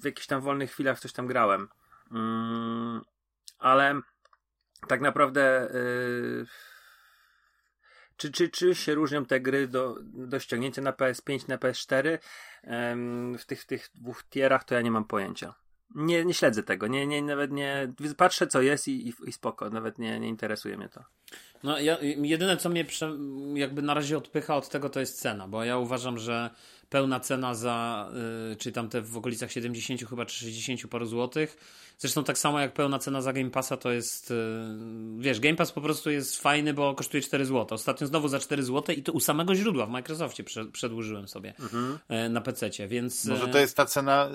w jakichś tam wolnych chwilach coś tam grałem. Mm, ale tak naprawdę yy, czy, czy, czy się różnią te gry do, do ściągnięcia na PS5, na PS4 yy, w tych, w tych dwóch tierach, to ja nie mam pojęcia. Nie, nie śledzę tego, nie, nie, nawet nie, patrzę co jest i, i, i spoko, nawet nie, nie interesuje mnie to. No ja, jedyne co mnie prze, jakby na razie odpycha od tego to jest cena, bo ja uważam, że pełna cena za, yy, czy tam te w okolicach 70 chyba, czy 60 paru złotych. Zresztą tak samo jak pełna cena za Game Passa to jest, yy, wiesz, Game Pass po prostu jest fajny, bo kosztuje 4 zł. Ostatnio znowu za 4 zł i to u samego źródła w Microsoftie przedłużyłem sobie mhm. yy, na PC, więc... Może to jest ta cena,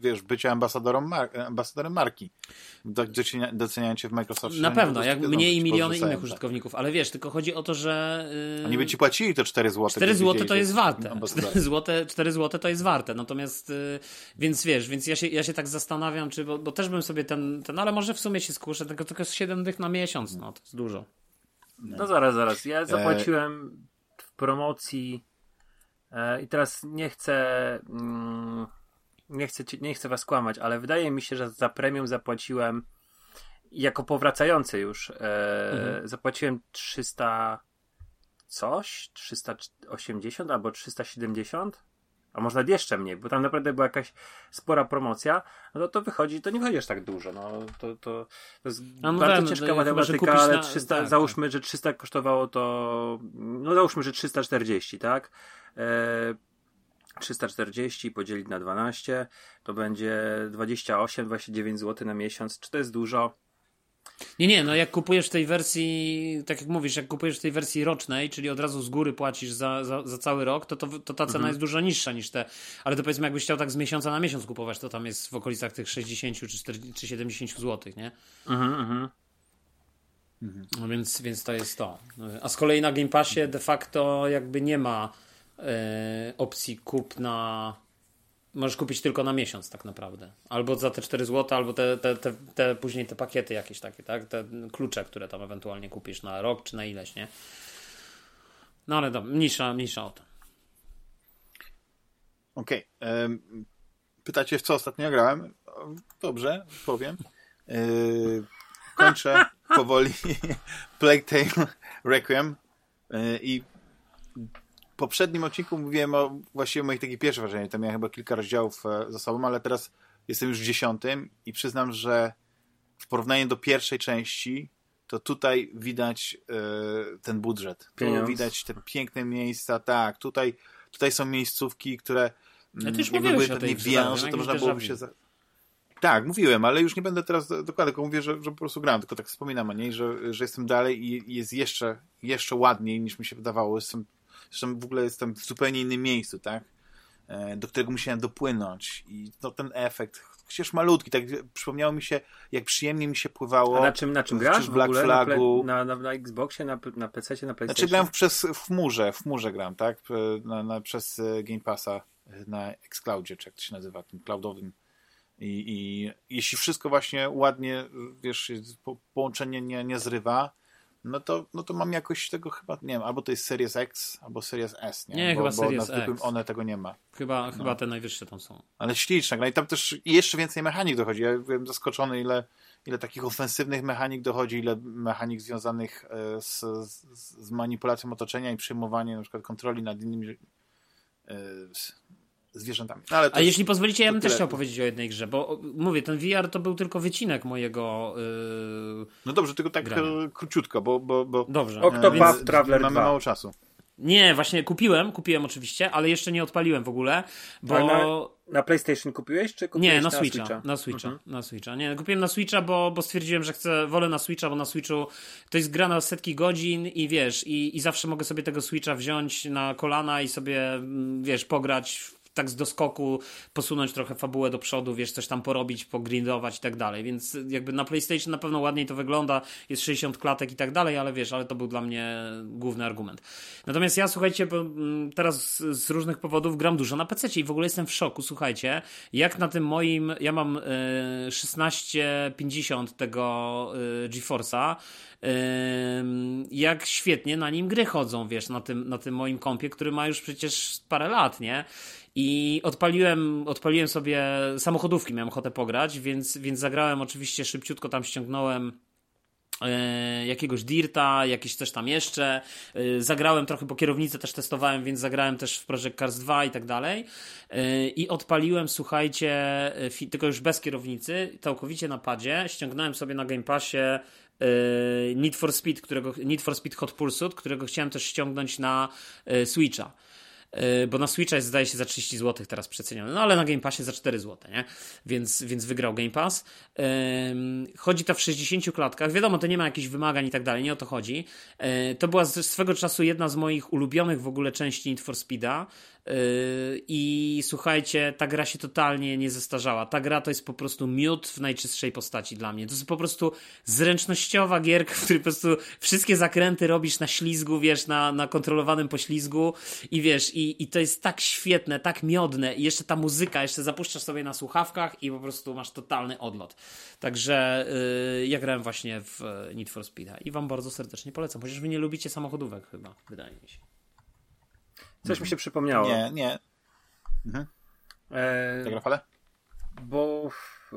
wiesz, bycia ambasadorem, mar ambasadorem marki. Doceniają cię w Microsoftie. Na pewno, jak mniej i miliony innych tak. użytkowników, ale wiesz, tylko chodzi o to, że... Oni by ci płacili te 4 zł. 4 zł to jest warte. 4 zł, 4 zł to jest warte. Natomiast, więc wiesz, więc ja się, ja się tak zastanawiam, czy, bo, bo, też bym sobie ten, ten, ale może w sumie się skuszę, tylko, tylko 7 dych na miesiąc, no to jest dużo. No, no zaraz, zaraz. Ja zapłaciłem w promocji e, i teraz nie chcę... Mm, nie chcę, nie chcę was kłamać, ale wydaje mi się, że za premium zapłaciłem jako powracający już e, mhm. zapłaciłem 300 coś, 380 albo 370 a może nawet jeszcze mniej, bo tam naprawdę była jakaś spora promocja, no to, to wychodzi, to nie wychodzi aż tak dużo, no to, to, to jest no, bardzo no, ciężka no, matematyka, ale 300, tak, załóżmy, tak. że 300 kosztowało to, no załóżmy, że 340, tak? E, 340 podzielić na 12 to będzie 28-29 zł na miesiąc. Czy to jest dużo? Nie, nie, no jak kupujesz w tej wersji, tak jak mówisz, jak kupujesz w tej wersji rocznej, czyli od razu z góry płacisz za, za, za cały rok, to, to, to ta cena mhm. jest dużo niższa niż te. Ale to powiedzmy, jakbyś chciał tak z miesiąca na miesiąc kupować, to tam jest w okolicach tych 60 czy, 40, czy 70 zł, nie? Mhm, mhm. No więc, więc to jest to. A z kolei na Game Passie de facto jakby nie ma e, opcji kupna możesz kupić tylko na miesiąc tak naprawdę. Albo za te 4 zł, albo te, te, te, te, później te pakiety jakieś takie, tak? Te klucze, które tam ewentualnie kupisz na rok czy na ileś, nie? No ale dobra, mniejsza, mniejsza o to. Okej. Okay. Pytacie, w co ostatnio grałem? Dobrze, powiem. Yy, kończę powoli (laughs) Plague Tale Requiem yy, i poprzednim odcinku mówiłem o właściwie moich takich pierwszych wrażeniach. Tam miałem chyba kilka rozdziałów e, za sobą, ale teraz jestem już w dziesiątym i przyznam, że w porównaniu do pierwszej części to tutaj widać y, ten budżet. Tu widać te piękne miejsca. Tak, tutaj, tutaj są miejscówki, które ja mm, były pewnie wiąże, to można byłoby się... Za... Tak, mówiłem, ale już nie będę teraz dokładnie, tylko mówię, że, że po prostu gram, tylko tak wspominam o niej, że, że jestem dalej i jest jeszcze, jeszcze ładniej niż mi się wydawało. Jestem Zresztą w ogóle jestem w zupełnie innym miejscu, tak? E, do którego musiałem dopłynąć i no, ten efekt, chociaż malutki, tak przypomniało mi się, jak przyjemnie mi się pływało. A na czym, na czym grasz w Black Flagu. Na, na, na, Xboxie, na, na PC, na PlayStation? Znaczy gram przez, w chmurze, w chmurze gram, tak? Na, na, przez e, Game Passa na Xcloudzie, czy jak to się nazywa, tym cloudowym. I, i jeśli wszystko właśnie ładnie, wiesz, połączenie nie, nie zrywa, no to, no to mam jakoś tego chyba, nie wiem, albo to jest Series X, albo Series S, nie? Nie, bo, chyba bo Series na zwykłym one tego nie ma. Chyba, no. chyba te najwyższe tam są. Ale śliczne, no i tam też jeszcze więcej mechanik dochodzi. Ja byłem zaskoczony, ile, ile takich ofensywnych mechanik dochodzi, ile mechanik związanych e, z, z, z manipulacją otoczenia i przyjmowaniem na przykład kontroli nad innymi e, zwierzętami. No, A jeśli pozwolicie, ja bym też chciał powiedzieć o jednej grze, bo mówię, ten VR to był tylko wycinek mojego. Yy, no dobrze, tylko tak grania. króciutko, bo. bo, bo dobrze. Octopath Traveler Mamy 2. mało czasu. Nie, właśnie kupiłem, kupiłem oczywiście, ale jeszcze nie odpaliłem w ogóle, bo... Na, na, PlayStation kupiłeś, czy kupiłeś Nie, na, na Switcha, Switcha. Na Switcha, mhm. na Switcha. Nie, kupiłem na Switcha, bo, bo stwierdziłem, że chcę, wolę na Switcha, bo na Switchu to jest gra na setki godzin i wiesz, i, i zawsze mogę sobie tego Switcha wziąć na kolana i sobie, mm, wiesz, pograć tak z doskoku posunąć trochę fabułę do przodu, wiesz, coś tam porobić, pogrindować i tak dalej, więc jakby na PlayStation na pewno ładniej to wygląda, jest 60 klatek i tak dalej, ale wiesz, ale to był dla mnie główny argument. Natomiast ja, słuchajcie, mm, teraz z różnych powodów gram dużo na PC i w ogóle jestem w szoku, słuchajcie, jak na tym moim, ja mam 1650 e, tego e, GeForce'a, jak świetnie na nim gry chodzą, wiesz, na tym, na tym moim kompie, który ma już przecież parę lat, nie? I odpaliłem, odpaliłem sobie samochodówki, miałem ochotę pograć, więc, więc zagrałem oczywiście szybciutko, tam ściągnąłem e, jakiegoś Dirta, jakieś coś tam jeszcze. E, zagrałem trochę, bo kierownicę też testowałem, więc zagrałem też w Project Cars 2 i tak dalej. E, I odpaliłem, słuchajcie, tylko już bez kierownicy, całkowicie na padzie. Ściągnąłem sobie na Game Passie Need for Speed, którego, Need for Speed Hot Pursuit, którego chciałem też ściągnąć na Switcha. E, bo na Switcha jest zdaje się za 30 zł teraz przeceniony, no ale na Game Passie za 4 zł, nie? Więc, więc wygrał Game Pass. Chodzi to w 60 klatkach, wiadomo, to nie ma jakichś wymagań i tak dalej, nie o to chodzi. E, to była swego czasu jedna z moich ulubionych w ogóle części Need for Speeda. Yy, I słuchajcie, ta gra się totalnie nie zestarzała. Ta gra to jest po prostu miód w najczystszej postaci dla mnie. To jest po prostu zręcznościowa gierka, (laughs) w której po prostu wszystkie zakręty robisz na ślizgu, wiesz, na, na kontrolowanym poślizgu i wiesz, i, i to jest tak świetne, tak miodne i jeszcze ta muzyka, jeszcze zapuszczasz sobie na słuchawkach i po prostu masz totalny odlot. Także yy, ja grałem właśnie w Need for Speed'a i wam bardzo serdecznie polecam, chociaż wy nie lubicie samochodówek chyba, wydaje mi się. Coś mi się przypomniało. Nie, nie. Mhm. E? Bo e,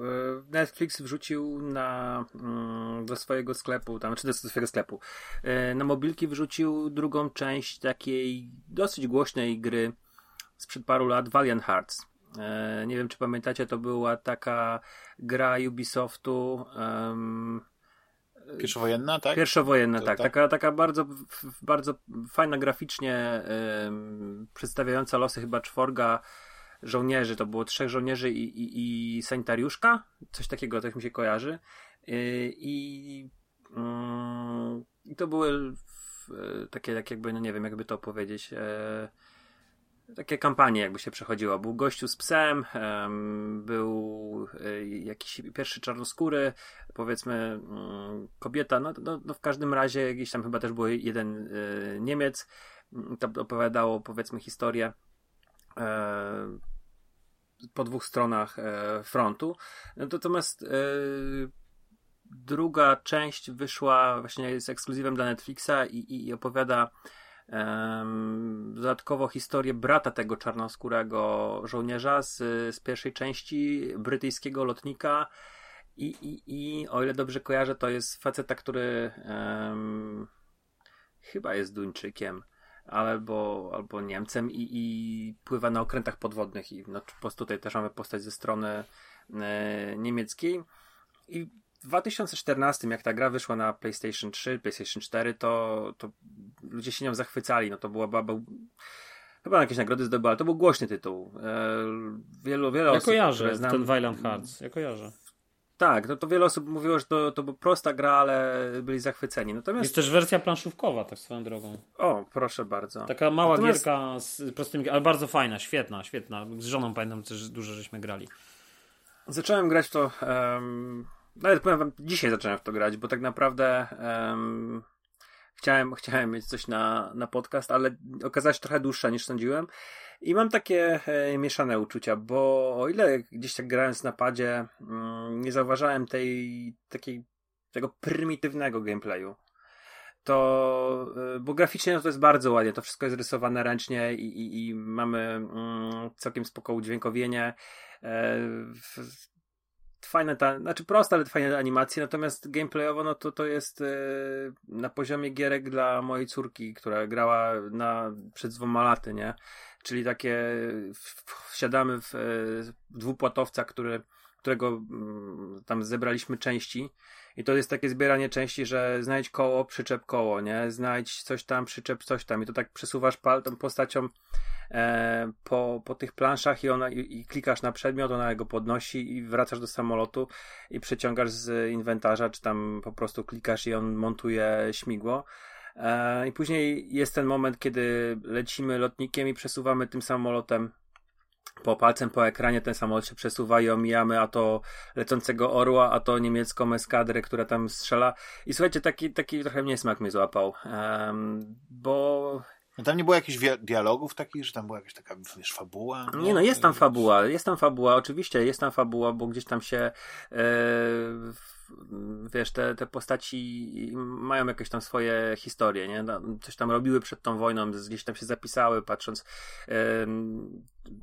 Netflix wrzucił na, mm, do swojego sklepu, tam, czy do swojego sklepu, e, na mobilki wrzucił drugą część takiej dosyć głośnej gry sprzed paru lat, Valiant Hearts. E, nie wiem, czy pamiętacie, to była taka gra Ubisoftu, um, Pierwszowojenna, tak? Pierwszowojenna, to, tak. tak. Taka, taka bardzo, bardzo fajna graficznie przedstawiająca losy chyba czworga żołnierzy. To było trzech żołnierzy i, i, i sanitariuszka. Coś takiego, tak mi się kojarzy. Y, I, i to były takie, tak jakby, no nie wiem, jakby to powiedzieć. E, takie kampanie jakby się przechodziło. Był gościu z psem, był y, jakiś pierwszy czarnoskóry, powiedzmy um, kobieta, no, no, no, w każdym razie gdzieś tam chyba też był jeden y, Niemiec, mm, to opowiadało powiedzmy historię e, po dwóch stronach e, frontu. Natomiast e, druga część wyszła właśnie z ekskluzywem dla Netflixa i, i opowiada dodatkowo historię brata tego czarnoskórego żołnierza z, z pierwszej części, brytyjskiego lotnika. I, i, I o ile dobrze kojarzę, to jest faceta, który um, chyba jest Duńczykiem albo, albo Niemcem i, i pływa na okrętach podwodnych. I no, po tutaj też mamy postać ze strony e, niemieckiej. I 2014, jak ta gra wyszła na PlayStation 3, PlayStation 4, to, to ludzie się nią zachwycali. No to była baba. Chyba jakieś nagrody zdobyła, ale to był głośny tytuł. E, wielu, wiele ja osób. kojarzę znam, ten Violent Hearts. Ja kojarzę. Tak, no to wiele osób mówiło, że to, to była prosta gra, ale byli zachwyceni. Natomiast... Jest też wersja planszówkowa, tak swoją drogą. O, proszę bardzo. Taka mała Natomiast... gierka z prostymi, ale bardzo fajna, świetna, świetna. Z żoną pamiętam też dużo żeśmy grali. Zacząłem grać to um, nawet powiem wam, dzisiaj zacząłem w to grać, bo tak naprawdę um, chciałem, (laughs) chciałem mieć coś na, na podcast, ale okazała się trochę dłuższa niż sądziłem. I mam takie e, mieszane uczucia, bo o ile gdzieś tak grając na padzie mm, nie zauważałem tej takiej tego prymitywnego gameplayu, to, e, bo graficznie no to jest bardzo ładnie, to wszystko jest rysowane ręcznie i, i, i mamy mm, całkiem spoko udźwiękowienie. E, w, fajne ta, znaczy proste, ale fajne animacje, natomiast gameplayowo no to to jest e, na poziomie gierek dla mojej córki, która grała na, przed dwoma laty, nie? Czyli takie wsiadamy w, e, dwupłatowca, który, którego m, tam zebraliśmy części i to jest takie zbieranie części, że znajdź koło, przyczep koło, nie? Znajdź coś tam, przyczep coś tam i to tak przesuwasz pal tą postacią e, po, po tych planszach i, ona, i, i, klikasz na przedmiot, ona go podnosi i wracasz do samolotu i przeciągasz z inwentarza, czy tam po prostu klikasz i on montuje śmigło. E, I później jest ten moment, kiedy lecimy lotnikiem i przesuwamy tym samolotem po palcem po ekranie ten samolot się przesuwa i omijamy a to lecącego orła, a to niemiecką eskadrę, która tam strzela. I słuchajcie, taki, taki trochę niesmak mnie złapał, um, bo no tam nie było jakichś dialogów takich, że tam była jakaś taka, wiesz, fabuła? Nie, nie no jest tam fabuła, jest tam fabuła, oczywiście jest tam fabuła, bo gdzieś tam się e, wiesz, te, te postaci mają jakieś tam swoje historie, nie? No, coś tam robiły przed tą wojną, gdzieś tam się zapisały, patrząc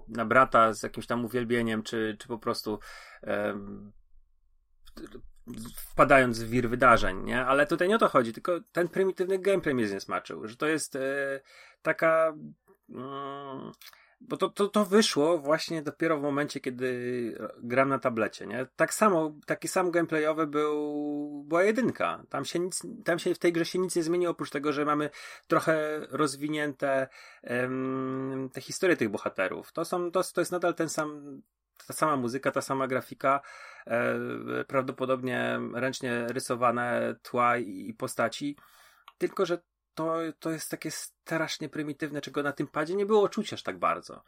na brata z jakimś tam uwielbieniem, czy, czy po prostu wpadając w wir wydarzeń, nie? Ale tutaj nie o to chodzi, tylko ten prymitywny gameplay mnie zniesmaczył, że to jest e, taka mm, bo to, to, to wyszło właśnie dopiero w momencie, kiedy gram na tablecie, nie? Tak samo, taki sam gameplayowy był, była jedynka. Tam się nic, tam się w tej grze się nic nie zmieni, oprócz tego, że mamy trochę rozwinięte te historie tych bohaterów. To są, to, to jest nadal ten sam, ta sama muzyka, ta sama grafika, e, prawdopodobnie ręcznie rysowane tła i, i postaci, tylko że to, to jest takie strasznie prymitywne, czego na tym padzie nie było czuć aż tak bardzo.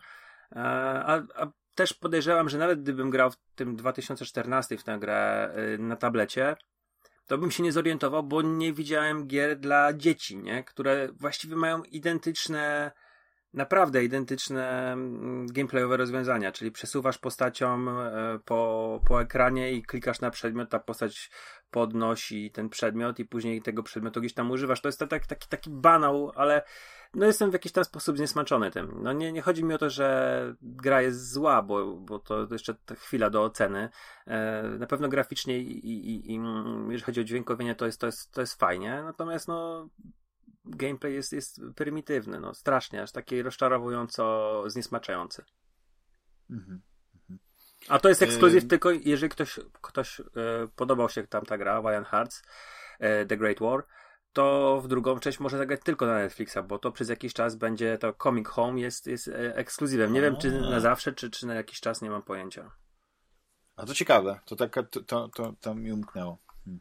E, a, a też podejrzewam, że nawet gdybym grał w tym 2014 w tę grę y, na tablecie, to bym się nie zorientował, bo nie widziałem gier dla dzieci, nie? które właściwie mają identyczne naprawdę identyczne mm, gameplayowe rozwiązania, czyli przesuwasz postacią e, po, po ekranie i klikasz na przedmiot, ta postać podnosi ten przedmiot i później tego przedmiotu gdzieś tam używasz. To jest taki, taki, taki banał, ale no jestem w jakiś tam sposób zniesmaczony tym. No nie, nie chodzi mi o to, że gra jest zła, bo, bo to jeszcze chwila do oceny. E, na pewno graficznie i, i, i, jeżeli chodzi o dźwiękowienie, to jest, to jest, to jest fajnie. Natomiast no gameplay jest, jest prymitywny, no strasznie, aż taki rozczarowująco zniesmaczający. Mhm. mhm. A to jest ekskluzyw yy... tylko jeżeli ktoś, ktoś e, podobał się tam ta gra, Valiant Hearts, e, The Great War, to w drugą część może zagrać tylko na Netflixa, bo to przez jakiś czas będzie to Comic Home jest, jest e, ekskluzywem. Nie wiem, czy na zawsze, czy, czy na jakiś czas, nie mam pojęcia. A to ciekawe, to, tak, to, to, to, to mi umknęło. Hmm.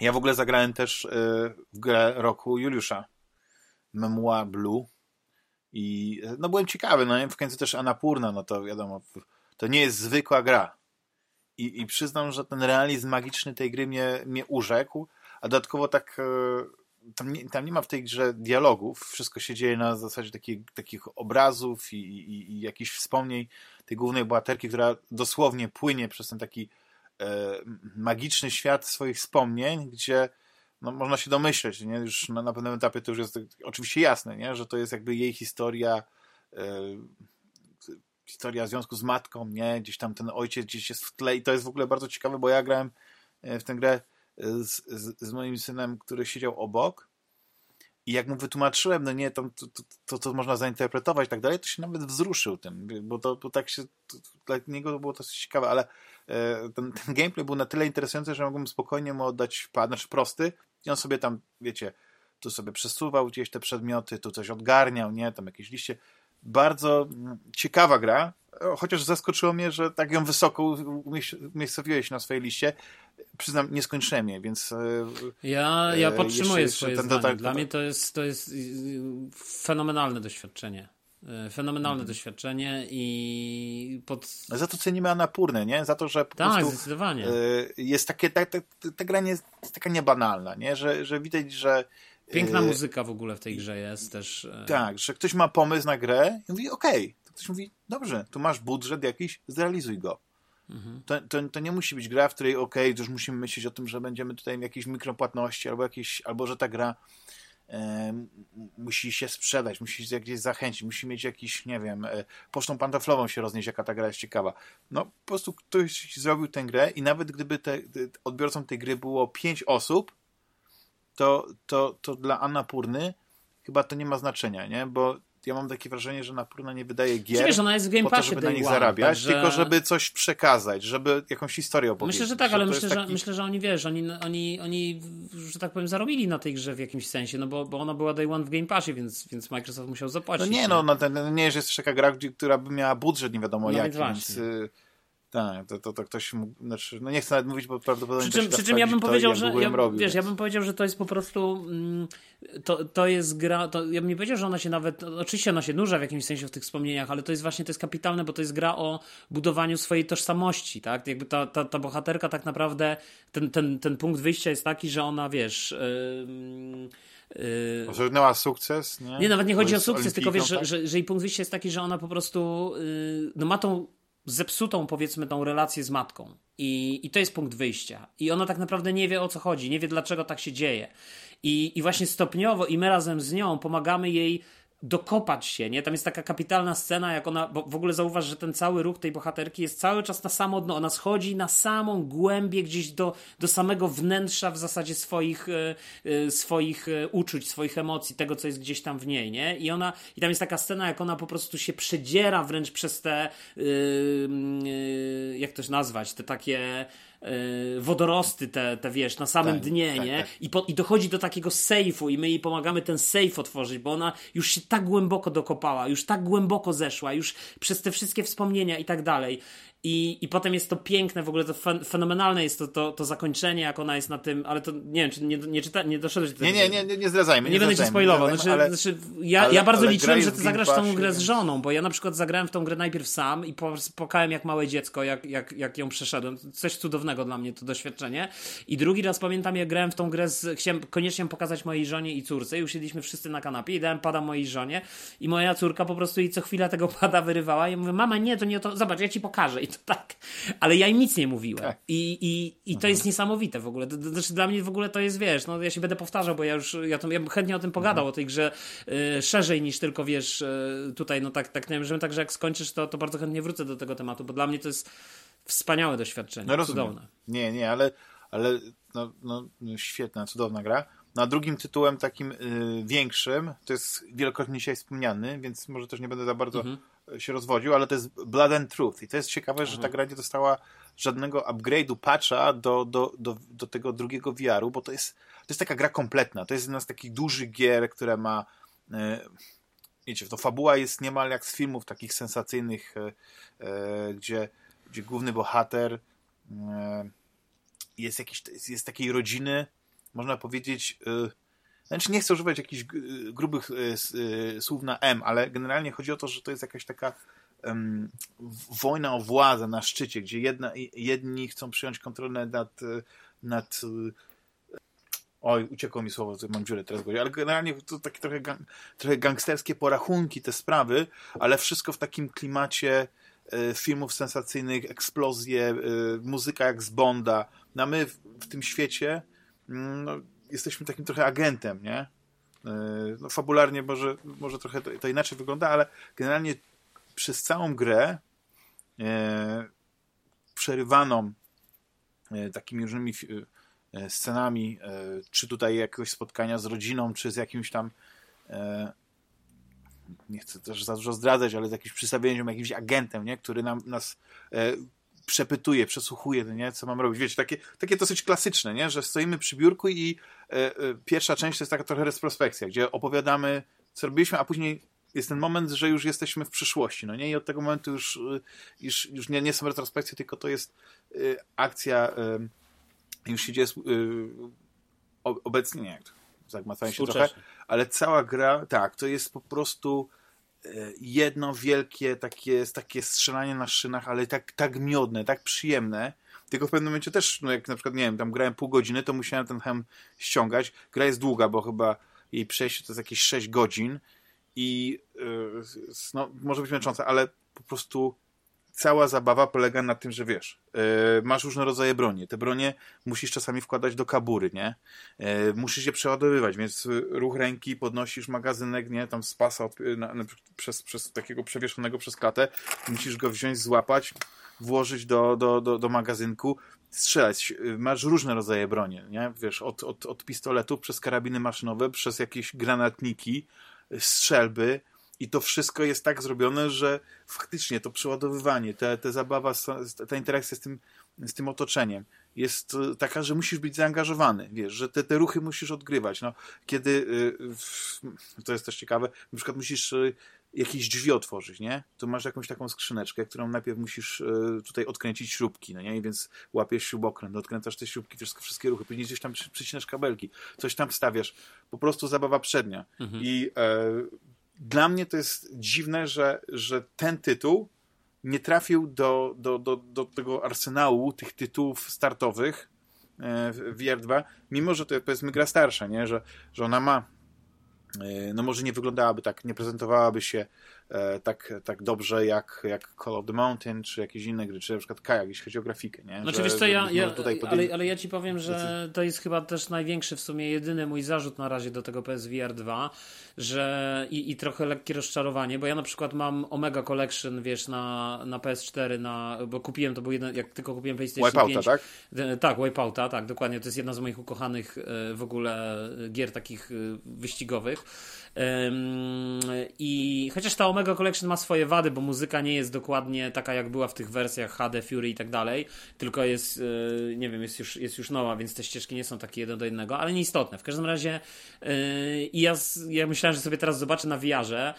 Ja w ogóle zagrałem też y, w grę roku Juliusza. Memoir Blue. I no byłem ciekawy, no w końcu też Anapurna, no to wiadomo, to nie jest zwykła gra. I, i przyznam, że ten realizm magiczny tej gry mnie, mnie urzekł, a dodatkowo tak y, tam nie, tam nie ma w tej grze dialogów, wszystko się dzieje na zasadzie takich, takich obrazów i, i, i jakichś wspomnień tej głównej bohaterki, która dosłownie płynie przez ten taki magiczny świat swoich wspomnień, gdzie no, można się domyśleć, nie? już na, na pewnym etapie to już jest oczywiście jasne, nie? że to jest jakby jej historia, e, historia związku z matką, nie? gdzieś tam ten ojciec gdzieś jest w tle i to jest w ogóle bardzo ciekawe, bo ja grałem e, w tę grę z, z, z moim synem, który siedział obok i jak mu wytłumaczyłem, no nie, to, to, to, to można zainterpretować i tak dalej, to się nawet wzruszył tym, bo to, bo tak się, to, dla niego było to ciekawe, ale e, ten, ten gameplay był na tyle interesujący, że mogłem spokojnie mu oddać pad, znaczy prosty i on sobie tam, wiecie, tu sobie przesuwał gdzieś te przedmioty, tu coś odgarniał, nie, tam jakieś liście. Bardzo mm, ciekawa gra, chociaż zaskoczyło mnie, że tak ją wysoko umiejscowiłeś na swojej liście. Przyznam, nie skończyłem jej, więc... E, ja, ja e, podtrzymuję jeszcze, swoje zdanie. Tak, Dla mnie to jest, to jest fenomenalne doświadczenie. E, fenomenalne hmm. doświadczenie i pod... Za to cenimy Anapurnę, nie? Za to, że po tak, prostu zdecydowanie. jest takie, ta, ta, ta gra nie jest taka niebanalna, nie? Że, że widać, że Piękna muzyka w ogóle w tej grze jest też. Tak, że ktoś ma pomysł na grę i mówi, okej, okay, ktoś mówi, dobrze, tu masz budżet jakiś, zrealizuj go. Mhm. To, to, to, nie musi być gra, w której ok, już musimy myśleć o tym, że będziemy tutaj jakieś mikropłatności, albo jakieś, albo że ta gra e, musi się sprzedać, musi się gdzieś zachęcić, musi mieć jakiś, nie wiem, e, pocztą pantoflową się roznieść, jaka ta gra jest ciekawa. No, po prostu ktoś zrobił tę grę i nawet gdyby te, odbiorcą tej gry było pięć osób, to, to, to dla Annapurny chyba to nie ma znaczenia, nie? Bo ja mam takie wrażenie, że Napurna nie wydaje gier wiesz, ona jest w Game po to, żeby na nich one, zarabiać, także... tylko żeby coś przekazać, żeby jakąś historię opowiedzieć. Myślę, że tak, ale myślę, taki... że, myślę, że oni, wiesz, oni, oni, oni, że tak powiem, zarobili na tej grze w jakimś sensie, no bo, bo ona była day one w Game Passie, więc, więc Microsoft musiał zapłacić. No nie, no, no ten, nie, że jest taka gra, która by miała budżet nie wiadomo no jaki, więc... więc tak, to, to, to ktoś mógł, znaczy, no nie chcę nawet mówić, bo prawdopodobnie przy czym, przy czym ja bym powiedział, że ja, robił, wiesz, ja bym powiedział, że to jest po prostu mm, to, to jest gra, to, ja bym nie powiedział, że ona się nawet, oczywiście ona się nurza w jakimś sensie w tych wspomnieniach, ale to jest właśnie, to jest kapitalne, bo to jest gra o budowaniu swojej tożsamości, tak, jakby ta, ta, ta bohaterka tak naprawdę, ten, ten, ten punkt wyjścia jest taki, że ona, wiesz, yy, Yy, Osiągnęła sukces, nie? Nie, nawet nie chodzi o sukces, tylko wiesz, tak? że, że, że jej punkt wyjścia jest taki, że ona po prostu yy, no ma tą zepsutą, powiedzmy, tą relację z matką. I, I to jest punkt wyjścia. I ona tak naprawdę nie wie o co chodzi, nie wie dlaczego tak się dzieje. I, i właśnie stopniowo i my razem z nią pomagamy jej dokopać się, nie? Tam jest taka kapitalna scena, jak ona, bo w ogóle zauważ, że ten cały ruch tej bohaterki jest cały czas na samo dno, ona schodzi na samą głębię gdzieś do, do samego wnętrza w zasadzie swoich, e, e, swoich e, uczuć, swoich emocji, tego, co jest gdzieś tam w niej, nie? I ona, i tam jest taka scena, jak ona po prostu się przedziera wręcz przez te, jak to nazwać, te takie wodorosty te, te wiesz, na samym tak, dnie, tak, nie? Tak. I, po, I dochodzi do takiego sejfu i my jej pomagamy ten sejf otworzyć, bo ona już się tak głęboko dokopała, już tak głęboko zeszła, już przez te wszystkie wspomnienia i tak dalej. I, I potem jest to piękne, w ogóle to fenomenalne jest to, to, to zakończenie, jak ona jest na tym, ale to nie wiem, czy nie, nie, czyta, nie doszedłeś do tego. Nie, nie, nie, nie zdradzajmy. Nie, nie będę cię spoilował. Znaczy, ale, znaczy, ja, ale, ja bardzo liczyłem, że ty zagrasz tą grę z żoną, bo ja na przykład zagrałem w tą grę najpierw sam i płakałem jak małe dziecko, jak, jak, jak ją przeszedłem. Coś cudownego dla mnie to doświadczenie. I drugi raz pamiętam, jak grałem w tą grę, z, chciałem koniecznie pokazać mojej żonie i córce. Już siedliśmy wszyscy na kanapie i dałem pada mojej żonie i moja córka po prostu jej co chwilę tego pada wyrywała i ja mówię, mama nie, to nie to, zobacz, ja ci pokażę. I to tak ale ja im nic nie mówiłem. Tak. I, i, i to mhm. jest niesamowite w ogóle. Znaczy, dla mnie w ogóle to jest, wiesz, no ja się będę powtarzał, bo ja już, ja, to, ja bym chętnie o tym pogadał, mhm. o tej grze y, szerzej niż tylko, wiesz, y, tutaj, no tak, tak nie wiem, że także jak skończysz, to, to bardzo chętnie wrócę do tego tematu, bo dla mnie to jest wspaniałe doświadczenie, no, rozumiem. cudowne. Nie, nie, ale, ale no, no, świetna, cudowna gra. No, a drugim tytułem takim y, większym, to jest wielokrotnie dzisiaj wspomniany, więc może też nie będę za bardzo mhm się rozwodził, ale to jest Blood and Truth. I to jest ciekawe, że ta gra nie dostała żadnego upgrade'u, patcha do, do, do, do tego drugiego VR-u, bo to jest, to jest taka gra kompletna. To jest jedna z takich dużych gier, która ma e, wiecie, to fabuła jest niemal jak z filmów takich sensacyjnych, e, e, gdzie, gdzie główny bohater jest jakiś, jest takiej rodziny, można powiedzieć, znaczy nie chcę używać jakichś grubych e, e, słów na M, ale generalnie chodzi o to, że to jest jakaś taka um, wojna o władzę na szczycie, gdzie jedna, jedni chcą przyjąć kontrolę nad, nad Oj, uciekło mi słowo, mam dziurę teraz ale generalnie to takie trochę, gang, trochę gangsterskie porachunki, te sprawy, ale wszystko w takim klimacie filmów sensacyjnych, eksplozje, muzyka jak z Bonda. No a my w, w tym świecie mm, no, jesteśmy takim trochę agentem, nie? E, no, fabularnie może, może trochę to, to inaczej wygląda, ale generalnie przez całą grę e, przerywaną e, takimi różnymi e, scenami, e, czy tutaj jakiegoś spotkania z rodziną, czy z jakimś tam e, nie chcę też za dużo zdradzać, ale z jakimś przystawieniem, jakimś agentem, nie? który nam, nas przepytuje, przesłuchuje, nie? co mam robić. Wiecie, takie, takie dosyć klasyczne, nie? że stoimy przy biurku i e, e, pierwsza część to jest taka trochę retrospekcja, gdzie opowiadamy, co robiliśmy, a później jest ten moment, że już jesteśmy w przyszłości, no nie? I od tego momentu już, e, już, już nie, nie są retrospekcje, tylko to jest e, akcja, e, już się dzieje obecnie, nie, zagmatwałem się trochę, ale cała gra, tak, to jest po prostu jedno wielkie takie, takie strzelanie na szynach, ale tak, tak miodne, tak przyjemne. Tylko w pewnym momencie też, no jak na przykład, nie wiem, tam grałem pół godziny, to musiałem ten hem ściągać. Gra jest długa, bo chyba jej przejście to jest jakieś 6 godzin i yy, no, może być męczące, ale po prostu cała zabawa polega na tym, że wiesz, yy, masz różne rodzaje broni. Te bronie musisz czasami wkładać do kabury, nie? Yy, musisz je przeładowywać, więc ruch ręki podnosisz magazynek, nie? Tam z pasa od, na, na, przez, przez takiego przewieszonego przez klatę. Musisz go wziąć, złapać, włożyć do, do, do, do magazynku, strzelać. Masz różne rodzaje broni, nie? Wiesz, od, od, od pistoletów przez karabiny maszynowe, przez jakieś granatniki, strzelby, i to wszystko jest tak zrobione, że faktycznie to przeładowywanie, te, te zabawa, ta interakcja z tym, z tym otoczeniem jest e, taka, że musisz być zaangażowany, wiesz, że te, te ruchy musisz odgrywać. No, kiedy, e, to jest też ciekawe, na przykład musisz e, jakieś drzwi otworzyć, nie? To masz jakąś taką skrzyneczkę, którą najpierw musisz tutaj odkręcić śrubki, no nie? I więc łapiesz śrubokręt, odkręcasz te śrubki, wszystkie, wszystkie ruchy, później gdzieś tam przycinasz kabelki, coś tam stawiasz. Po prostu zabawa przednia. Mhm. I e, dla mnie to jest dziwne, że, że ten tytuł nie trafił do, do, do, do tego arsenału tych tytułów startowych e, w VR2, mimo że to jest powiedzmy gra starsza, nie? Że, że ona ma no może nie wyglądałaby tak, nie prezentowałaby się e, tak, tak dobrze jak, jak Call of the Mountain, czy jakieś inne gry, czy na przykład Kajak, jeśli chodzi o grafikę, nie? Znaczy że, wiesz co, ja, ja tutaj ale, ale ja ci powiem, że to jest chyba też największy, w sumie jedyny mój zarzut na razie do tego PSVR 2, że i, i trochę lekkie rozczarowanie, bo ja na przykład mam Omega Collection, wiesz, na, na PS4, na, bo kupiłem, to był jeden, jak tylko kupiłem PlayStation Wipeouta, 5. tak? Tak, Wipeouta, tak, dokładnie, to jest jedna z moich ukochanych e, w ogóle gier takich e, wyścigowych. I chociaż ta Omega Collection ma swoje wady, bo muzyka nie jest dokładnie taka, jak była w tych wersjach HD, Fury i tak dalej, tylko jest, e, nie wiem, jest już, jest już nowa, więc te ścieżki nie są takie jeden do jednego, ale nieistotne. W każdym razie i ja, ja myślałem, że sobie teraz zobaczę na VR-ze,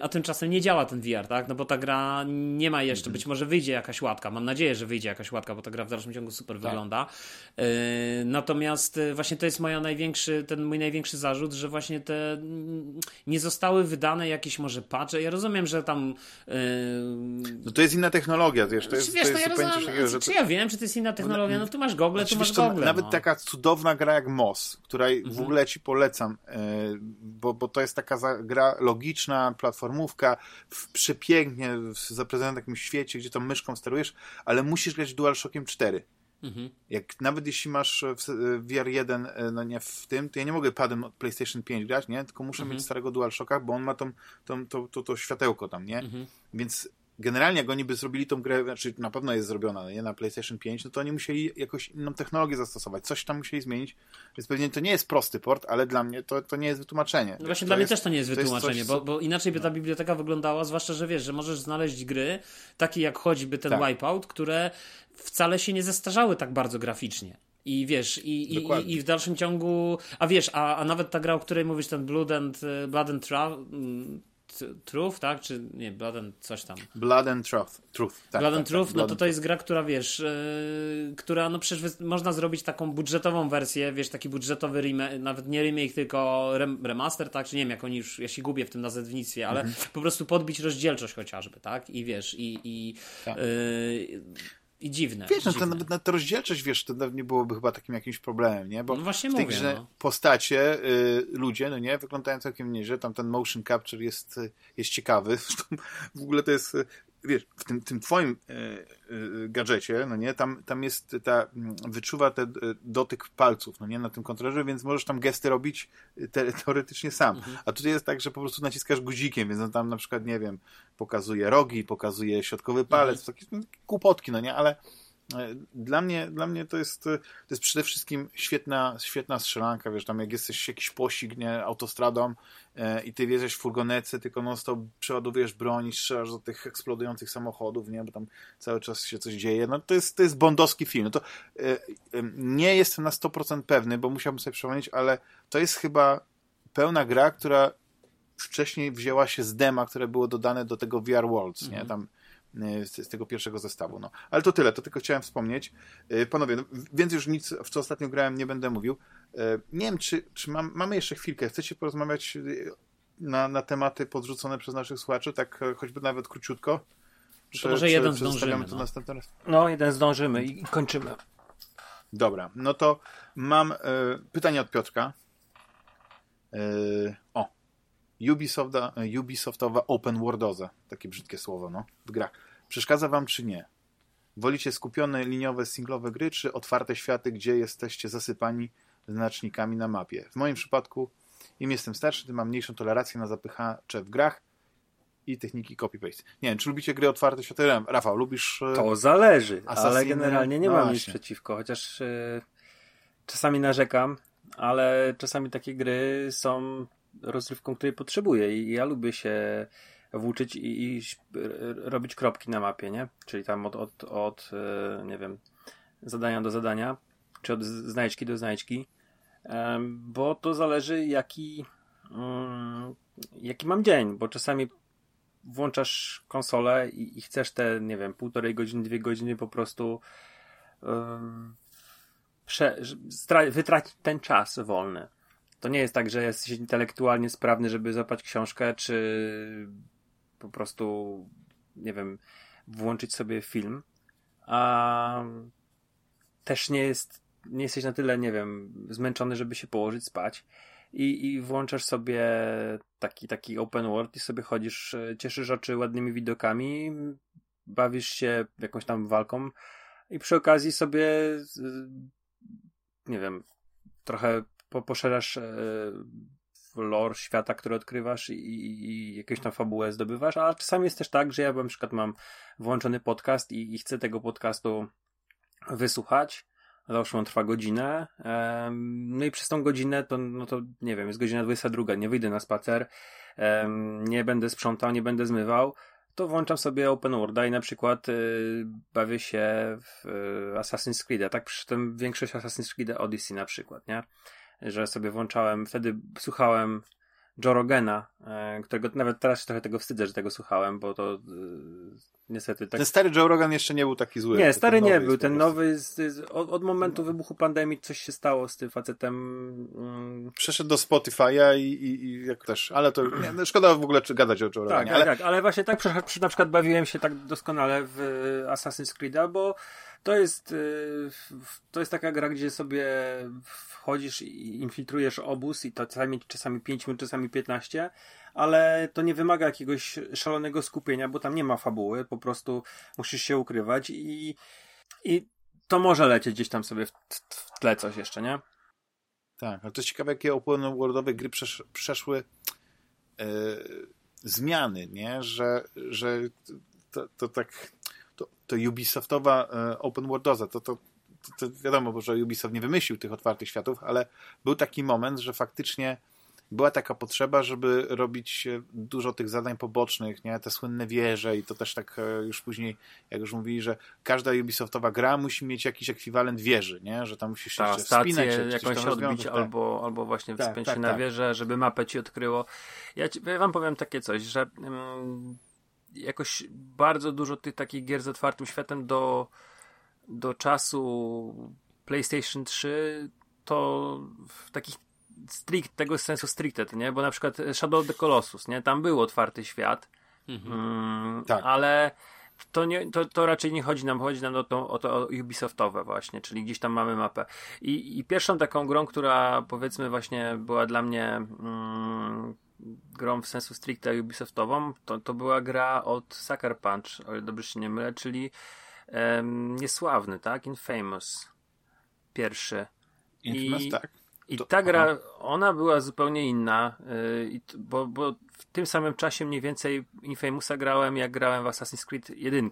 a tymczasem nie działa ten VR, tak? No bo ta gra nie ma jeszcze, mhm. być może wyjdzie jakaś łatka, mam nadzieję, że wyjdzie jakaś łatka, bo ta gra w dalszym ciągu super tak. wygląda. Natomiast e, właśnie to jest moja największy, ten mój największy zarzut, że właśnie te nie zostały wydane jakieś może patche. Ja rozumiem, że tam. Yy... No to jest inna technologia, wiesz, to jest, wiesz, to jest no ja rozumiem, takiego, że. Czy ja wiem, czy to jest inna technologia? No tu masz Google, znaczy, tu masz Google. Nawet no. taka cudowna gra jak MOS, której mhm. w ogóle ci polecam, yy, bo, bo to jest taka gra logiczna, platformówka, w, przepięknie zaprezentowana w jakimś świecie, gdzie tą myszką sterujesz, ale musisz grać DualShockiem 4. Mhm. Jak nawet jeśli masz VR1, e, no nie w tym, to ja nie mogę padem od PlayStation 5 grać, nie? Tylko muszę mhm. mieć starego DualShocka, bo on ma tą, tą, to, to, to światełko tam, nie? Mhm. Więc generalnie jak oni by zrobili tą grę, znaczy na pewno jest zrobiona nie na PlayStation 5, no to oni musieli jakoś inną technologię zastosować, coś tam musieli zmienić, więc pewnie to nie jest prosty port, ale dla mnie to, to nie jest wytłumaczenie. No właśnie to dla jest, mnie też to nie jest wytłumaczenie, jest coś, bo, bo, inaczej by ta biblioteka wyglądała, zwłaszcza, że wiesz, że możesz znaleźć gry, takie jak choćby ten tak. Wipeout, które wcale się nie zestarzały tak bardzo graficznie. I wiesz, i, i, i, w dalszym ciągu. A wiesz, a, a nawet ta gra, o której mówisz, ten Blood and, Blood and Tra mm, Truth, tak? Czy nie, Blood and coś tam. Blood and Truth. truth tak, Blood tak, and Truth, tak, no to to jest gra, która wiesz, yy, która no przecież można zrobić taką budżetową wersję, wiesz, taki budżetowy remake, nawet nie remake, tylko rem, remaster, tak? Czy nie wiem, jak oni już, ja się gubię w tym nazewnictwie, ale mhm. po prostu podbić rozdzielczość chociażby, tak? I wiesz, i, i tak. yy, i dziwne. Wiesz, no to nawet na to rozdzielczość, wiesz, to nie byłoby chyba takim jakimś problemem, nie? Bo no właśnie w tej mówię, grze no. postacie, y, ludzie, no nie, wyglądają całkiem nieźle, tam ten motion capture jest, y, jest ciekawy, (laughs) w ogóle to jest, y, wiesz, w tym, tym twoim y, y, gadżecie, no nie, tam, tam jest ta, wyczuwa ten dotyk palców, no nie, na tym kontrolerze, więc możesz tam gesty robić te, (laughs) teoretycznie sam. Mhm. A tutaj jest tak, że po prostu naciskasz guzikiem, więc on tam na przykład, nie wiem, pokazuje rogi, pokazuje środkowy palec, mhm. takie no, kłopotki, no nie, ale E, dla mnie, dla mnie to, jest, to jest przede wszystkim świetna, świetna strzelanka, wiesz, tam jak jesteś jakiś pościg, nie, autostradą e, i ty wjeżdżasz w furgonetce, tylko non stop przeładowujesz broń i strzelasz do tych eksplodujących samochodów, nie, bo tam cały czas się coś dzieje, no to jest, to jest bondowski film, no to e, e, nie jestem na 100% pewny, bo musiałbym sobie przypomnieć, ale to jest chyba pełna gra, która wcześniej wzięła się z dema, które było dodane do tego VR Worlds, nie, mhm. tam E, z, z, tego pierwszego zestawu. No. Ale to tyle, to tylko chciałem wspomnieć. E, panowie, no, więcej już nic, w co ostatnio grałem, nie będę mówił. E, nie wiem, czy, czy mam, mamy jeszcze chwilkę. Chcecie porozmawiać na, na tematy podrzucone przez naszych słuchaczy, tak choćby nawet króciutko? Czy, to może czy, jeden zdążymy. To no. następny raz? no, jeden zdążymy i kończymy. Dobra, no to mam pytanie od Piotrka. o, Ubisofta, Ubisoftowa open worldoza, takie brzydkie słowo, no, w grach. Przeszkadza wam czy nie? Wolicie skupione liniowe, singlowe gry, czy otwarte światy, gdzie jesteście zasypani znacznikami na mapie? W moim przypadku, im jestem starszy, tym mam mniejszą tolerancję na zapychacze w grach i techniki copy-paste. Nie wiem, czy lubicie gry otwarte światy? Rafał, lubisz... E, to zależy, ale generalnie nie no mam właśnie. nic przeciwko, chociaż yy, czasami narzekam, ale czasami takie gry są rozrywką, której potrzebuję i ja lubię się włóczyć i, i robić kropki na mapie, nie? Czyli tam od, od, od e, nie wiem, zadania do zadania, czy od znajdźki do znajdźki, bo to zależy jaki, mm, jaki mam dzień, bo czasami włączasz konsolę i, i chcesz te, nie wiem, półtorej godziny, dwie godziny po prostu prze, wytracić ten czas wolny. To nie jest tak, że jesteś intelektualnie sprawny, żeby zapać książkę, czy po prostu, nie wiem, włączyć sobie film, a też nie jest, nie jesteś na tyle, nie wiem, zmęczony, żeby się położyć spać. i, i włączasz sobie taki, taki open world i sobie chodzisz, cieszysz oczy ładnymi widokami, bawisz się jakąś tam walką i przy okazji sobie nie wiem, trochę po, poszerzasz e, lore świata, który odkrywasz i, i, tam fabułę zdobywasz, a czasami jest też tak, że ja na przykład mam włączony podcast i, i chcę tego podcastu wysłuchać. Załóżmy, on trwa godzinę. No i przez tą godzinę to, no to nie wiem, jest godzina 22, nie wyjdę na spacer, nie będę sprzątał, nie będę zmywał to włączam sobie Open Worlda i na przykład y, bawię się w y, Assassin's Creed. Tak przy tym większość Assassin's Creed Odyssey na przykład, nie? Że sobie włączałem, wtedy słuchałem Joe Rogana, e, którego nawet teraz się trochę tego wstydzę, że tego słuchałem, bo to e, niestety tak... Ten stary Joe Rogan jeszcze nie był taki zły. Nie, stary nie był. Ten nowy, od, od, momentu wybuchu pandemii coś się stało z tym facetem. Mm. Przeszedł do Spotify'a i, i, i jak też, ale to nie, no szkoda w ogóle gadać o Joe Roganie. Tak, ale... tak, ale właśnie tak na przykład bawiłem się tak doskonale w Assassin's Creed, bo to jest, y, to jest taka gra, gdzie sobie wchodzisz i infiltrujesz obóz i to czasami, czasami 5 minut, czasami 15, ale to nie wymaga jakiegoś szalonego skupienia, bo tam nie ma fabuły, po prostu musisz się ukrywać i, i to może lecieć gdzieś tam sobie w, tle coś jeszcze, nie? Tak, ale to jest ciekawe, jakie open worldowe gry przesz przeszły yy, zmiany, nie? Że, że to, to tak to, to Ubisoftowa e, open worldoza, to, to, to, wiadomo, że Ubisoft nie wymyślił tych otwartych światów, ale był taki moment, że faktycznie była taka potrzeba, żeby robić e, dużo tych zadań pobocznych, nie? te słynne wieże i to też tak e, już później, jak już mówili, że każda Ubisoftowa gra musi mieć jakiś ekwiwalent wieży, nie? że tam musisz się Ta, wspinać się, jakąś się odbić tak. albo, albo właśnie tak, wspiąć tak, się na tak. wieżę, żeby mapę ci odkryło. Ja, ci, ja wam powiem takie coś, że mm, jakoś bardzo dużo tych takich gier z otwartym światem do, do czasu PlayStation 3 to w takich strict, tego sensu stricte, nie? Bo na przykład Shadow of the Colossus, nie? Tam był otwarty świat, mhm. mm, tak. ale to, nie, to, to raczej nie chodzi nam, chodzi nam o to, o to Ubisoftowe właśnie, czyli gdzieś tam mamy mapę. I, i pierwszą taką grą, która powiedzmy właśnie była dla mnie mm, grą w sensu stricte Ubisoftową, to, to była gra od Sucker Punch, o ile dobrze się nie mylę, czyli um, niesławny, tak? Infamous. Pierwszy. Infamous, I, tak. I to, ta gra, aha. ona była zupełnie inna, yy, bo, bo w tym samym czasie mniej więcej Infamousa grałem, jak grałem w Assassin's Creed 1.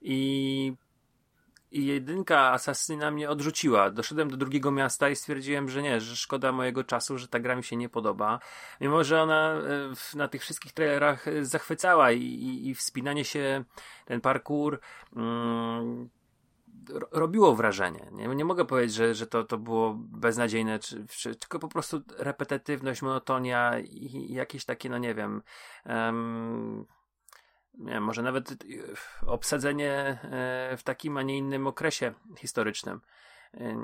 I i jedynka Asasyna mnie odrzuciła. Doszedłem do drugiego miasta i stwierdziłem, że nie, że szkoda mojego czasu, że ta gra mi się nie podoba. Mimo, że ona e, na tych wszystkich trailerach e, zachwycała i, i, i wspinanie się, ten parkour, mm, robiło wrażenie. Nie, nie mogę powiedzieć, że, że to, to było beznadziejne, czy, czy, tylko po prostu repetytywność, monotonia i, i jakieś takie, no nie wiem, um, nie, może nawet y, obsadzenie e, w takim, a nie innym okresie historycznym. E,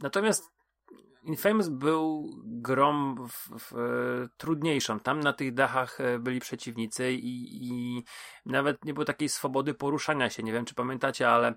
natomiast Infamous był grą w, w, trudniejszą. Tam na tych dachach e, byli przeciwnicy i, i, nawet nie było takiej swobody poruszania się. Nie wiem, czy pamiętacie, ale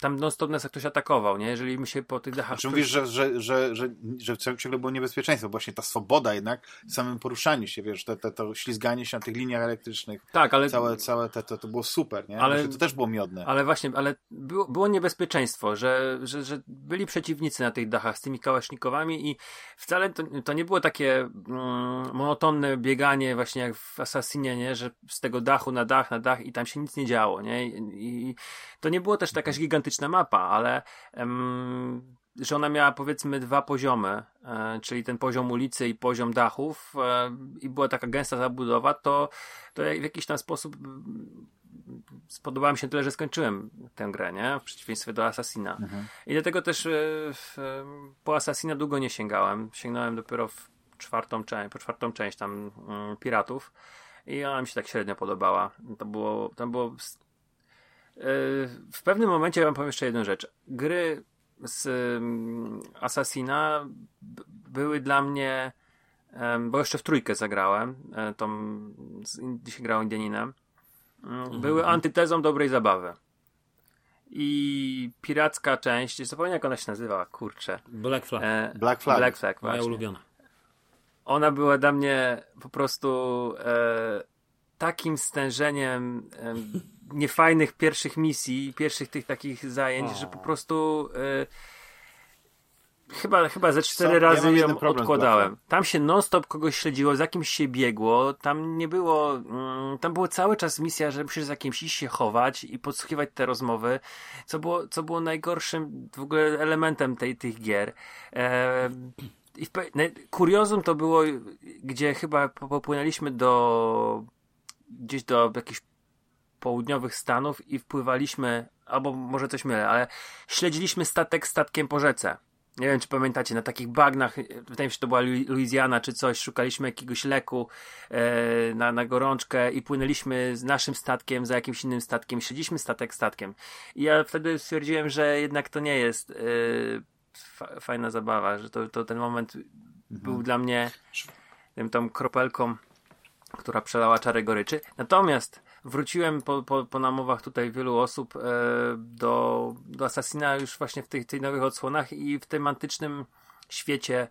tam non-stop nas ktoś atakował, nie? Jeżeli my się po tych dachach... Znaczy mówisz, że, że, że, że, że ciągle było niebezpieczeństwo, właśnie ta swoboda jednak w samym poruszaniu się, wiesz, te, te, to ślizganie się na tych liniach elektrycznych. Tak, ale... Całe, całe te, to, to było super, nie? Ale... to też było miodne. Ale właśnie, ale było, było niebezpieczeństwo, że, że, że byli przeciwnicy na tych dachach z tymi kałasznikowami i wcale to, to nie było takie mm, monotonne bieganie właśnie jak w Assassinie, nie? Że z tego dachu na dach, na dach i tam się nic nie działo, nie? I, i to nie było też taka gigantyczna mapa, ale em, że ona miała powiedzmy dwa poziomy, e, czyli ten poziom ulicy i poziom dachów e, i była taka gęsta zabudowa, to, to w jakiś tam sposób spodobała mi się tyle, że skończyłem tę grę, nie? W przeciwieństwie do Assassina. Mhm. I dlatego też e, w, po Assassina długo nie sięgałem. Sięgnąłem dopiero w czwartą część, po czwartą część tam um, Piratów i ona mi się tak średnio podobała. To było, to było w pewnym momencie ja wam powiem jeszcze jedną rzecz. Gry z um, Assassina były dla mnie bo jeszcze w trójkę zagrałem, e, tą, dzisiaj grał Indianinem, Mhm. były antytezą dobrej zabawy. i piracka część, zapomniałem jak ona się nazywa, kurczę. Black Flag. E, Black Flag. Black Flag Moja ulubiona. Ona była dla mnie po prostu e, takim stężeniem e, niefajnych pierwszych misji, pierwszych tych takich zajęć, o. że po prostu e, chyba, chyba ze cztery Co? razy ja ją odkładałem. Tam się non-stop kogoś śledziło, za kimś się biegło, tam nie było, mm, tam było cały czas misja, że musisz za kimś iść się chować i podsłuchiwać te rozmowy, co było, co było najgorszym w ogóle elementem tej, tych gier. E, i w, kuriozum to było, gdzie chyba popłynęliśmy do gdzieś do jakichś południowych Stanów i wpływaliśmy, albo może coś mylę, ale śledziliśmy statek statkiem po rzece. Nie wiem, czy pamiętacie, na takich bagnach, wydaje mi się, to była Louisiana czy coś, szukaliśmy jakiegoś leku e, na, na gorączkę i płynęliśmy z naszym statkiem za jakimś innym statkiem, śledziliśmy statek statkiem. I ja wtedy stwierdziłem, że jednak to nie jest e, fajna zabawa, że to, to ten moment mhm. był dla mnie wiem, tą kropelką, która przelała czarę goryczy. Natomiast wróciłem po, po, po namowach tutaj wielu osób e, do, do Assassina już właśnie w tych, tych nowych odsłonach i w tym antycznym świecie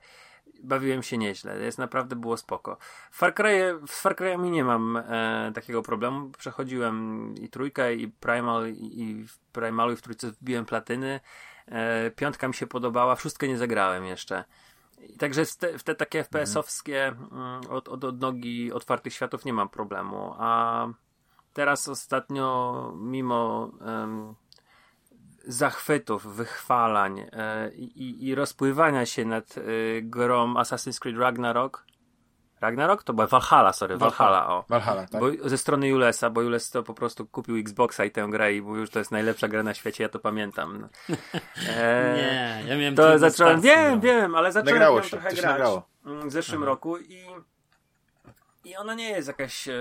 bawiłem się nieźle. Jest naprawdę było spoko. Far, Cry, w Far Cry'ami nie mam e, takiego problemu. Przechodziłem i trójkę, i Primal, i, i w Primalu, i w trójce wbiłem platyny. E, piątka mi się podobała, wszystkie nie zagrałem jeszcze. I także w te, w te takie FPS-owskie mm, od, od, od nogi otwartych światów nie mam problemu. A teraz ostatnio, mimo um, zachwytów, wychwalań e, i, i, rozpływania się nad e, grą Assassin's Creed Ragnarok, Ragnarok? To była Valhalla, sorry, Valhalla, Valhalla o. Valhalla, tak. Bo, ze strony Julesa, bo Jules to po prostu kupił Xboxa i tę grę i mówił, że to jest najlepsza gra na świecie, ja to pamiętam. (laughs) E, nie, ja miałem to zacząłem, wiem, no. wiem, ale zacząłem nagrało się, trochę grać w zeszłym Aha. roku i i ona nie jest jakaś e,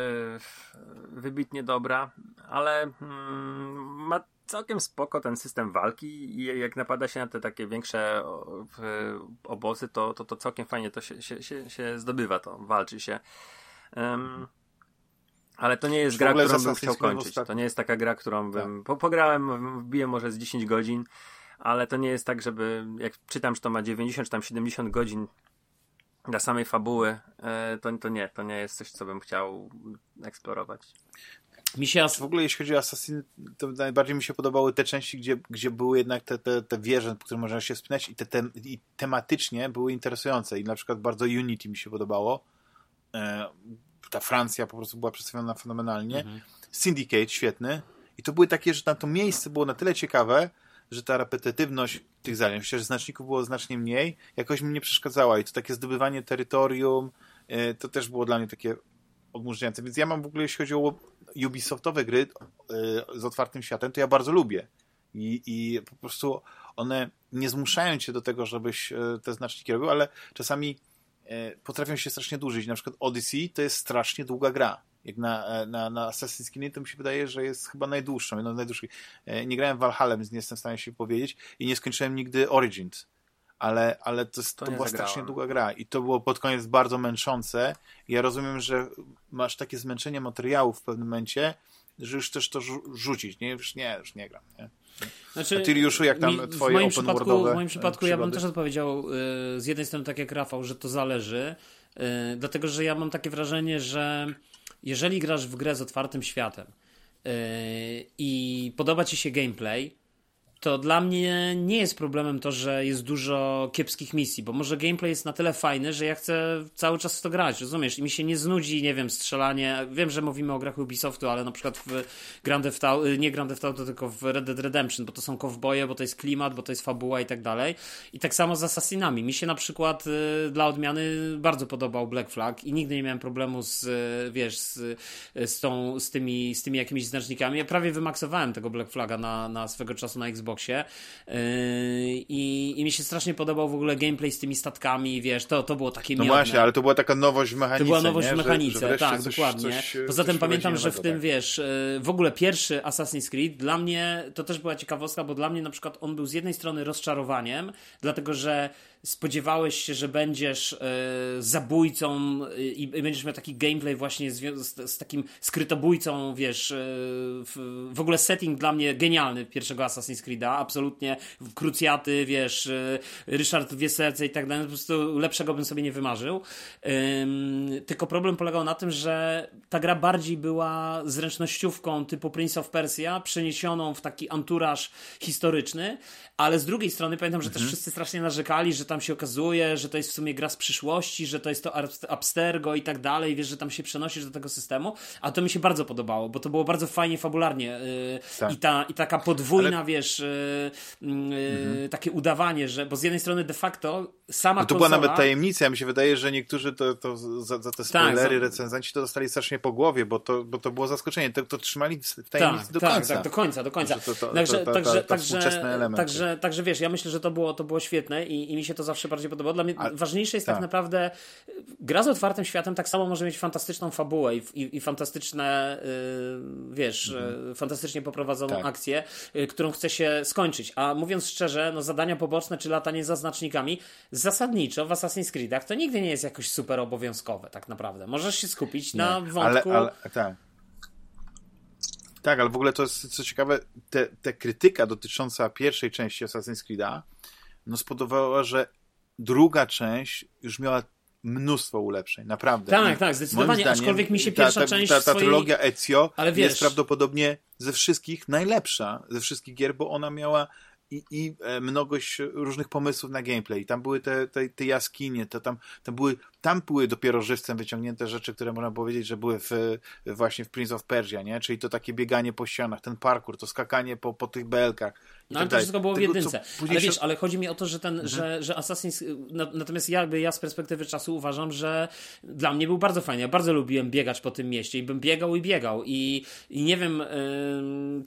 wybitnie dobra, ale mm, ma całkiem spoko ten system walki i jak napada się na te takie większe obozy, to, to, to całkiem fajnie to się, się, się, się zdobywa, to walczy się. Um, ale to nie jest gra, którą bym chciał kończyć. To nie jest taka gra, którą bym. Tak. Po, pograłem, wbiję może z 10 godzin, ale to nie jest tak, żeby. Jak czytam, że to ma 90 czy tam 70 godzin, dla samej fabuły, e, to, to nie, to nie jest coś, co bym chciał eksplorować. Mi się w ogóle jeśli chodzi o Assassin, to najbardziej mi się podobały te części, gdzie, gdzie były jednak te, te, te wieże, które można się wspinać i, te, te, i tematycznie były interesujące i na przykład bardzo Unity mi się podobało. E, ta Francja po prostu była przedstawiona fenomenalnie. Mhm. Syndicate świetny i to były takie, że tam to miejsce było na tyle ciekawe, że ta repetytywność tych zajęć, chociaż znaczników było znacznie mniej, jakoś mi nie przeszkadzała i to takie zdobywanie terytorium, e, to też było dla mnie takie odmurzające. Więc ja mam w ogóle, jeśli chodzi o Ubisoftowe gry e, z otwartym światem, to ja bardzo lubię. I, I po prostu one nie zmuszają cię do tego, żebyś e, te znaczniki robił, ale czasami potrafią się strasznie dłużyć. Na przykład Odyssey to jest strasznie długa gra jak na, e, na, na Assassin's Creed, to mi się wydaje, że jest chyba najdłuższą, jedną z najdłuższych. E, nie grałem w Valhalla, więc nie jestem w stanie się powiedzieć i nie skończyłem nigdy Origins. Ale, ale to, jest, to, to była zagrałem. strasznie długa gra i to było pod koniec bardzo męczące. Ja rozumiem, że masz takie zmęczenie materiału w pewnym momencie, że już chcesz to rzucić, nie? Już nie, już nie gram, nie? Znaczy, A ty, Juliuszu, jak tam mi, twoje w moim przypadku, W moim przypadku ja bym też odpowiedział y, z jednej strony tak jak Rafał, że to zależy, y, dlatego, że ja mam takie wrażenie, że jeżeli grasz w grę z otwartym światem yy, i podoba ci się gameplay, to dla mnie nie jest problemem to, że jest dużo kiepskich misji, bo może gameplay jest na tyle fajny, że ja chcę cały czas w to grać, rozumiesz? I mi się nie znudzi, nie wiem, strzelanie. Wiem, że mówimy o grach Ubisoftu, ale na przykład w Grand Theft Auto, nie Grand Theft Auto, tylko w Red Dead Redemption, bo to są kowboje, bo to jest klimat, bo to jest fabuła i tak dalej. I tak samo z Assassinami. Mi się na przykład y, dla odmiany bardzo podobał Black Flag i nigdy nie miałem problemu z, y, wiesz, z, z, tą, z, tymi, z tymi jakimiś znacznikami. Ja prawie wymaksowałem tego Black Flaga na, na swego czasu na Xbox Xboxie yy, i, i mi się strasznie podobał w ogóle gameplay z tymi statkami, wiesz, to, to było takie No miodne. właśnie, ale to była taka nowość w mechanice, To była nowość nie? w mechanice, że, że tak, coś, dokładnie. Coś, Poza tym pamiętam, że w tym, tak. wiesz, yy, w ogóle pierwszy Assassin's Creed dla mnie, to też była ciekawostka, bo dla mnie na przykład on był z jednej strony rozczarowaniem, dlatego że spodziewałeś się, że będziesz e, zabójcą e, i, i, będziesz miał taki gameplay właśnie z, z, z takim skrytobójcą, wiesz, e, w, w, ogóle setting dla mnie genialny pierwszego Assassin's Creed'a, absolutnie krucjaty, wiesz, e, Ryszard wie serce i tak dalej, po prostu lepszego bym sobie nie wymarzył. tylko problem polegał na tym, że ta gra bardziej była zręcznościówką typu Prince of Persia, przeniesioną w taki anturaż historyczny, ale z drugiej strony pamiętam, że mhm. też wszyscy strasznie narzekali, że tam się okazuje, że to jest w sumie gra z przyszłości, że to jest to Abstergo i tak dalej, wiesz, że tam się przenosisz do tego systemu, a to mi się bardzo podobało, bo to było bardzo fajnie fabularnie yy, tak. i, ta, i taka podwójna, ale... wiesz, yy, yy, takie udawanie, że, bo z jednej strony de facto sama no to konsola... była nawet tajemnica, ja mi się wydaje, że niektórzy to, to za, za te tak, spoilery, tak, recenzenci to dostali strasznie po głowie, bo to, bo to było zaskoczenie, to, to trzymali w tajemnicy tak, do tak, końca. Tak, do końca, do końca. To, to, także, także, także, także, także wiesz, ja myślę, że to było, to było świetne i, i mi się to zawsze bardziej podobało. Dla mnie A, ważniejsze jest tak. tak. naprawdę gra z otwartym światem tak samo może mieć fantastyczną fabułę i, i, i fantastyczne, yy, wiesz, mhm. yy, fantastycznie poprowadzoną tak. akcję, yy, którą chce się skończyć. A mówiąc szczerze, no zadania poboczne czy latanie za znacznikami zasadniczo w Assassin's Creedach to nigdy nie jest jakoś super obowiązkowe tak naprawdę. Możesz się skupić nie. na wątku... Ale, ale, tak. Tak, ale w ogóle to jest co ciekawe, te, te krytyka dotycząca pierwszej części Assassin's Creed'a no spowodowała, że druga część już miała mnóstwo ulepszeń, naprawdę. Tak, I tak, zdecydowanie, zdaniem, aczkolwiek mi się pierwsza ta, ta, część ta, ta, ta swojej... trylogia Ezio ale wiesz... jest prawdopodobnie ze wszystkich najlepsza, ze wszystkich gier, bo ona miała i, i e, mnogość różnych pomysłów na gameplay. Tam były te, te, te jaskinie, to tam, tam, były, tam były dopiero żywcem wyciągnięte rzeczy, które można powiedzieć, że były w, właśnie w Prince of Persia, nie? Czyli to takie bieganie po ścianach, ten parkour, to skakanie po, po tych belkach. No ale tak to wszystko było w jedynce. Ale wiesz, ale chodzi mi o to, że ten, mhm. że, że Assassin's... Natomiast jakby ja z perspektywy czasu uważam, że dla mnie był bardzo fajny. Ja bardzo lubiłem biegać po tym mieście i bym biegał i biegał. I, i nie wiem,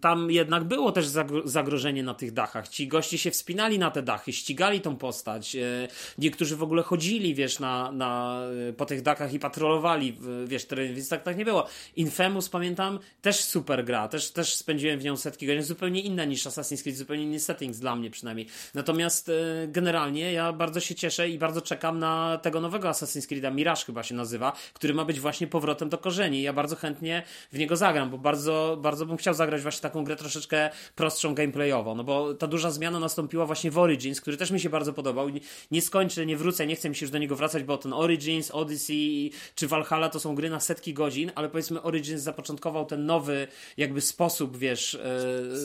tam jednak było też zagrożenie na tych dachach. Ci goście się wspinali na te dachy, ścigali tą postać. Yy, niektórzy w ogóle chodzili, wiesz, na, na, po tych dachach i patrolowali, wiesz, teren, więc tak, tak nie było. Infamous, pamiętam, też super gra. Też, też spędziłem w nią setki godzin, zupełnie inna niż Assassin's Creed, zupełnie inny settings dla mnie przynajmniej. Natomiast e, generalnie ja bardzo się cieszę i bardzo czekam na tego nowego Assassin's Creed'a, Mirage chyba się nazywa, który ma być właśnie powrotem do korzeni. Ja bardzo chętnie w niego zagram, bo bardzo, bardzo bym chciał zagrać właśnie taką grę troszeczkę prostszą gameplayowo, no bo ta duża zmiana nastąpiła właśnie w Origins, który też mi się bardzo podobał. Nie skończę, nie wrócę, nie chcę mi się już do niego wracać, bo ten Origins, Odyssey czy Valhalla to są gry na setki godzin, ale powiedzmy Origins zapoczątkował ten nowy jakby sposób, wiesz,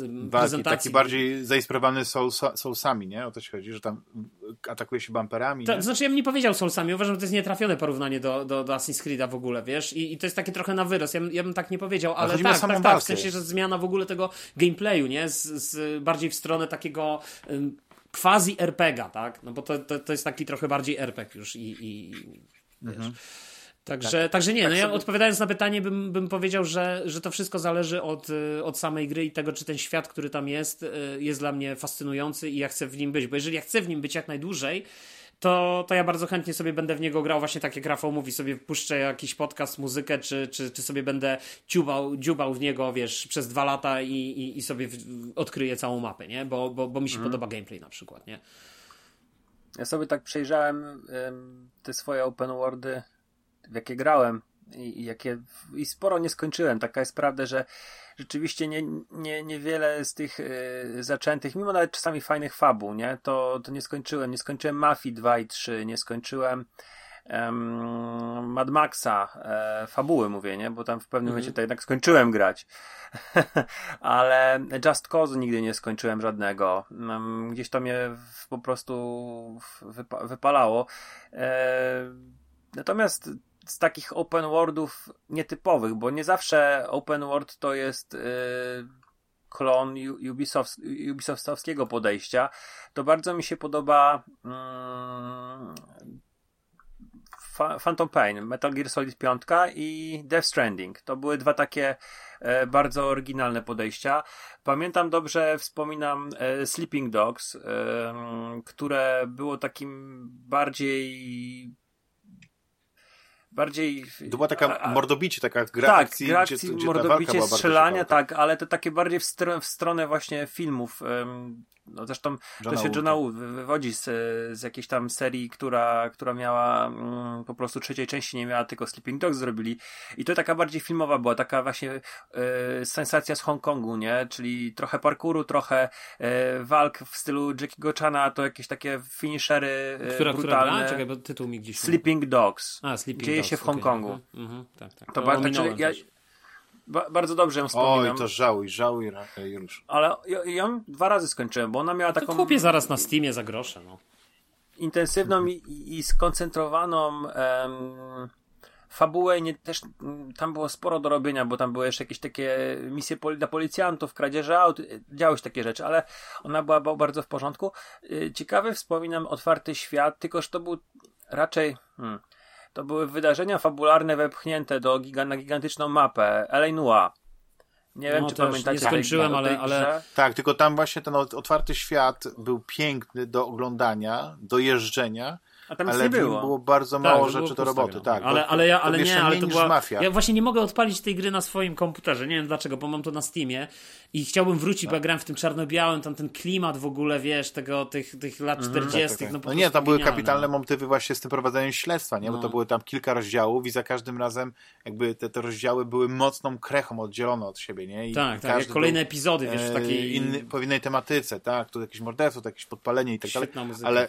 yy, prezentacji. Taki bardziej zainspirowany Soulsa, Soulsami, nie? O to się chodzi, że tam atakuje się bumperami. To, znaczy, ja bym nie powiedział Soulsami. Uważam, że to jest nietrafione porównanie do, do, do Assassin's Creed'a w ogóle, wiesz? I, I, to jest takie trochę na wyrost. Ja, ja bym tak nie powiedział, ale tak, tak, tak, w sensie, że zmiana w ogóle tego gameplayu, nie? Z, z bardziej w stronę takiego quasi RPGa, tak? No bo to, to, to jest taki trochę bardziej RPG już i, i wiesz. Mhm. Także, tak. także nie, tak no ja odpowiadając na pytanie bym, bym powiedział, że, że to wszystko zależy od, od samej gry i tego, czy ten świat, który tam jest, y, jest dla mnie fascynujący i ja chcę w nim być, bo jeżeli ja chcę w nim być jak najdłużej, to, to ja bardzo chętnie sobie będę w niego grał, właśnie tak jak Rafał mówi, sobie puszczę jakiś podcast, muzykę, czy, czy, czy sobie będę ciubał, dziubał w niego, wiesz, przez dwa lata i, i, i sobie w, odkryję całą mapę, nie? Bo, bo, bo mi się mhm. podoba gameplay na przykład, nie? Ja sobie tak przejrzałem ym, te swoje open worldy w jakie grałem i, i, jakie i sporo nie skończyłem. Taka jest prawda, że rzeczywiście nie, nie, niewiele z tych y, zaczętych, mimo nawet czasami fajnych fabuł, nie, to, to nie skończyłem. Nie skończyłem Mafii 2 i 3, nie skończyłem um, Mad Maxa, e, fabuły mówię, nie, bo tam w pewnym mhm. momencie to jednak skończyłem grać. (laughs) Ale Just Cause nigdy nie skończyłem żadnego. Um, gdzieś to mnie w, po prostu wypa wypalało. E, natomiast z takich open worldów nietypowych, bo nie zawsze open world to jest yy, klon Ubisoft, Ubisoftowskiego podejścia, to bardzo mi się podoba yy, Phantom Pain, Metal Gear Solid 5 i Death Stranding. To były dwa takie e, bardzo oryginalne podejścia. Pamiętam dobrze, wspominam e, Sleeping Dogs, e, które było takim bardziej bardziej... To była taka a, mordobicie, taka gra tak, akcji, gra akcji, gdzie, gdzie mordobicie, strzelania, tak, ale to takie bardziej w, str w stronę właśnie filmów. Um, no zresztą Johna to się Johna Wood wywodzi z, z jakiejś tam serii, która, która miała mm, po prostu trzeciej części nie miała, tylko Sleeping Dogs zrobili. I to taka bardziej filmowa była, taka właśnie e, sensacja z Hongkongu, nie? Czyli trochę parkouru, trochę e, walk w stylu Jackiego Chana, to jakieś takie finishery e, która, brutalne. Która Czekaj, bo tytuł mi gdzieś... Sleeping Dogs. A, Sleeping Dzieje Się w Hongkongu. Okay. Mhm, mhm, tak, tak. To, to bardzo, znaczy, ja, ba bardzo dobrze ją wspominam. Oj, to żałuj, żałuj już. Ale ja, ją dwa razy skończyłem, bo ona miała taką... To kupię zaraz na Steamie za grosze, no. Intensywną i, i skoncentrowaną fabułę, nie, też tam było sporo do robienia, bo tam były jeszcze jakieś takie misje poli dla policjantów, kradzieże aut, działy się takie rzeczy, ale ona była, była bardzo w porządku. Y, ciekawy wspominam otwarty świat, tylko że to był raczej... Hmm, to były wydarzenia fabularne wepchnięte do giga, na gigantyczną mapę L.A. Noir. Nie wiem, no, czy pamiętacie. Nie skończyłem, ale, ale... Tak, tylko tam właśnie ten otwarty świat był piękny do oglądania, do jeżdżenia, a tam ale nie było. było bardzo tak, mało rzeczy do roboty. Tak, ale, ale ja, ale nie, ale to była, mafia. Ja właśnie nie mogę odpalić tej gry na swoim komputerze. Nie wiem dlaczego, bo mam to na Steamie i chciałbym wrócić, tak. bo ja grałem w tym czarno-białym, tam ten klimat w ogóle, wiesz, tego, tych, tych lat mhm, 40. Tak, tak, tak. no, no nie, tam były kapitalne no. motywy właśnie z tym prowadzeniem śledztwa, nie? Bo to no. były tam kilka rozdziałów i za każdym razem jakby te, te rozdziały były mocną krechą oddzielone od siebie, nie? I tak, tak, kolejne epizody, wiesz, w e, takiej... Inny, po innej tematyce, tak? Tu jakieś morderstwo, tu jakieś podpalenie i tak Świetna dalej. Muzyka. Ale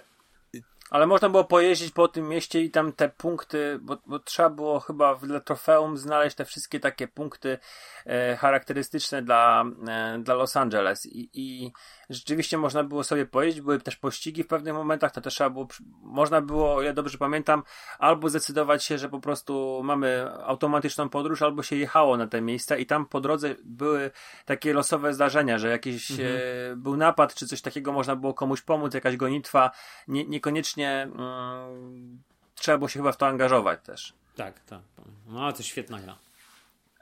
ale można było pojeździć po tym mieście i tam te punkty, bo, bo trzeba było chyba w trofeum znaleźć te wszystkie takie punkty e, charakterystyczne dla, e, dla Los Angeles. I, I rzeczywiście można było sobie pojeździć, były też pościgi w pewnych momentach, to też trzeba było, można było, ja dobrze pamiętam, albo zdecydować się, że po prostu mamy automatyczną podróż, albo się jechało na te miejsca i tam po drodze były takie losowe zdarzenia, że jakiś mhm. e, był napad, czy coś takiego można było komuś pomóc, jakaś gonitwa, nie, niekoniecznie mm, trzeba było się chyba w to angażować też. Tak, tak. No ale to świetna gra.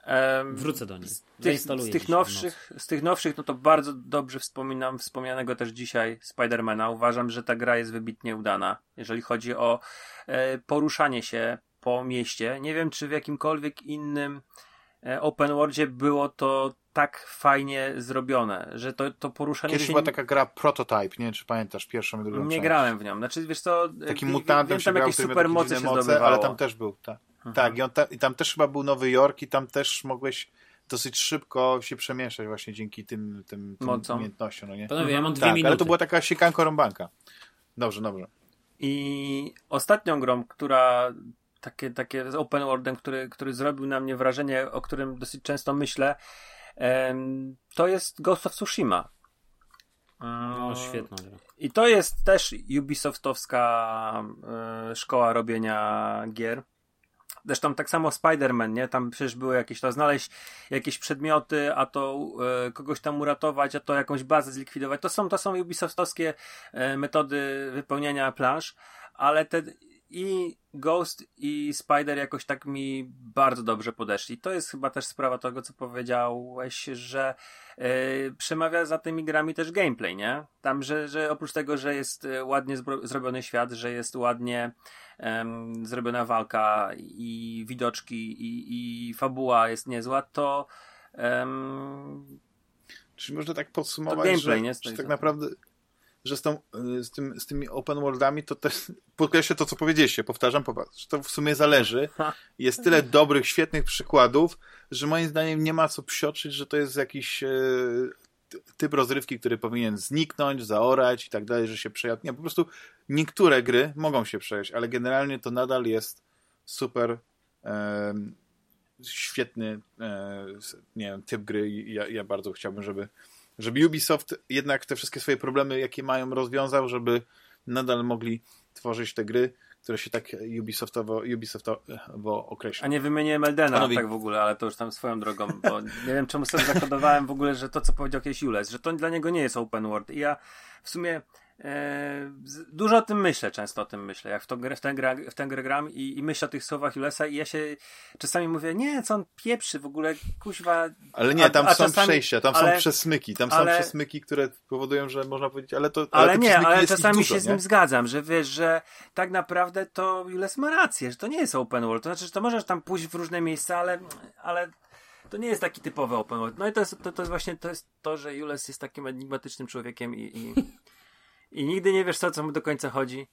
Um, Wrócę do niej. Z tych, z tych nowszych, z tych nowszych, no to bardzo dobrze wspominam, wspomnianego też dzisiaj Spidermana. Uważam, że ta gra jest wybitnie udana, jeżeli chodzi o e, poruszanie się po mieście. Nie wiem, czy w jakimkolwiek innym e, open worldzie było to tak fajnie zrobione, że to, to poruszanie Kiedyś się... była taka gra Prototype, nie wiem, czy pamiętasz pierwszą i drugą Nie część. grałem w nią. Znaczy, wiesz co... Takim mutantem się tam grał, jakieś super moce się moce, ale tam też był, tak. Mhm. Tak, i, on ta, i tam też chyba był Nowy Jork i tam też mogłeś dosyć szybko się przemieszczać właśnie dzięki tym, tym, tym umiejętnościom. No nie? Panowie, ja mam dwie tak, minuty. Ale to była taka siekanko rąbanka. Dobrze, dobrze. I ostatnią grą, która takie, takie z open worldem, który, który zrobił na mnie wrażenie, o którym dosyć często myślę, to jest Ghost of Tsushima. No, świetna I to jest też Ubisoftowska e, szkoła robienia gier. Zresztą tak samo Spider-Man, nie? Tam przecież były jakieś to znaleźć jakieś przedmioty, a to e, kogoś tam uratować, a to jakąś bazę zlikwidować. To są, to są Ubisoftowskie e, metody wypełniania plansz, ale te i Ghost i Spider jakoś tak mi bardzo dobrze podeszli. To jest chyba też sprawa tego, co powiedziałeś, że yy, przemawia za tymi grami też gameplay, nie? Tam, że, że oprócz tego, że jest e, ładnie zrobiony świat, że jest ładnie um, zrobiona walka i widoczki i, i fabuła jest niezła, to um, Czyli można tak podsumować, gameplay, że, nie? że tak naprawdę że z, tą, y, z, tym, z tymi open worldami to też (laughs) podkreślę to, co powiedzieliście, powtarzam, popatrz, że to w sumie zależy. Jest tyle dobrych, świetnych przykładów, że moim zdaniem nie ma co psioczyć, że to jest jakiś e, typ rozrywki, który powinien zniknąć, zaorać i tak dalej, że się przejadł. Nie, po prostu niektóre gry mogą się przejść, ale generalnie to nadal jest super e, świetny e, nie wiem, typ gry i ja, ja bardzo chciałbym, żeby żeby Ubisoft jednak te wszystkie swoje problemy, jakie mają, rozwiązał, żeby nadal mogli tworzyć te gry, które się tak Ubisoftowo, Ubisoftowo określa. A nie wymieniłem Eldena Panowie... tak w ogóle, ale to już tam swoją drogą, bo nie wiem czemu sobie zakodowałem w ogóle, że to co powiedział kiedyś Jules, że to dla niego nie jest open world i ja w sumie dużo o tym myślę, często o tym myślę, jak w, to, w, tę, grę, w tę grę gram i, i myślę o tych słowach Julesa i ja się czasami mówię, nie, co on pieprzy, w ogóle kuźwa... Ale nie, tam a, a są czasami, przejścia, tam ale, są przesmyki, tam ale, są przesmyki, które powodują, że można powiedzieć, ale to... Ale, ale nie, ale czasami dużo, się nie? z nim zgadzam, że wiesz, że tak naprawdę to Jules ma rację, że to nie jest open world, to znaczy, że to możesz tam pójść w różne miejsca, ale, ale to nie jest taki typowy open world. No i to jest, to, to jest właśnie to, jest to że Jules jest takim enigmatycznym człowiekiem i, i i nigdy nie wiesz, co, co mu do końca chodzi.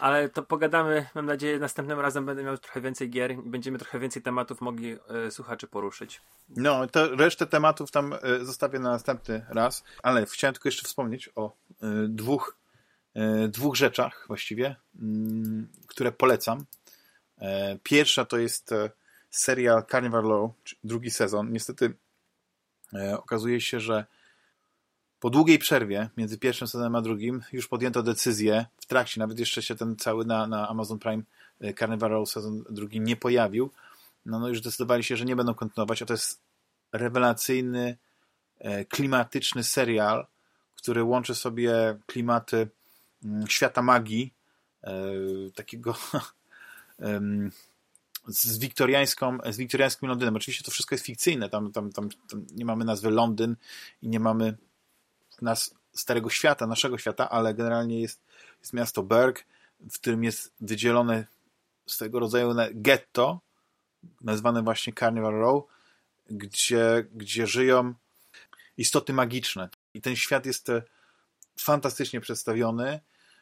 Ale to pogadamy, mam nadzieję, następnym razem będę miał trochę więcej gier i będziemy trochę więcej tematów mogli e, słuchaczy poruszyć. No, to resztę tematów tam e, zostawię na następny raz, ale chciałem tylko jeszcze wspomnieć o e, dwóch, e, dwóch rzeczach właściwie, m, mm, które polecam. E, pierwsza to jest e, serial Carnival Law, drugi sezon. Niestety okazuje się, że po długiej przerwie między pierwszym sezonem a drugim już podjęto decyzję w trakcie, nawet jeszcze się ten cały na, na Amazon Prime e, Carnival Row sezon drugi nie pojawił. No, no już zdecydowali się, że nie będą kontynuować, a to jest rewelacyjny, e, klimatyczny serial, który łączy sobie klimaty mm, świata magii, e, takiego (laughs) z wiktoriańską, z wiktoriańskim Londynem. Oczywiście to wszystko jest fikcyjne, tam, tam, tam, tam nie mamy nazwy Londyn i nie mamy nas, Starego Świata, naszego świata, ale generalnie jest, jest miasto Berg, w którym jest wydzielone z tego rodzaju getto, nazwane właśnie Carnival Row, gdzie, gdzie żyją istoty magiczne. I ten świat jest e, fantastycznie przedstawiony.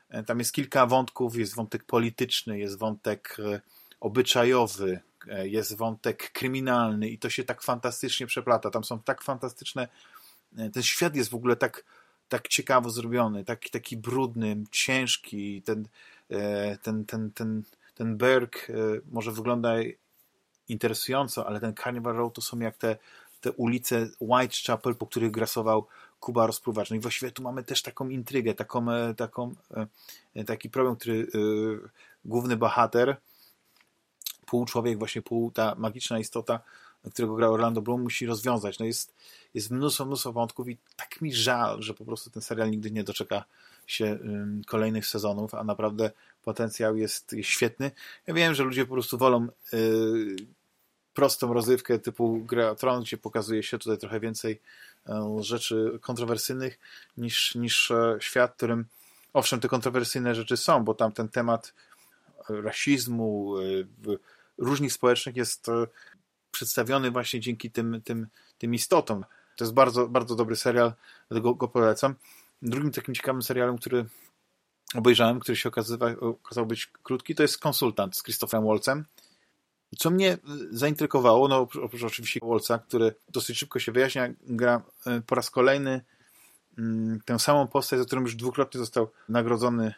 E, tam jest kilka wątków, jest wątek polityczny, jest wątek e, obyczajowy, jest wątek kryminalny i to się tak fantastycznie przeplata. Tam są tak fantastyczne ten świat jest w ogóle tak, tak ciekawo zrobiony, taki, taki brudny, ciężki. Ten, e, ten, ten, ten, ten Berg e, może wygląda interesująco, ale ten Carnival Road to są jak te, te ulice Whitechapel, po których grasował Kuba Rozpruwacz. No i właściwie tu mamy też taką intrygę, taką, e, taką, taki problem, który główny bohater, pół człowiek, właśnie pół ta magiczna istota, którego gra Orlando Bloom, musi rozwiązać. No jest, jest mnóstwo, mnóstwo wątków i tak mi żal, że po prostu ten serial nigdy nie doczeka się kolejnych sezonów, a naprawdę potencjał jest, świetny. Ja wiem, że ludzie po prostu wolą yy, prostą rozrywkę typu Gra Tron, gdzie pokazuje się tutaj trochę więcej yy, rzeczy kontrowersyjnych niż, niż e, świat, którym owszem, te kontrowersyjne rzeczy są, bo tam ten temat rasizmu, yy, różnych społecznych jest przedstawiony właśnie dzięki tym, tym, tym istotom. To jest bardzo, bardzo dobry serial, dlatego go polecam. Drugim takim ciekawym serialem, który obejrzałem, który się okazywa, okazał być krótki, to jest Konsultant z Christopherem Waltzem. Co mnie zaintrygowało, no oprócz oczywiście Waltza, który dosyć szybko się wyjaśnia, gra e, po raz kolejny mm, tę samą postać, za którą już dwukrotnie został nagrodzony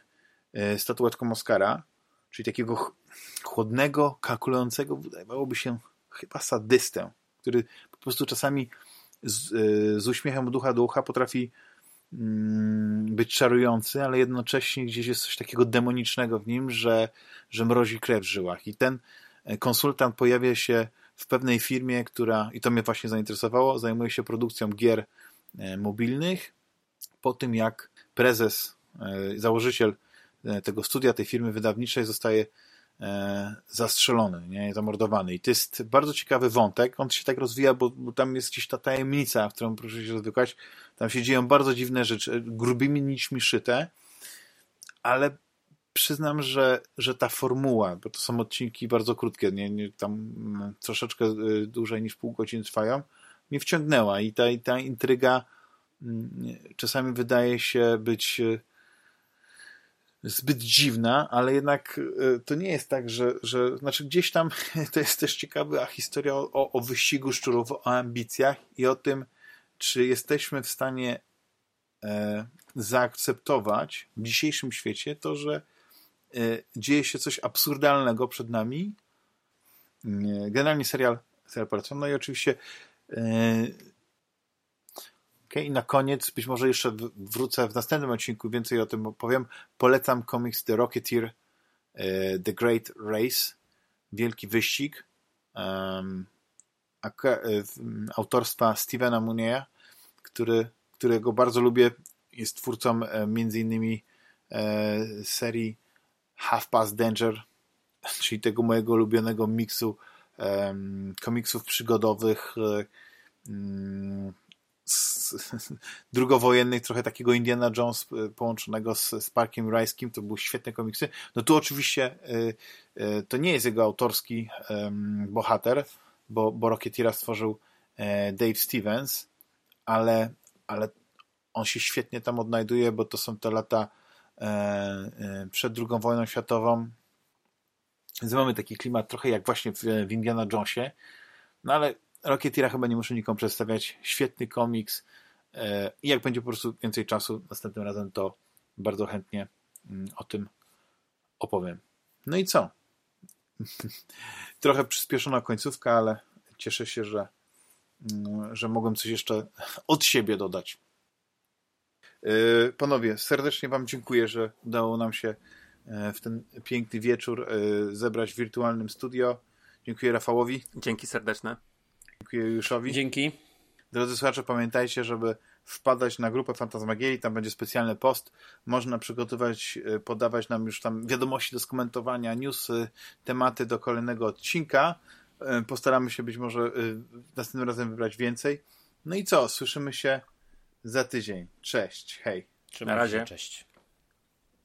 e, statuetką Oscara, czyli takiego chłodnego, kalkulującego, wydawałoby się chyba sadystę, który po prostu czasami z, e, z uśmiechem ducha do ucha potrafi mm, być czarujący, ale jednocześnie gdzieś jest coś takiego demonicznego w nim, że, że mrozi krew w żyłach. I ten e, konsultant pojawia się w pewnej firmie, która, i to mnie właśnie zainteresowało, zajmuje się produkcją gier e, mobilnych. Po tym jak prezes, założyciel tego studia, tej firmy wydawniczej zostaje e, zastrzelony, nie, zamordowany. I to jest bardzo ciekawy wątek. On się tak rozwija, bo, bo tam jest gdzieś ta tajemnica, w którą proszę się rozwykać. Tam się dzieją bardzo dziwne rzeczy, grubymi nićmi szyte, ale przyznam, że, że ta formuła, bo to są odcinki bardzo krótkie, nie, nie tam mm, troszeczkę e, dłużej niż pół godziny trwają, mnie wciągnęła i ta, i ta intryga mm, czasami wydaje się być e, zbyt dziwna, ale jednak e, to nie jest tak, że, że znaczy gdzieś tam (laughs) to jest też ciekawa historia o, o wyścigu szczurów, o ambicjach i o tym, czy jesteśmy w stanie e, zaakceptować w dzisiejszym świecie to, że e, dzieje się coś absurdalnego przed nami. E, generalnie serial, serial polecam. No i oczywiście e, Okay? I na koniec, być może jeszcze wrócę w następnym odcinku, więcej o tym opowiem. Polecam komiks The Rocketeer, e, The Great Race, Wielki Wyścig, um, autorstwa Stevena Muneya, który, którego bardzo lubię. Jest twórcą e, między innymi serii Half Past Danger, (laughs) czyli tego mojego ulubionego miksu komiksów przygodowych (laughs) drugowojennych, trochę takiego Indiana Jones e, połączonego z, z Parkiem Rajskim, to były świetne komiksy. No tu oczywiście y, y, to nie jest jego autorski y, bohater, bo, bo Rocketeera stworzył Dave Stevens, ale, ale on się świetnie tam odnajduje, bo to są te lata przed II wojną światową. Więc mamy taki klimat trochę jak właśnie w Indiana Jonesie, no ale Rocketeera chyba nie muszę nikomu przedstawiać. Świetny komiks e, i jak będzie po prostu więcej czasu następnym razem, to bardzo chętnie mm, o tym opowiem. No i co? (laughs) Trochę przyspieszona końcówka, ale cieszę się, że, mm, że mogłem coś jeszcze od siebie dodać. E, panowie, serdecznie Wam dziękuję, że udało nam się e, w ten piękny wieczór zebrać w wirtualnym studio. Dziękuję Rafałowi. Dzięki serdeczne. Dziękuję Juszowi. Dzięki. Drodzy słuchacze, pamiętajcie, żeby wpadać na grupę Fantasmagierii, tam będzie specjalny post. Można przygotować, e, podawać nam już tam wiadomości do skomentowania, newsy, tematy do kolejnego odcinka. E, postaramy się być może e, następnym razem wybrać więcej. No i co? Słyszymy się za tydzień. Cześć, hej. Trzymaj na razie. Się, cześć.